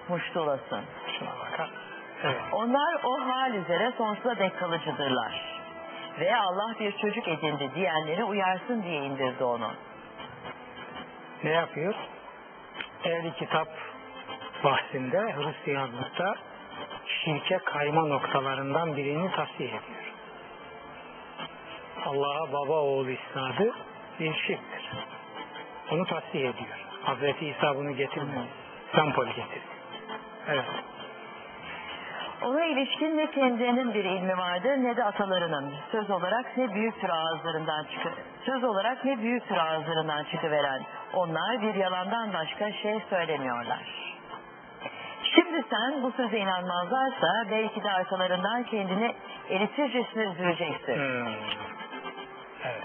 muştulasın. Şuna bakar. Evet. Onlar o hal üzere sonsuza dek kalıcıdırlar. Ve Allah bir çocuk edindi diyenleri uyarsın diye indirdi onu. Ne yapıyor? Ehli kitap bahsinde Hristiyanlıkta şirke kayma noktalarından birini tasdik ediyor. Allah'a baba oğul isnadı bir şirktir. Onu tasdik ediyor. Hazreti İsa bunu getirmiyor. Sempol getirdi. Evet. Ona ilişkin ne kendilerinin bir ilmi vardır ne de atalarının. Söz olarak ne büyüktür ağızlarından çıkı. Söz olarak ne büyüktür ağızlarından çıkıveren. Onlar bir yalandan başka şey söylemiyorlar. Şimdi sen bu söze inanmazlarsa belki de arkalarından kendini eritircesine üzüleceksin. Hmm. Evet.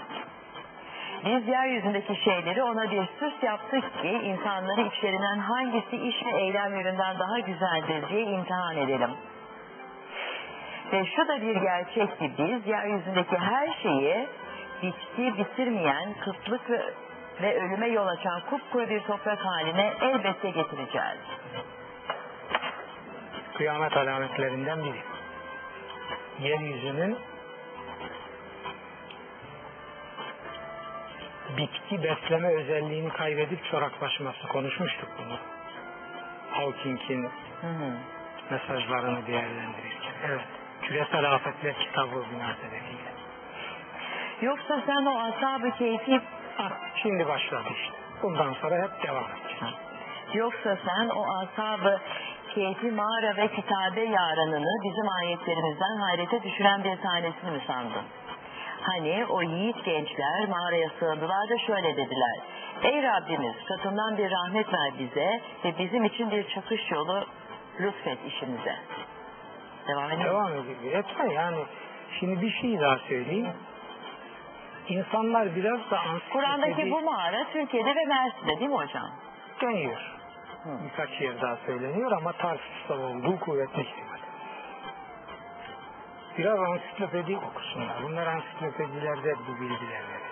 Biz yeryüzündeki şeyleri ona bir süs yaptık ki insanları içlerinden hangisi iş ve eylem yönünden daha güzeldir diye imtihan edelim. Ve şu da bir gerçek ki biz yeryüzündeki her şeyi bitti bitirmeyen kıtlık ve, ve ölüme yol açan kupkuru bir toprak haline elbette getireceğiz. Kıyamet alametlerinden biri. Yeryüzünün bitki besleme özelliğini kaybedip çoraklaşması. Konuşmuştuk bunu. Hawking'in mesajlarını değerlendirirken. Evet. Küresel Afetler kitabı münasebetiyle. Yoksa sen o ashab-ı keyfi Ah, şimdi başladı işte. Bundan sonra hep devam edeceğiz. Yoksa sen o asabı keyfi mağara ve kitabe yaranını bizim ayetlerimizden hayrete düşüren bir tanesini mi sandın? Hani o yiğit gençler mağaraya sığındılar da şöyle dediler. Ey Rabbimiz katından bir rahmet ver bize ve bizim için bir çıkış yolu lütfet işimize. Devam edelim. Devam ediyor. Etme yani. Şimdi bir şey daha söyleyeyim. İnsanlar biraz da Kur'an'daki bu mağara Türkiye'de ve Mersin'de değil mi hocam? deniyor. Birkaç yer daha söyleniyor ama Tarsus'ta olduğu kuvvetli ihtimal. Biraz ansiklopedi okusunlar. Bunlar ansiklopedilerde bu bilgiler verir.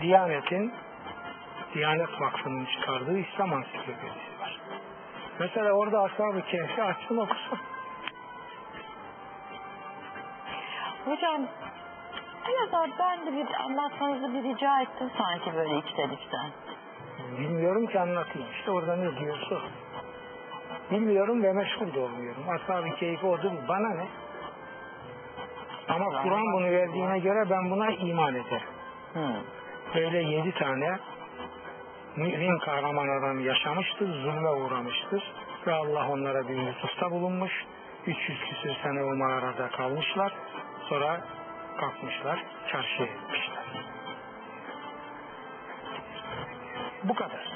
Diyanet'in Diyanet Vakfı'nın çıkardığı İslam ansiklopedisi. Mesela orada Ashab-ı Kehf'i açsın okusun. Hocam biraz ben de bir anlatmanızı bir rica ettim sanki böyle içten. Bilmiyorum ki anlatayım. İşte orada ne diyorsa. Bilmiyorum ve meşgul da olmuyorum. Ashab-ı keyfi odur. Bana ne? Ama Kur'an bunu verdiğine göre ben buna iman ederim. Hı. Böyle yedi tane mümin kahraman adam yaşamıştır, zulme uğramıştır. Ve Allah onlara bir lütufta bulunmuş. 300 küsür sene o mağarada kalmışlar. Sonra kalkmışlar, çarşıya gitmişler. Bu kadar.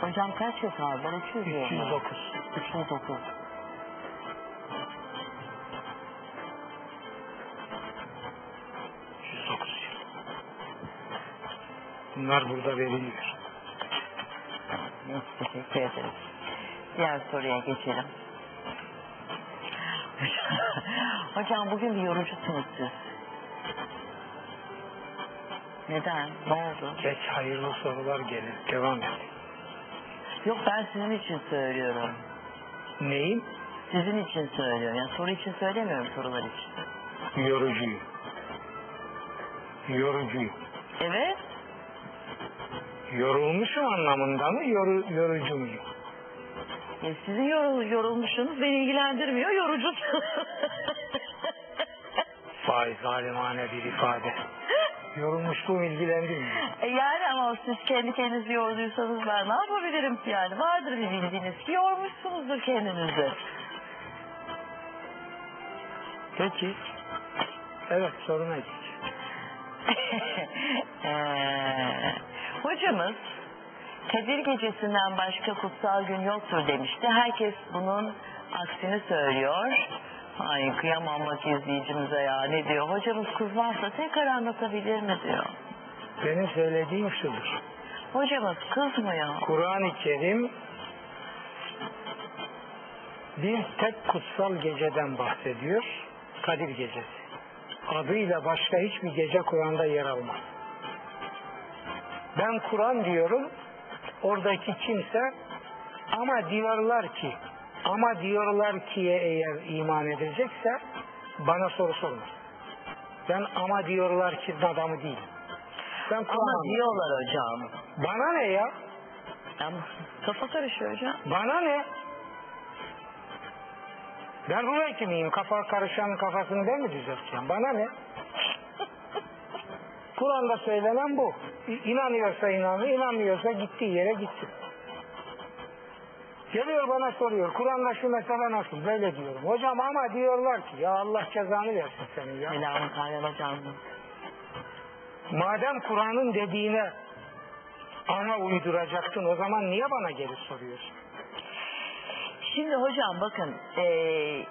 Hocam kaç yıl kaldı? 300 yıl mı? 309. 309. Bunlar burada veriliyor. Teşekkür ederiz. Diğer soruya geçelim. (laughs) Hocam bugün bir yorucusunuz siz. Neden? Ne oldu? Geç hayırlı sorular gelir. Devam et. Yok ben sizin için söylüyorum. Neyim? Sizin için söylüyorum. Yani soru için söylemiyorum sorular için. Yorucuyum. Yorucuyum. Evet. Yorulmuşum anlamında mı? Yoru, yorucu muyum? E, sizin yorul, yorulmuşsunuz beni ilgilendirmiyor. Yorucu. Vay zalimane bir ifade. Yorulmuşluğum ilgilendirmiyor. E yani ama siz kendi kendinizi yorduysanız ben ne yapabilirim ki yani? Vardır bir bildiğiniz ki yormuşsunuzdur kendinizi. Peki. Evet soruna geç. Eee, (laughs) hocamız Kadir gecesinden başka kutsal gün yoktur demişti. Herkes bunun aksini söylüyor. Ay kıyamam bak izleyicimize ya ne diyor. Hocamız kızmazsa tekrar anlatabilir mi diyor. Benim söylediğim şudur. Hocamız kızmıyor. Kur'an-ı Kerim bir tek kutsal geceden bahsediyor. Kadir Gecesi. Adıyla başka hiçbir gece Kur'an'da yer almaz. Ben Kur'an diyorum. Oradaki kimse ama diyorlar ki ama diyorlar ki'ye eğer iman edilecekse bana soru sormaz. Ben ama diyorlar ki adamı değilim. Ben Ama Kur'an diyorlar hocam. Bana ne ya? Ama kafa karışıyor hocam. Bana ne? Ben ruh hekimiyim. Kafa karışanın kafasını ben mi düzelteceğim? Bana ne? Kur'an'da söylenen bu. İnanıyorsa inanır, inanmıyorsa gittiği yere gitsin. Geliyor bana soruyor. Kur'an'da şu mesele nasıl? Böyle diyorum. Hocam ama diyorlar ki ya Allah cezanı versin senin ya. Aleyküm hocam. Madem Kur'an'ın dediğine ana uyduracaktın o zaman niye bana gelip soruyorsun? Şimdi hocam bakın eee,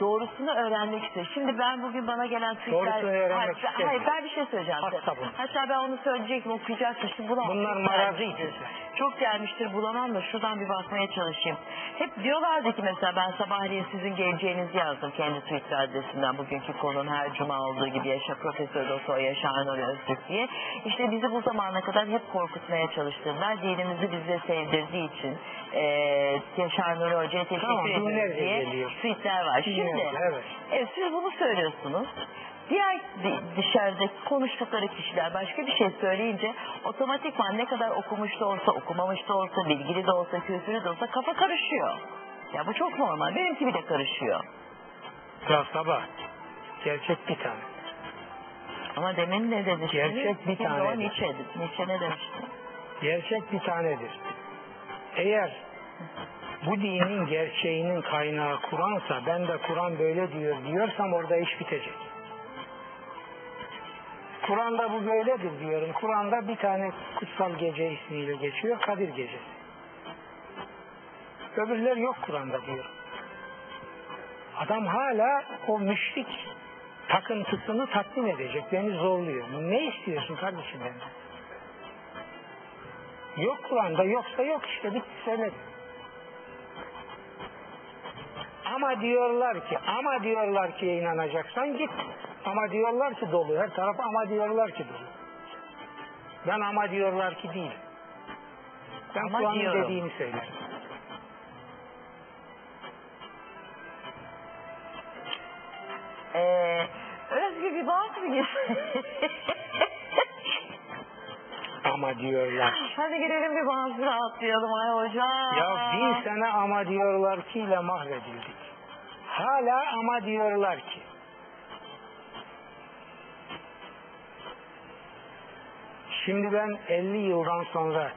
doğrusunu öğrenmek istiyorum. Şimdi ben bugün bana gelen tweetler... Doğrusunu öğrenmek hayır, ben- istemiyorum. hayır ben bir şey söyleyeceğim. size. Hasta bu. Hatta ben onu söyleyecektim okuyacaktım. Şimdi bulamam. Bunlar ikisi. Çok gelmiştir bulamam da şuradan bir bakmaya çalışayım. Hep diyorlardı ki mesela ben sabahleyin sizin geleceğinizi yazdım kendi Twitter adresimden. Bugünkü konunun her cuma olduğu gibi yaşa Profesör Doktor Yaşar Nuri Öztürk diye. İşte bizi bu zamana kadar hep korkutmaya çalıştırdılar. Dinimizi bize sevdirdiği için eee Yaşar Nuri Hoca'ya teşekkür Tamam, ediyoruz diye geliyor. tweetler var. Şimdi evet. Evet siz bunu söylüyorsunuz. Diğer di- dışarıda konuştukları kişiler başka bir şey söyleyince otomatikman ne kadar okumuş da olsa, okumamış da olsa, bilgili de olsa, kültürlü de olsa kafa karışıyor. Ya bu çok normal. Benimki bile karışıyor. Ya sabah gerçek bir tane. Ama demin ne demiştiniz? Gerçek bir tane. O Nietzsche'di. Nietzsche ne demişti? Gerçek bir tanedir. Eğer bu dinin gerçeğinin kaynağı Kur'ansa ben de Kur'an böyle diyor diyorsam orada iş bitecek. Kur'an'da bu böyledir diyorum. Kur'an'da bir tane kutsal gece ismiyle geçiyor. Kadir Gecesi. Öbürler yok Kur'an'da diyor. Adam hala o müşrik takıntısını tatmin edecek. Beni zorluyor. Ne istiyorsun kardeşim benden? Yok Kur'an'da yoksa yok işte bitti söyledim. Ama diyorlar ki ama diyorlar ki inanacaksan git. Ama diyorlar ki dolu her taraf ama diyorlar ki dolu. Ben ama diyorlar ki değil. Ben Ama Kur'an'ın diyorum. dediğini söylerim. Ee, Özgür bir bak mı? (laughs) Ama diyorlar. Hadi girelim bir bazı rahatlayalım ay hocam. Ya bin sene ama diyorlar ki ile mahvedildik. Hala ama diyorlar ki. Şimdi ben 50 yıldan sonra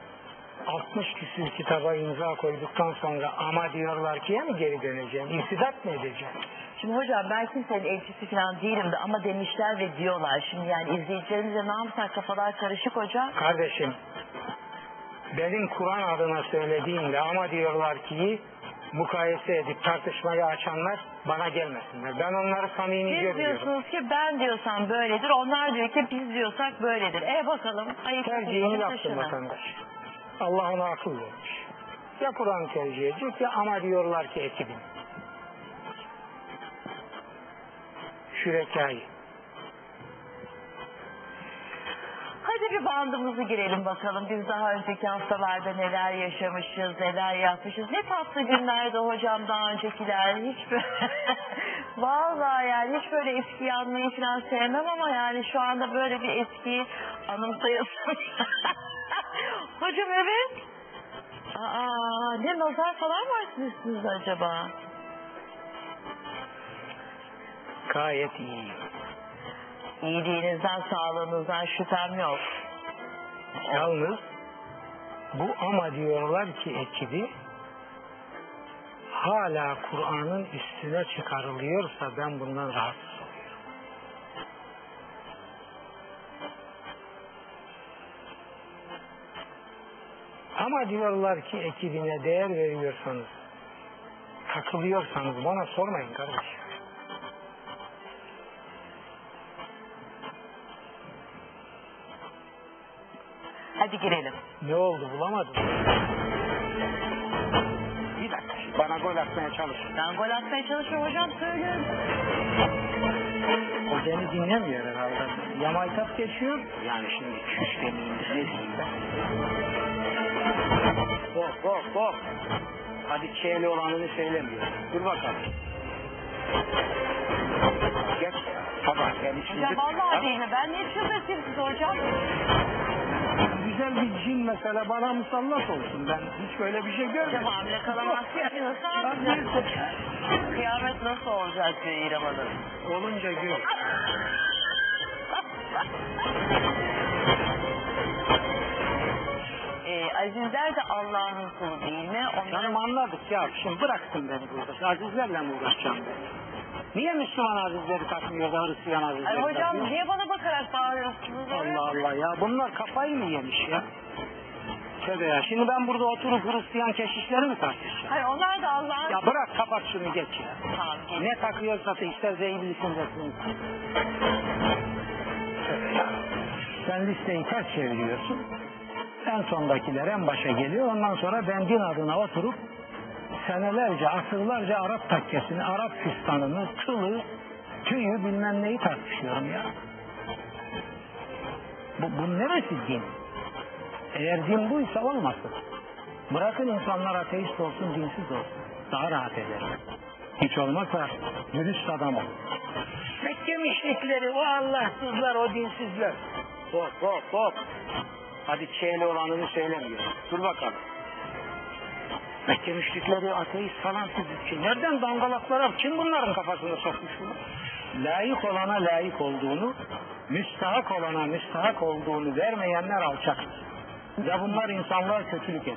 60 küsür kitaba imza koyduktan sonra ama diyorlar ki mi geri döneceğim? İrtidat mı edeceğim? Şimdi hocam ben kimsenin elçisi falan değilim de ama demişler ve diyorlar. Şimdi yani izleyicilerimize ne yapsak kafalar karışık hocam. Kardeşim benim Kur'an adına söylediğimde ama diyorlar ki mukayese edip tartışmayı açanlar bana gelmesinler. Ben onları samimi Siz görmüyorum. diyorsunuz ki ben diyorsam böyledir. Onlar diyor ki biz diyorsak böyledir. E bakalım. Ayıp Tercihini taşına. vatandaş. Allah ona akıl vermiş. Ya Kur'an tercih edecek ya ama diyorlar ki ekibin. Şürekayı. Hadi bir bandımızı girelim bakalım. Biz daha önceki haftalarda neler yaşamışız, neler yapmışız. Ne tatlı günlerdi hocam daha öncekiler. Hiç böyle... (laughs) Vallahi yani hiç böyle eskiyi anmayı falan sevmem ama yani şu anda böyle bir eskiyi anımsayasın. (laughs) hocam evet. Aa, ne nazar falan mı açmışsınız acaba? Gayet iyi. İyiliğinizden, sağlığınızdan şüphem yok. Yalnız bu ama diyorlar ki ekibi hala Kur'an'ın üstüne çıkarılıyorsa ben bundan rahatsız oluyorum. Ama diyorlar ki ekibine değer veriyorsanız, takılıyorsanız bana sormayın kardeşim. Hadi girelim. Ne oldu bulamadım. Bir dakika bana gol atmaya çalış. Ben gol atmaya çalışıyorum hocam söylüyorum. O beni dinlemiyor herhalde. Yamaytap geçiyor. Yani şimdi çüş demeyeyim de ne diyeyim ben. Hop hop hop. Hadi çeyli olanını söylemiyor. Dur bakalım. Geç. Sabah ben şimdi... Hocam vallahi değil mi? Ben niye çıldırtayım sizi hocam? Güzel bir cin mesela bana musallat olsun. Ben hiç böyle bir şey görmedim. Hocam hamile kalamazsın ki nasıl bir- Kıyamet nasıl olacak diyor İrem Hanım. Olunca gör. (laughs) Ee, azizler de Allah'ın kulu değil mi? Onların Canım anladık ya. Şimdi bıraktın beni burada. Azizlerle mi uğraşacağım ben? Niye Müslüman azizleri takmıyor da Hristiyan azizleri Ay hocam niye bana bakarak bağırıyorsunuz? Allah Allah ya. Bunlar kafayı mı yemiş ya? Tövbe ya. Şimdi ben burada oturup Hristiyan keşişleri mi tartışacağım? Hayır onlar da Allah'ın Ya bırak kapat şunu geç ya. Tamam, geç. Ne takıyorsa da isterse iblisin desin. Sen listeyi ters çeviriyorsun. En sondakiler en başa geliyor. Ondan sonra ben din adına oturup senelerce, asırlarca Arap takkesini, Arap fistanını, kılı, tüyü bilmem neyi tartışıyorum ya. Bu, bu neresi din? Eğer din buysa olmasın. Bırakın insanlar ateist olsun, dinsiz olsun. Daha rahat eder. Hiç olmazsa dürüst adam ol. Mekke müşrikleri, o Allahsızlar, o dinsizler. Hop hop hop. Hadi şeyli olanını söylemiyor. Dur bakalım. Mekke müşrikleri ateist falan siz? Nereden dangalaklara kim bunların kafasına sokmuş bunu? Layık olana layık olduğunu, müstahak olana müstahak olduğunu vermeyenler alçaktır. Ve bunlar insanlar kötülük eder.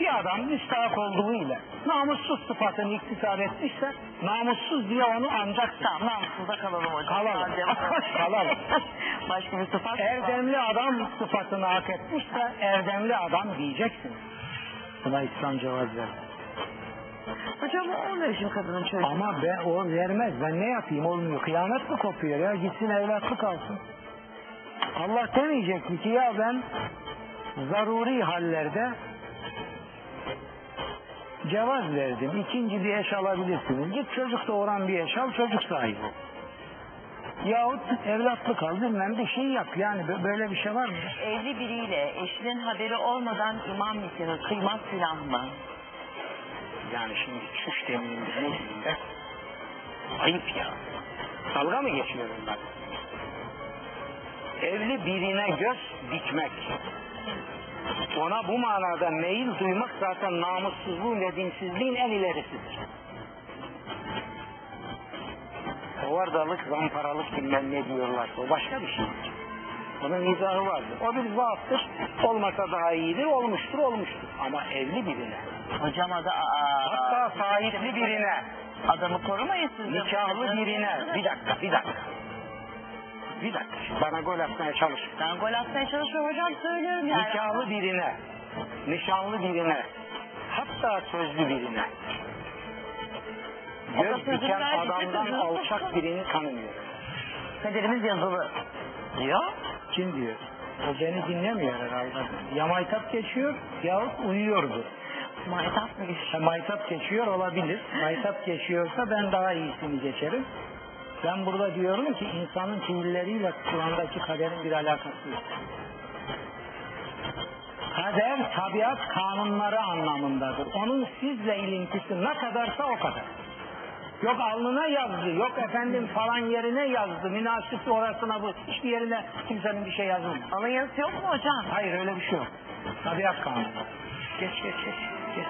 Bir adam müstahak olduğu ile namussuz sıfatını iktisar etmişse namussuz diye onu ancak Tamam namussuza kalalım hocam. Kalalım. Kalalım. (laughs) Başka bir sıfat erdemli adam sıfatını hak etmişse erdemli adam diyeceksin. Buna İslam cevaz ver. Hocam olmuyor şimdi kadının çocuğu. Ama ben o vermez. Ben ne yapayım olmuyor. Kıyamet mi kopuyor ya? Gitsin evlatlık alsın. Allah demeyecek mi ki ya ben zaruri hallerde cevaz verdim. İkinci bir eş alabilirsiniz. Git çocuk doğuran bir eş al çocuk sahibi ol. Yahut evlatlık al bilmem bir şey yap. Yani bö- böyle bir şey var mı? Evli biriyle eşinin haberi olmadan imam nikahı kıymak günah mı? Yani şimdi çüş demeyeyim de ne diyeyim de. Ayıp ya. Dalga mı geçiyorum ben? Evli birine göz dikmek. Ona bu manada meyil duymak zaten namussuzluğun ve dinsizliğin en ilerisidir. Kovardalık, zamparalık bilmem ne diyorlar. O başka bir şey. Onun izahı vardır. O bir zaattır. Olmasa daha iyidir, olmuştur, olmuştur. Ama evli birine, Hocam adı hatta sahipli birine, adamı korumayın siz nikahlı birine, bir dakika, bir dakika. Bir dakika, bana gol atmaya çalış. Ben gol atmaya çalışıyorum hocam söylüyorum yani. Nikahlı birine, nişanlı birine, hatta sözlü birine. Göz diken adamdan alçak birini tanımıyor. Kaderimiz yazılı diyor. Kim diyor? O beni dinlemiyor herhalde. Ya maytap geçiyor yahut uyuyordu. Maytap mı geçiyor? Ha, maytap geçiyor olabilir. Maytap geçiyorsa ben daha iyisini geçerim. Ben burada diyorum ki insanın fiilleriyle Kur'an'daki kaderin bir alakası yok. Kader tabiat kanunları anlamındadır. Onun sizle ilintisi ne kadarsa o kadar. Yok alnına yazdı, yok efendim falan yerine yazdı, münasip orasına bu. Hiçbir yerine kimsenin bir şey yazmıyor. Alın yazısı yok mu hocam? Hayır öyle bir şey yok. Tabiat kanunu. Geç geç geç. geç.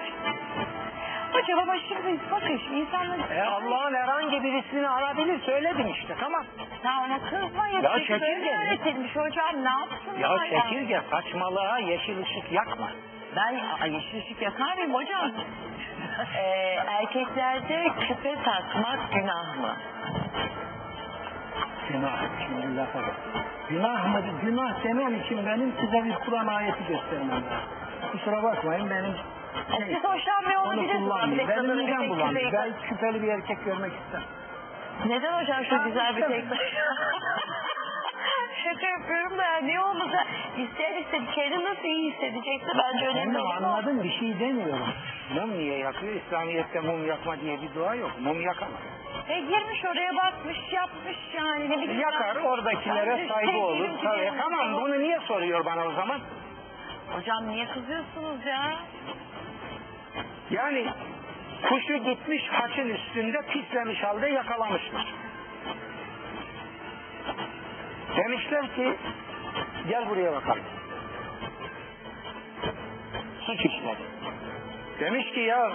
Hocam ama şimdi bakın şimdi insanlar... E Allah'ın herhangi bir ismini alabilir söyledim işte tamam. Ya ona kızmayın. Ya Çünkü çekirge. öğretilmiş hocam ne yapsın? Ya çekirge saçmalığa yeşil ışık yakma. Ben Aa, yeşil ışık yakar mıyım hocam? (laughs) ee, erkeklerde küpe takmak günah mı? Günah. Şimdi lafa bak. Günah mı? Günah demem için benim size bir Kur'an ayeti göstermem lazım. Kusura bakmayın benim şey, Siz hoşlanmıyor onu olabilirsiniz. Bir Benim kadını bir bulandı. küpeyi- Ben küpeli bir erkek görmek istemem. Neden hocam şu güzel bir istemem. tek (laughs) Şaka yapıyorum da ya niye olmasa ister ister kendi nasıl iyi hissedecekse bence önemli Benim olan o. bir şey demiyorum. Mum niye yakıyor? İslamiyet'te mum yakma diye bir dua yok. Mum yakamaz. E girmiş oraya bakmış yapmış yani ne bileyim. Yakar Ben oradakilere saygı olur. Tabii. Tamam bunu niye soruyor bana o zaman? Hocam niye kızıyorsunuz ya? Yani kuşu gitmiş haçın üstünde pislemiş halde yakalamışlar. Demişler ki gel buraya bakalım. suç işledi. Demiş ki ya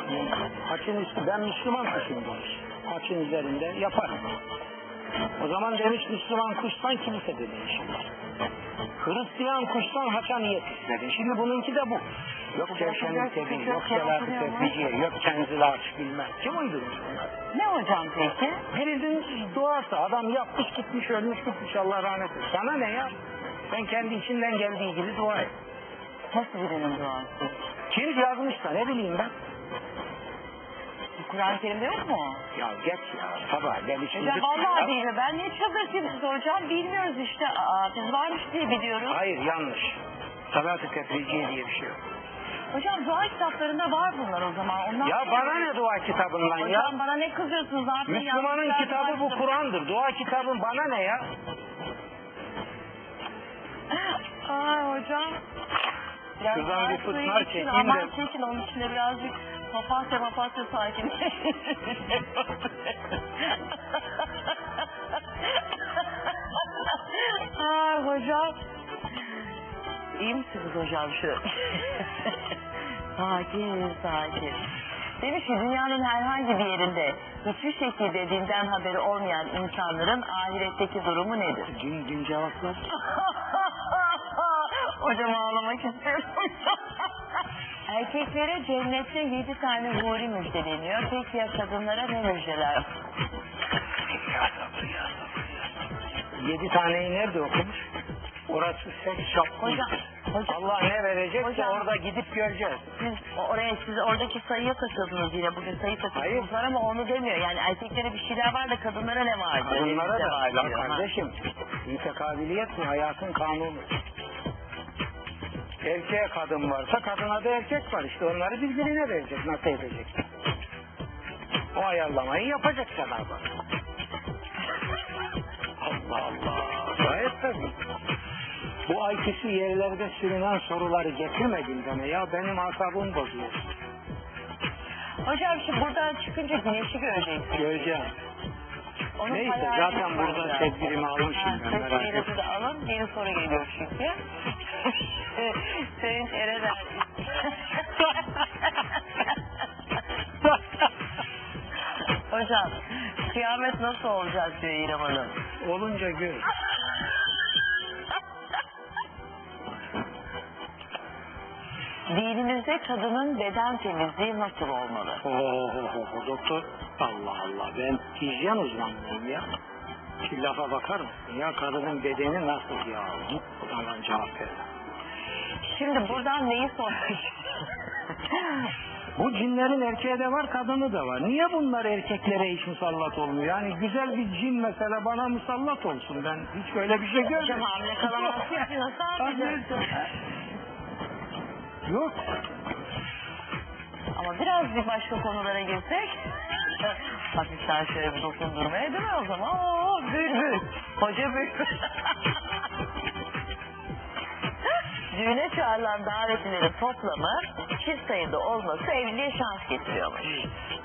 haçın üstü ben Müslüman kuşum demiş. Haçın üzerinde yaparım. O zaman demiş Müslüman kuştan kilisede değişirler. Hristiyan kuştan haça niyet istedi. Şimdi bununki de bu. Yok Cevşen'in sebi, yok Selahattin Tefriciye, yok Kenzil Ağaç bilmem. Kim uydurmuş bunları? Ne hocam peki? Birinin duası adam yapmış gitmiş ölmüş gitmiş Allah rahmet eylesin. Sana ne ya? Ben kendi içinden geldiği gibi dua et. Nasıl birinin duası? Kim yazmışsa ne bileyim ben. Kur'an-ı Kerim'de yok mu? Ya geç ya sabah gel işini Hocam vallahi değil mi? Ben niye çıldırtayım hocam? Bilmiyoruz işte. Aa, biz varmış diye biliyoruz. Hayır yanlış. Salat-ı Tefriciye diye bir şey yok. Hocam dua kitaplarında var bunlar o zaman. Onlar Ya bana ne dua kitabından ya? Hocam bana ne kızıyorsunuz artık? Müslümanın kitabı bu. Kur'an'dır. Dua kitabın bana ne ya? (laughs) Ay hocam. Biraz daha bir fıtnar için, çekeyim Aman de- çekin onun içinde birazcık papatya papatya sakin. (laughs) Ay hocam. İyi misiniz hocam şu? (laughs) sakin sakin. Demiş ki dünyanın herhangi bir yerinde hiçbir şekilde dinden haberi olmayan insanların ahiretteki durumu nedir? Din, din cevaplar. (laughs) Hocam ağlamak istiyorum. (laughs) Erkeklere cennette yedi tane huri müjdeleniyor. Peki ya kadınlara ne müjdeler? Yedi taneyi nerede okumuş? Orası seks shop. Hocam, hocam Allah ne verecekse Hocam. orada gidip göreceğiz. siz oraya siz oradaki sayıya takıldınız yine. Bugün sayı takıldınız Hayır. var ama onu demiyor. Yani erkeklere bir şeyler var da kadınlara ne var? diyor. Kadınlara Bizde da var ya diyor. Ha. kardeşim mütekabiliyet mi hayatın kanunu. Erkeğe kadın varsa kadına da erkek var işte onları birbirine verecek nasıl edecek. O ayarlamayı yapacak Cenab-ı Hak. Allah Allah. Gayet tabii. Bu IQ'su yerlerde sürünen soruları getirmedin deme ya benim asabım bozuyor. Hocam şimdi buradan çıkınca güneşi göreceksiniz. Göreceğim. Onun Neyse, zaten burada tedbirimi almışım ben, merak tedbirinizi de alın. Yeni soru geliyor çünkü. Sevinç Erener. Hocam kıyamet nasıl olacak diyor İrem Hanım. Olunca gör. Dinimizde kadının beden temizliği nasıl olmalı? Oo, doktor. Allah Allah ben hijyen uzmanıyım ya. Şu lafa bakar mısın ya kadının bedeni nasıl ya? Git buradan cevap ver. Şimdi buradan neyi sormuş? Bu cinlerin erkeği de var kadını da var. Niye bunlar erkeklere hiç musallat olmuyor? Yani güzel bir cin mesela bana musallat olsun. Ben hiç öyle bir şey Hocam görmedim. hamile kalamazsın nasıl? (laughs) Yok. Ama biraz bir başka konulara girsek hafiften şöyle bir dokundurmaya değil mi o zaman? Oo, bülbül. Hoca bülbül. Düğüne çağrılan davetlilerin toplamı çift sayıda olması evliliğe şans getiriyormuş.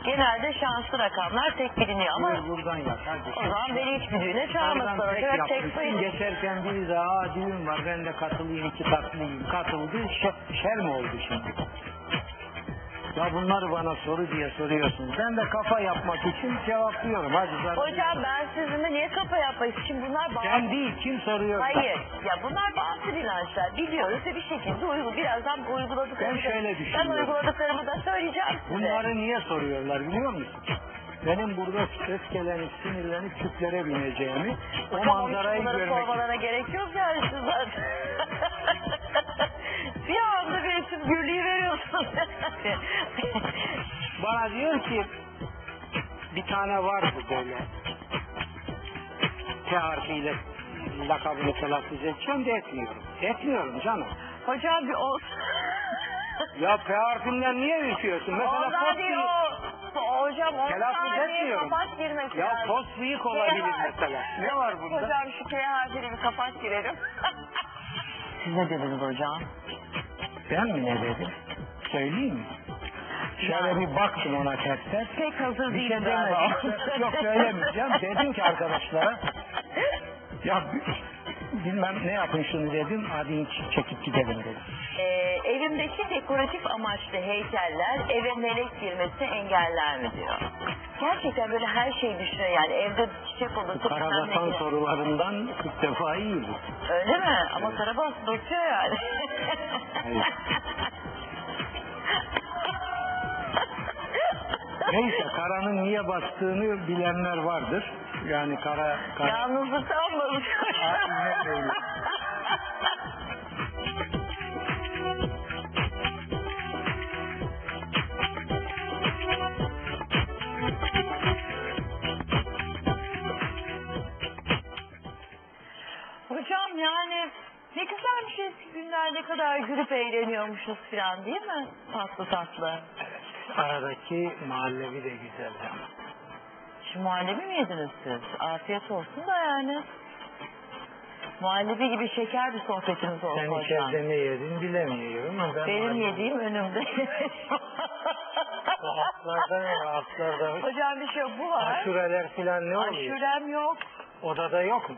Genelde şanslı rakamlar tek biliniyor ama Buyur buradan yap. Hadi. o zaman beni hiçbir düğüne çağırmasın. Oradan tek tek yapmışsın. sayıda. Geçerken biri de aa düğün var ben de katılayım iki tatlıyım. Katıldı şer, şer mi oldu şimdi? Ya bunları bana soru diye soruyorsunuz. Ben de kafa yapmak için cevaplıyorum. Hadi zaten. Hocam ben sizinle niye kafa yapmayız? Şimdi bunlar bazı... Sen değil kim soruyor? Hayır. Ya bunlar bazı inançlar. Biliyoruz ve bir şekilde uygul. Birazdan uyguladıklarımı Ben şöyle da, ben düşünüyorum. uyguladıklarımı da söyleyeceğim size. Bunları niye soruyorlar biliyor musun? Benim burada öfkelenip sinirlenip küplere bineceğimi, o Hocam onun için manzarayı bunları görmek sormalara gerek yok yani siz zaten. (laughs) bir anda bir için gürlüğü veriyorsun. (laughs) Bana diyor ki bir tane var bu böyle. T harfiyle lakabını telaffuz edeceğim de etmiyorum. Etmiyorum canım. Hocam bir o... Ya P harfinden niye ürküyorsun? Mesela Ondan değil o. Hocam on Telaffuz saniye etmiyorum. kapat girmek Ya lazım. post bıyık olabilir mesela. Ne var bunda? Hocam şu K harfiyle bir kapat girelim. (laughs) Siz ne dediniz hocam? Ben mi ne dedim? Söyleyeyim mi? Şöyle Ya. bir baktım ona ters. Pek hazır Bir değil şey demedim. Yok söylemeyeceğim. Dedim ki arkadaşlara (laughs) ya bilmem ne yapın şunu dedim. Hadi çekip gidelim dedim. Ee, evimdeki dekoratif amaçlı heykeller eve melek girmesini engeller mi diyor. Gerçekten böyle her şeyi düşünüyor yani evde çiçek odası Karabasan gibi. sorularından ilk defa iyi bu. Öyle mi? Ama Karabas bakıyor yani. (laughs) Neyse karanın niye bastığını bilenler vardır. Yani kara, kara? Aynen öyle. Hocam yani ne güzelmiş eski günler ne kadar gülüp eğleniyormuşuz falan değil mi? Tatlı tatlı. Aradaki mahallevi de güzeldi ama. Şimdi muhallebi mi yediniz siz? Afiyet olsun da yani. Muhallebi gibi şeker bir sohbetimiz olsun Sen hocam. içeride ne yedin bilemiyorum ama ben Benim yediğim önümde. (laughs) O Atlarda ne var? Atlarda hocam bir şey bu var. aşureler falan ne oluyor? Aşurem yok. Odada yok mu?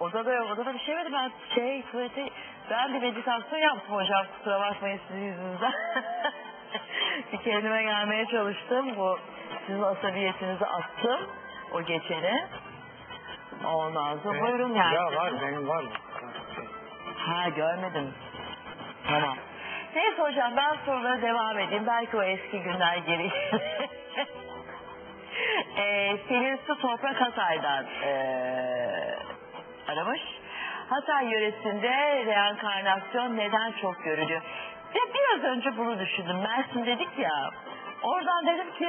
Odada yok. Odada bir şey var. Ben şey tuvalete ben bir meditasyon yaptım hocam. Kusura bakmayın sizin yüzünüzden. (laughs) bir kendime gelmeye çalıştım. Bu sizin asabiyetinizi attım. O geçeni. Ondan sonra buyurun yani. Ya var benim var. Ha görmedim. Tamam. Neyse hocam ben sorulara devam edeyim. Belki o eski günler geri. (laughs) ee, Selin Su Toprak Hatay'dan ee, aramış. Hatay yöresinde reenkarnasyon neden çok görülüyor? Ya biraz önce bunu düşündüm. Mersin dedik ya. Oradan dedim ki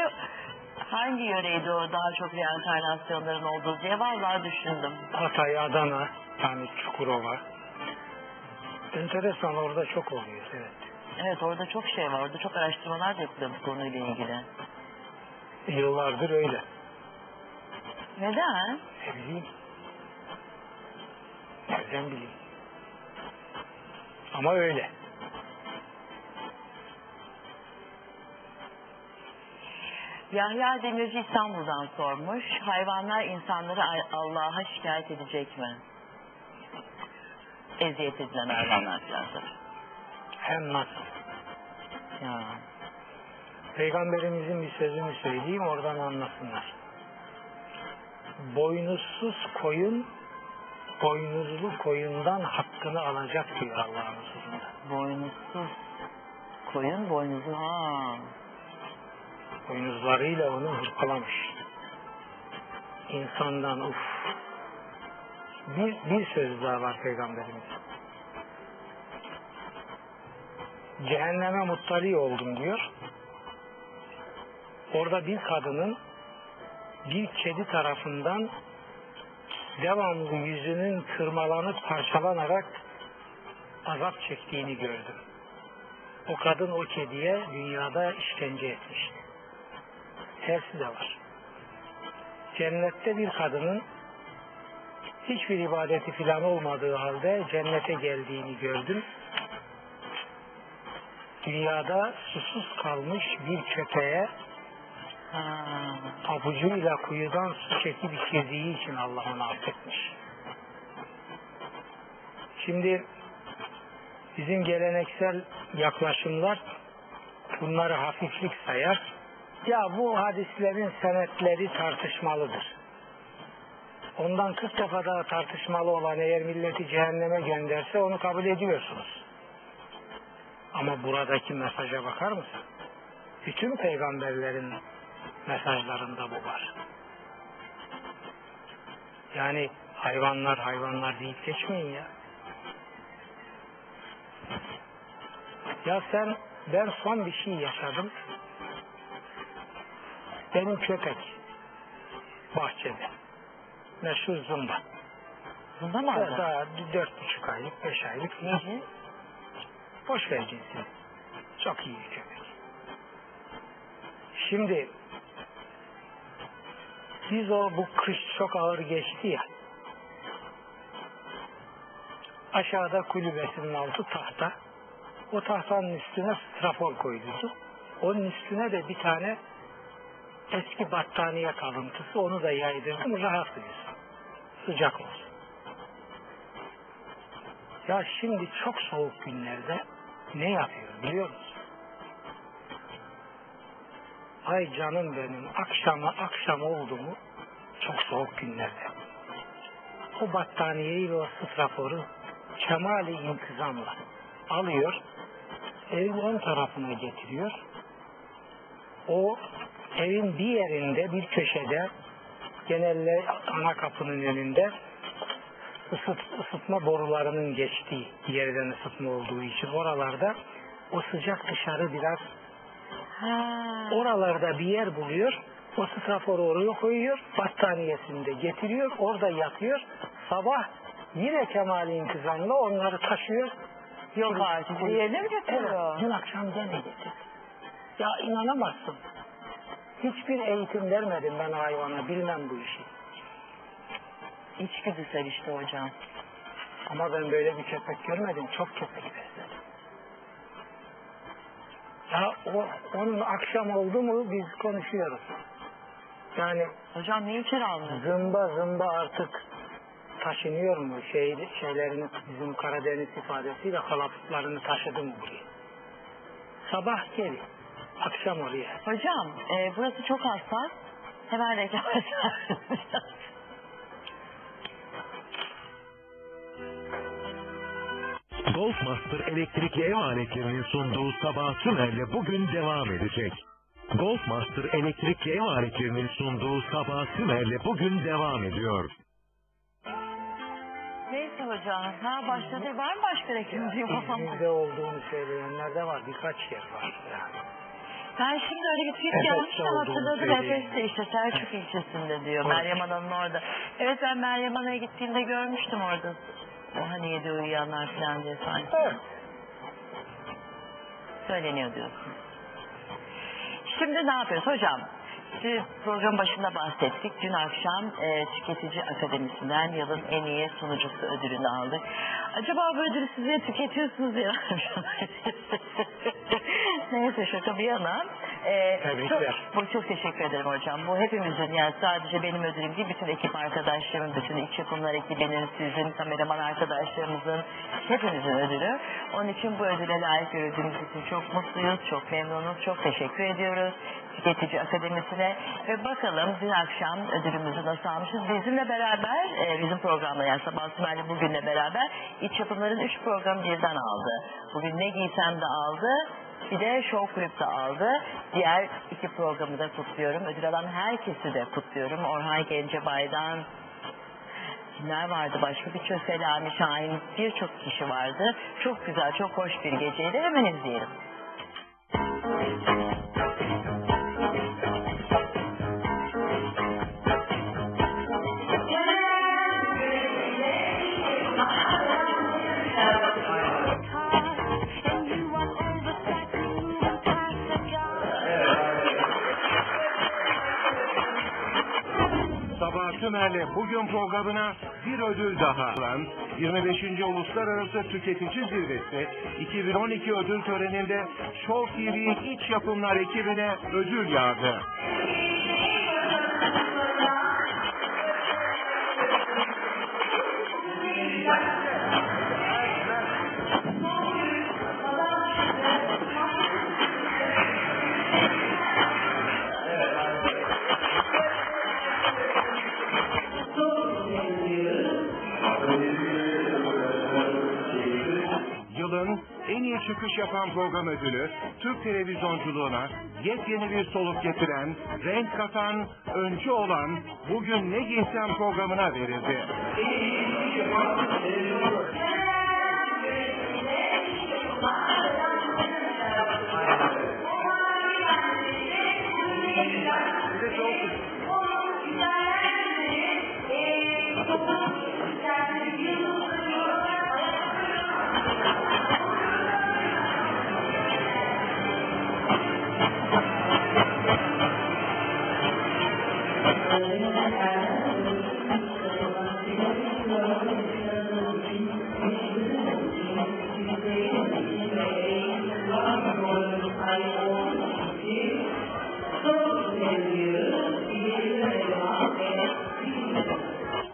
hangi yöreydi o daha çok reenkarnasyonların olduğu diye vallahi düşündüm. Hatay, Adana, yani Çukurova. Enteresan orada çok oluyor evet. Evet orada çok şey var. Orada çok araştırmalar da yapılıyor bu konuyla ilgili. Yıllardır öyle. Neden? Ne bileyim. Nereden bileyim. Ama öyle. Yahya Demirci İstanbul'dan sormuş. Hayvanlar insanları Allah'a şikayet edecek mi? Eziyet edilen hayvanlar da. Hem nasıl? Ya. Peygamberimizin bir sözünü söyleyeyim oradan anlasınlar. Boynuzsuz koyun boynuzlu koyundan hakkını alacak diyor Allah'ın huzurunda. Boynuzsuz. Koyun boynuzu. Ha. Boynuzlarıyla onu hırpalamış. İnsandan uf. Bir, bir söz daha var Peygamberimiz. Cehenneme muttali oldum diyor. Orada bir kadının bir kedi tarafından devamlı yüzünün tırmalanıp parçalanarak azap çektiğini gördüm. O kadın o kediye dünyada işkence etmişti. Tersi de var. Cennette bir kadının hiçbir ibadeti filan olmadığı halde cennete geldiğini gördüm. Dünyada susuz kalmış bir köpeğe Ha. avucuyla kuyudan su çekip içirdiği için Allah onu affetmiş. Şimdi bizim geleneksel yaklaşımlar bunları hafiflik sayar. Ya bu hadislerin senetleri tartışmalıdır. Ondan 40 defa daha tartışmalı olan eğer milleti cehenneme gönderse onu kabul ediyorsunuz. Ama buradaki mesaja bakar mısın? Bütün peygamberlerin mesajlarında bu var. Yani hayvanlar hayvanlar deyip geçmeyin ya. Ya sen ben son bir şey yaşadım. Benim köpek bahçede. Meşhur zımba. Bunda mı aldın? Daha dört buçuk aylık, beş aylık. Neci? Boş ver cinsini. Çok iyi bir köpek. Şimdi biz o bu kış çok ağır geçti ya. Aşağıda kulübesinin altı tahta. O tahtanın üstüne strafor koyduk. Onun üstüne de bir tane eski battaniye kalıntısı onu da yaydırdım rahat uyusun. Sıcak olsun. Ya şimdi çok soğuk günlerde ne yapıyorum biliyor musun? Ay canım benim akşama akşam oldu mu çok soğuk günlerde. O battaniyeyi ve o straforu kemali intizamla alıyor, evin ön tarafına getiriyor. O evin bir yerinde, bir köşede, genelde ana kapının önünde ısıt, ısıtma borularının geçtiği yerden ısıtma olduğu için oralarda o sıcak dışarı biraz Ha. oralarda bir yer buluyor. O straforu oraya koyuyor. Battaniyesini de getiriyor. Orada yatıyor. Sabah yine kemali intizamla onları taşıyor. Yok artık. Diğerine mi Evet. getiriyor? Dün akşam gene getirdi. Ya inanamazsın. Hiçbir eğitim vermedim ben hayvana. Bilmem bu işi. İçgüdüsel işte hocam. Ama ben böyle bir köpek görmedim. Çok köpek besledim. Ya o, onun akşam oldu mu biz konuşuyoruz. Yani Hocam niye içeri almıyor? zımba zımba artık taşınıyor mu? Şey, şeylerini bizim Karadeniz ifadesiyle kalaplarını taşıdı mı buraya? Sabah gel, akşam oraya. Hocam e, burası çok hassas. Hemen reklam. (laughs) Golfmaster elektrikli ev aletlerinin sunduğu Sabah Tümer'le bugün devam edecek. Golfmaster elektrikli ev aletlerinin sunduğu Sabah Tümer'le bugün devam ediyor. Neyse hocam. Ha başladı. Var mı başka reklam? İzmir'de olduğunu söyleyenler de var. Birkaç yer var. Yani. Ben şimdi öyle Evet, gelmiştim olduğunu hatırladım. Efes'te işte Selçuk ilçesinde diyor. Meryem Ana'nın orada. Evet ben Meryem Ana'ya gittiğimde görmüştüm orada. O hani yedi uyuyanlar falan diye sanki. Evet. Söyleniyor diyorsun. Şimdi ne yapıyoruz hocam? Siz program başında bahsettik. Dün akşam e, Tüketici Akademisi'nden yılın en iyi sunucusu ödülünü aldık. Acaba bu ödülü siz de tüketiyorsunuz ya. (laughs) Neyse şaka bir yana. E, Tebrikler. Çok, bu çok teşekkür ederim hocam. Bu hepimizin yani sadece benim ödülüm değil bütün ekip arkadaşlarımın, bütün iç yapımlar ekibinin, sizin kameraman arkadaşlarımızın hepimizin ödülü. Onun için bu ödüle layık gördüğümüz için çok mutluyuz, çok memnunuz, çok teşekkür ediyoruz Tüketici Akademisi'ne ve bakalım dün akşam ödülümüzü nasıl almışız. Bizimle beraber, e, bizim programla yani Sabah Sümer'le bugünle beraber iç yapımların 3 program birden aldı. Bugün ne giysem de aldı, bir de Show Kulüp'te aldı. Diğer iki programı da kutluyorum. Ödül alan herkesi de kutluyorum. Orhan Gencebay'dan kimler vardı başka? Birçok Selami Şahin, birçok kişi vardı. Çok güzel, çok hoş bir geceydi. Hemen izleyelim. Sabah Tümer'le bugün programına bir ödül daha alan 25. Uluslararası Tüketici Zirvesi 2012 ödül töreninde Show TV iç yapımlar ekibine ödül yağdı. En çıkış yapan program ödülü Türk televizyonculuğuna yepyeni bir soluk getiren, renk katan, öncü olan Bugün Ne Giysem programına verildi.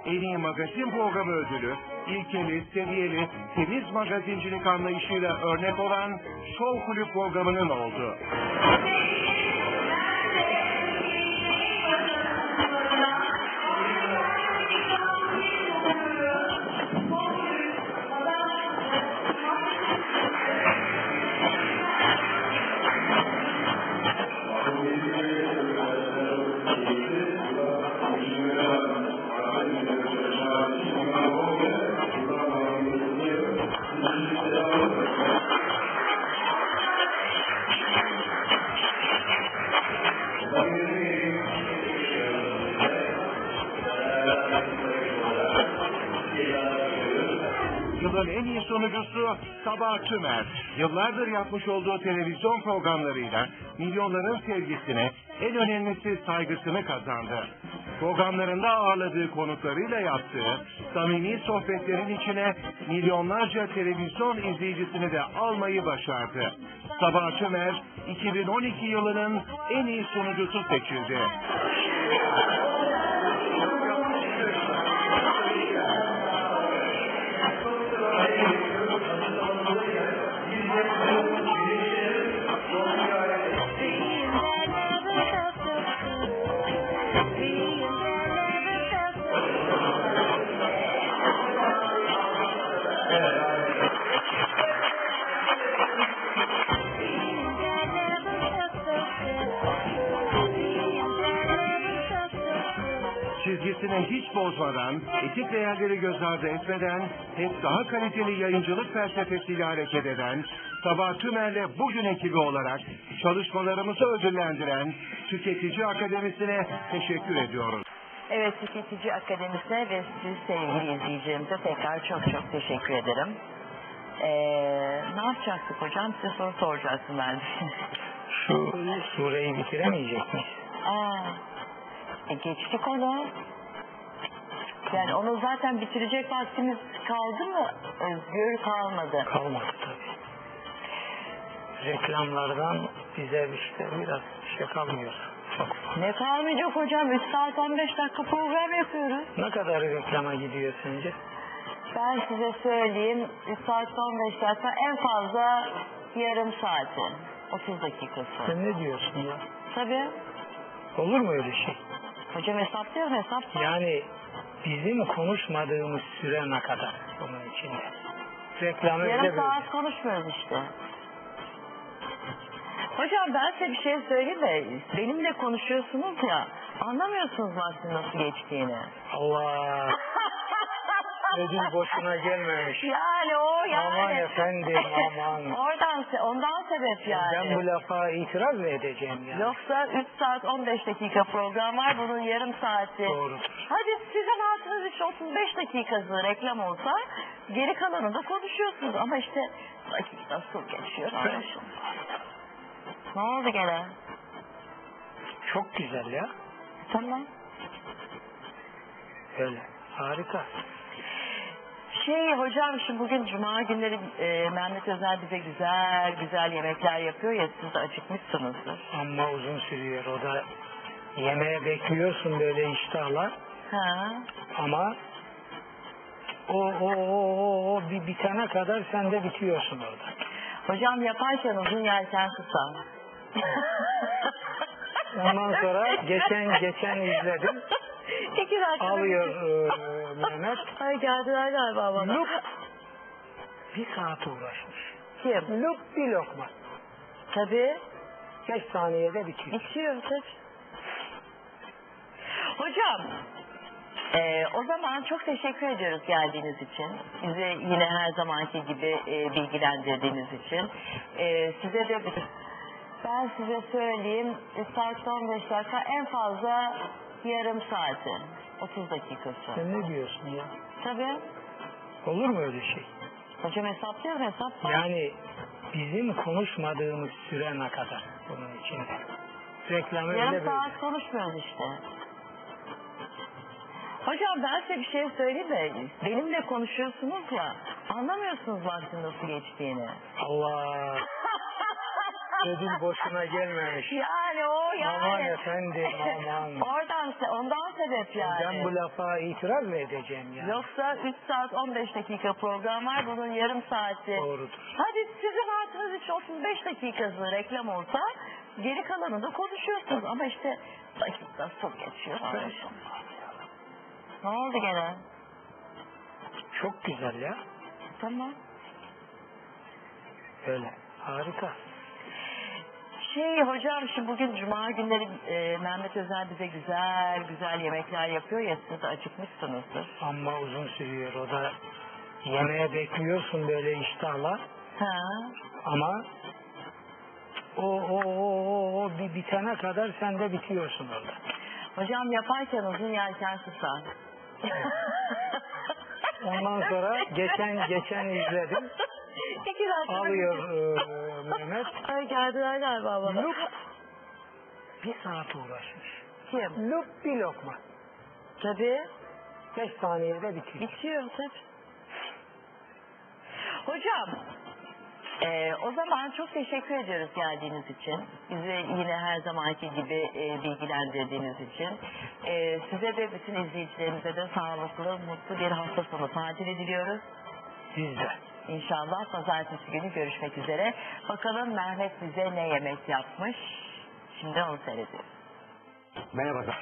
En iyi magazin programı ödülü, ilkeli, seviyeli, temiz magazincilik anlayışıyla örnek olan Show Kulüp programının oldu. Sunucusu Sabah Tümer. Yıllardır yapmış olduğu televizyon programlarıyla milyonların sevgisini, en önemlisi saygısını kazandı. Programlarında ağırladığı konuklarıyla yaptığı samimi sohbetlerin içine milyonlarca televizyon izleyicisini de almayı başardı. Sabah Tümer 2012 yılının en iyi sunucusu seçildi. Çizgisini hiç bozmadan, etik değerleri göz ardı etmeden, hep daha kaliteli yayıncılık felsefesiyle hareket eden, Sabah Tümer'le bugün ekibi olarak çalışmalarımızı ödüllendiren Tüketici Akademisi'ne teşekkür ediyoruz. Evet Tüketici Akademisi'ne ve siz sevgili izleyicilerimize tekrar çok çok teşekkür ederim. Ee, ne yapacaktık hocam? Size soru soracaktım ben. (laughs) Şu sureyi bitiremeyecek miyiz? Aa, e geçtik onu. Yani onu zaten bitirecek vaktimiz kaldı mı? Özgür kalmadı. Kalmadı tabii. Reklamlardan bize işte biraz bir şey kalmıyor. Çok. Ne kalmayacak hocam? 3 saat 15 dakika program yapıyoruz. Ne kadar reklama gidiyor sence? Ben size söyleyeyim 3 saat 15 dakika en fazla yarım saati. 30 dakikası. Sen ne diyorsun ya? Tabii. Olur mu öyle şey? Hocam hesaplıyorum hesap. Yani bizim konuşmadığımız süre ne kadar bunun içinde? Reklam öyle Yarım saat konuşmuyoruz işte. Hocam ben size bir şey söyleyeyim de benimle konuşuyorsunuz ya anlamıyorsunuz vaktin nasıl geçtiğini. Allah (laughs) ödül boşuna gelmemiş. Yani o yani. Aman efendim aman. Oradan ondan sebep yani. Ben bu lafa itiraz mı edeceğim yani? Yoksa 3 saat 15 dakika program var bunun yarım saati. Doğrudur. Hadi sizin altınız için 35 dakikası reklam olsa geri kalanında konuşuyorsunuz ama işte vakit nasıl geçiyor anlaşılmıyor. Ne oldu gene? Çok güzel ya. Tamam. Öyle. Harika. Şey hocam şimdi bugün cuma günleri e, Mehmet Özel bize güzel güzel yemekler yapıyor ya siz de acıkmışsınızdır. Ama uzun sürüyor. O da yemeğe bekliyorsun böyle iştahla. Ha. Ama o o o o, o bir bitene kadar sen de bitiyorsun orada. Hocam yaparken uzun yerken kısa. Ondan sonra geçen geçen izledim. (laughs) Dakika. Alıyor e, Mehmet. (laughs) Ay geldiler galiba bana. Lup. Bir saat uğraşmış. Kim? Lup bir lokma. Tabii. Beş saniyede bitiyor. Bitiyor tabii. Hocam. e, o zaman çok teşekkür ediyoruz geldiğiniz için. Bizi yine her zamanki gibi e, bilgilendirdiğiniz için. E, size de ben size söyleyeyim 3 saat 15 dakika en fazla yarım saati. 30 dakikası. Sen ne diyorsun ya? Tabii. Olur mu öyle şey? Hocam hesaplıyorum hesap. Yani bizim konuşmadığımız süre ne kadar bunun içinde? Reklam öyle Yarım böyle. saat konuşmuyoruz işte. Hocam ben size bir şey söyleyeyim de benimle konuşuyorsunuz ya anlamıyorsunuz vaktin nasıl geçtiğini. Allah (laughs) ödül boşuna gelmemiş. (laughs) Yani o yani. Aman efendim, aman. (laughs) Oradan se- ondan sebep yani. Ben bu lafa itiraz mı edeceğim yani? Yoksa 3 saat 15 dakika program var. Bunun yarım saati. Doğrudur. Hadi sizin rahatınız için 35 dakikası reklam olsa geri kalanını da konuşuyorsunuz. Ama işte dakika çok geçiyor. Ne oldu gene? Çok güzel ya. Tamam. Öyle. Harika. Şey hocam şimdi bugün cuma günleri e, Mehmet Özel bize güzel güzel yemekler yapıyor ya siz de acıkmışsınızdır. Ama uzun sürüyor. O da yemeğe bekliyorsun böyle iştahla. Ha. Ama o, o, o, o, o bir bitene kadar sen de bitiyorsun orada. Hocam yaparken uzun yerken susar. Ondan sonra geçen geçen izledim. (laughs) İki dakika. Alıyor e, Mehmet. (laughs) Ay geldiler galiba bana. Lup. Bir saat uğraşmış. Kim? Lup bir lokma. Tabii. Beş saniyede bitiyor. Bitiyor tabii. Hocam, e, o zaman çok teşekkür ediyoruz geldiğiniz için. Bizi yine her zamanki gibi e, bilgilendirdiğiniz için. E, size de bütün izleyicilerimize de sağlıklı, mutlu bir hafta sonu tatil diliyoruz. De. İnşallah pazartesi günü görüşmek üzere. Bakalım Mehmet bize ne yemek yapmış. Şimdi onu seyrediyoruz. Merhaba.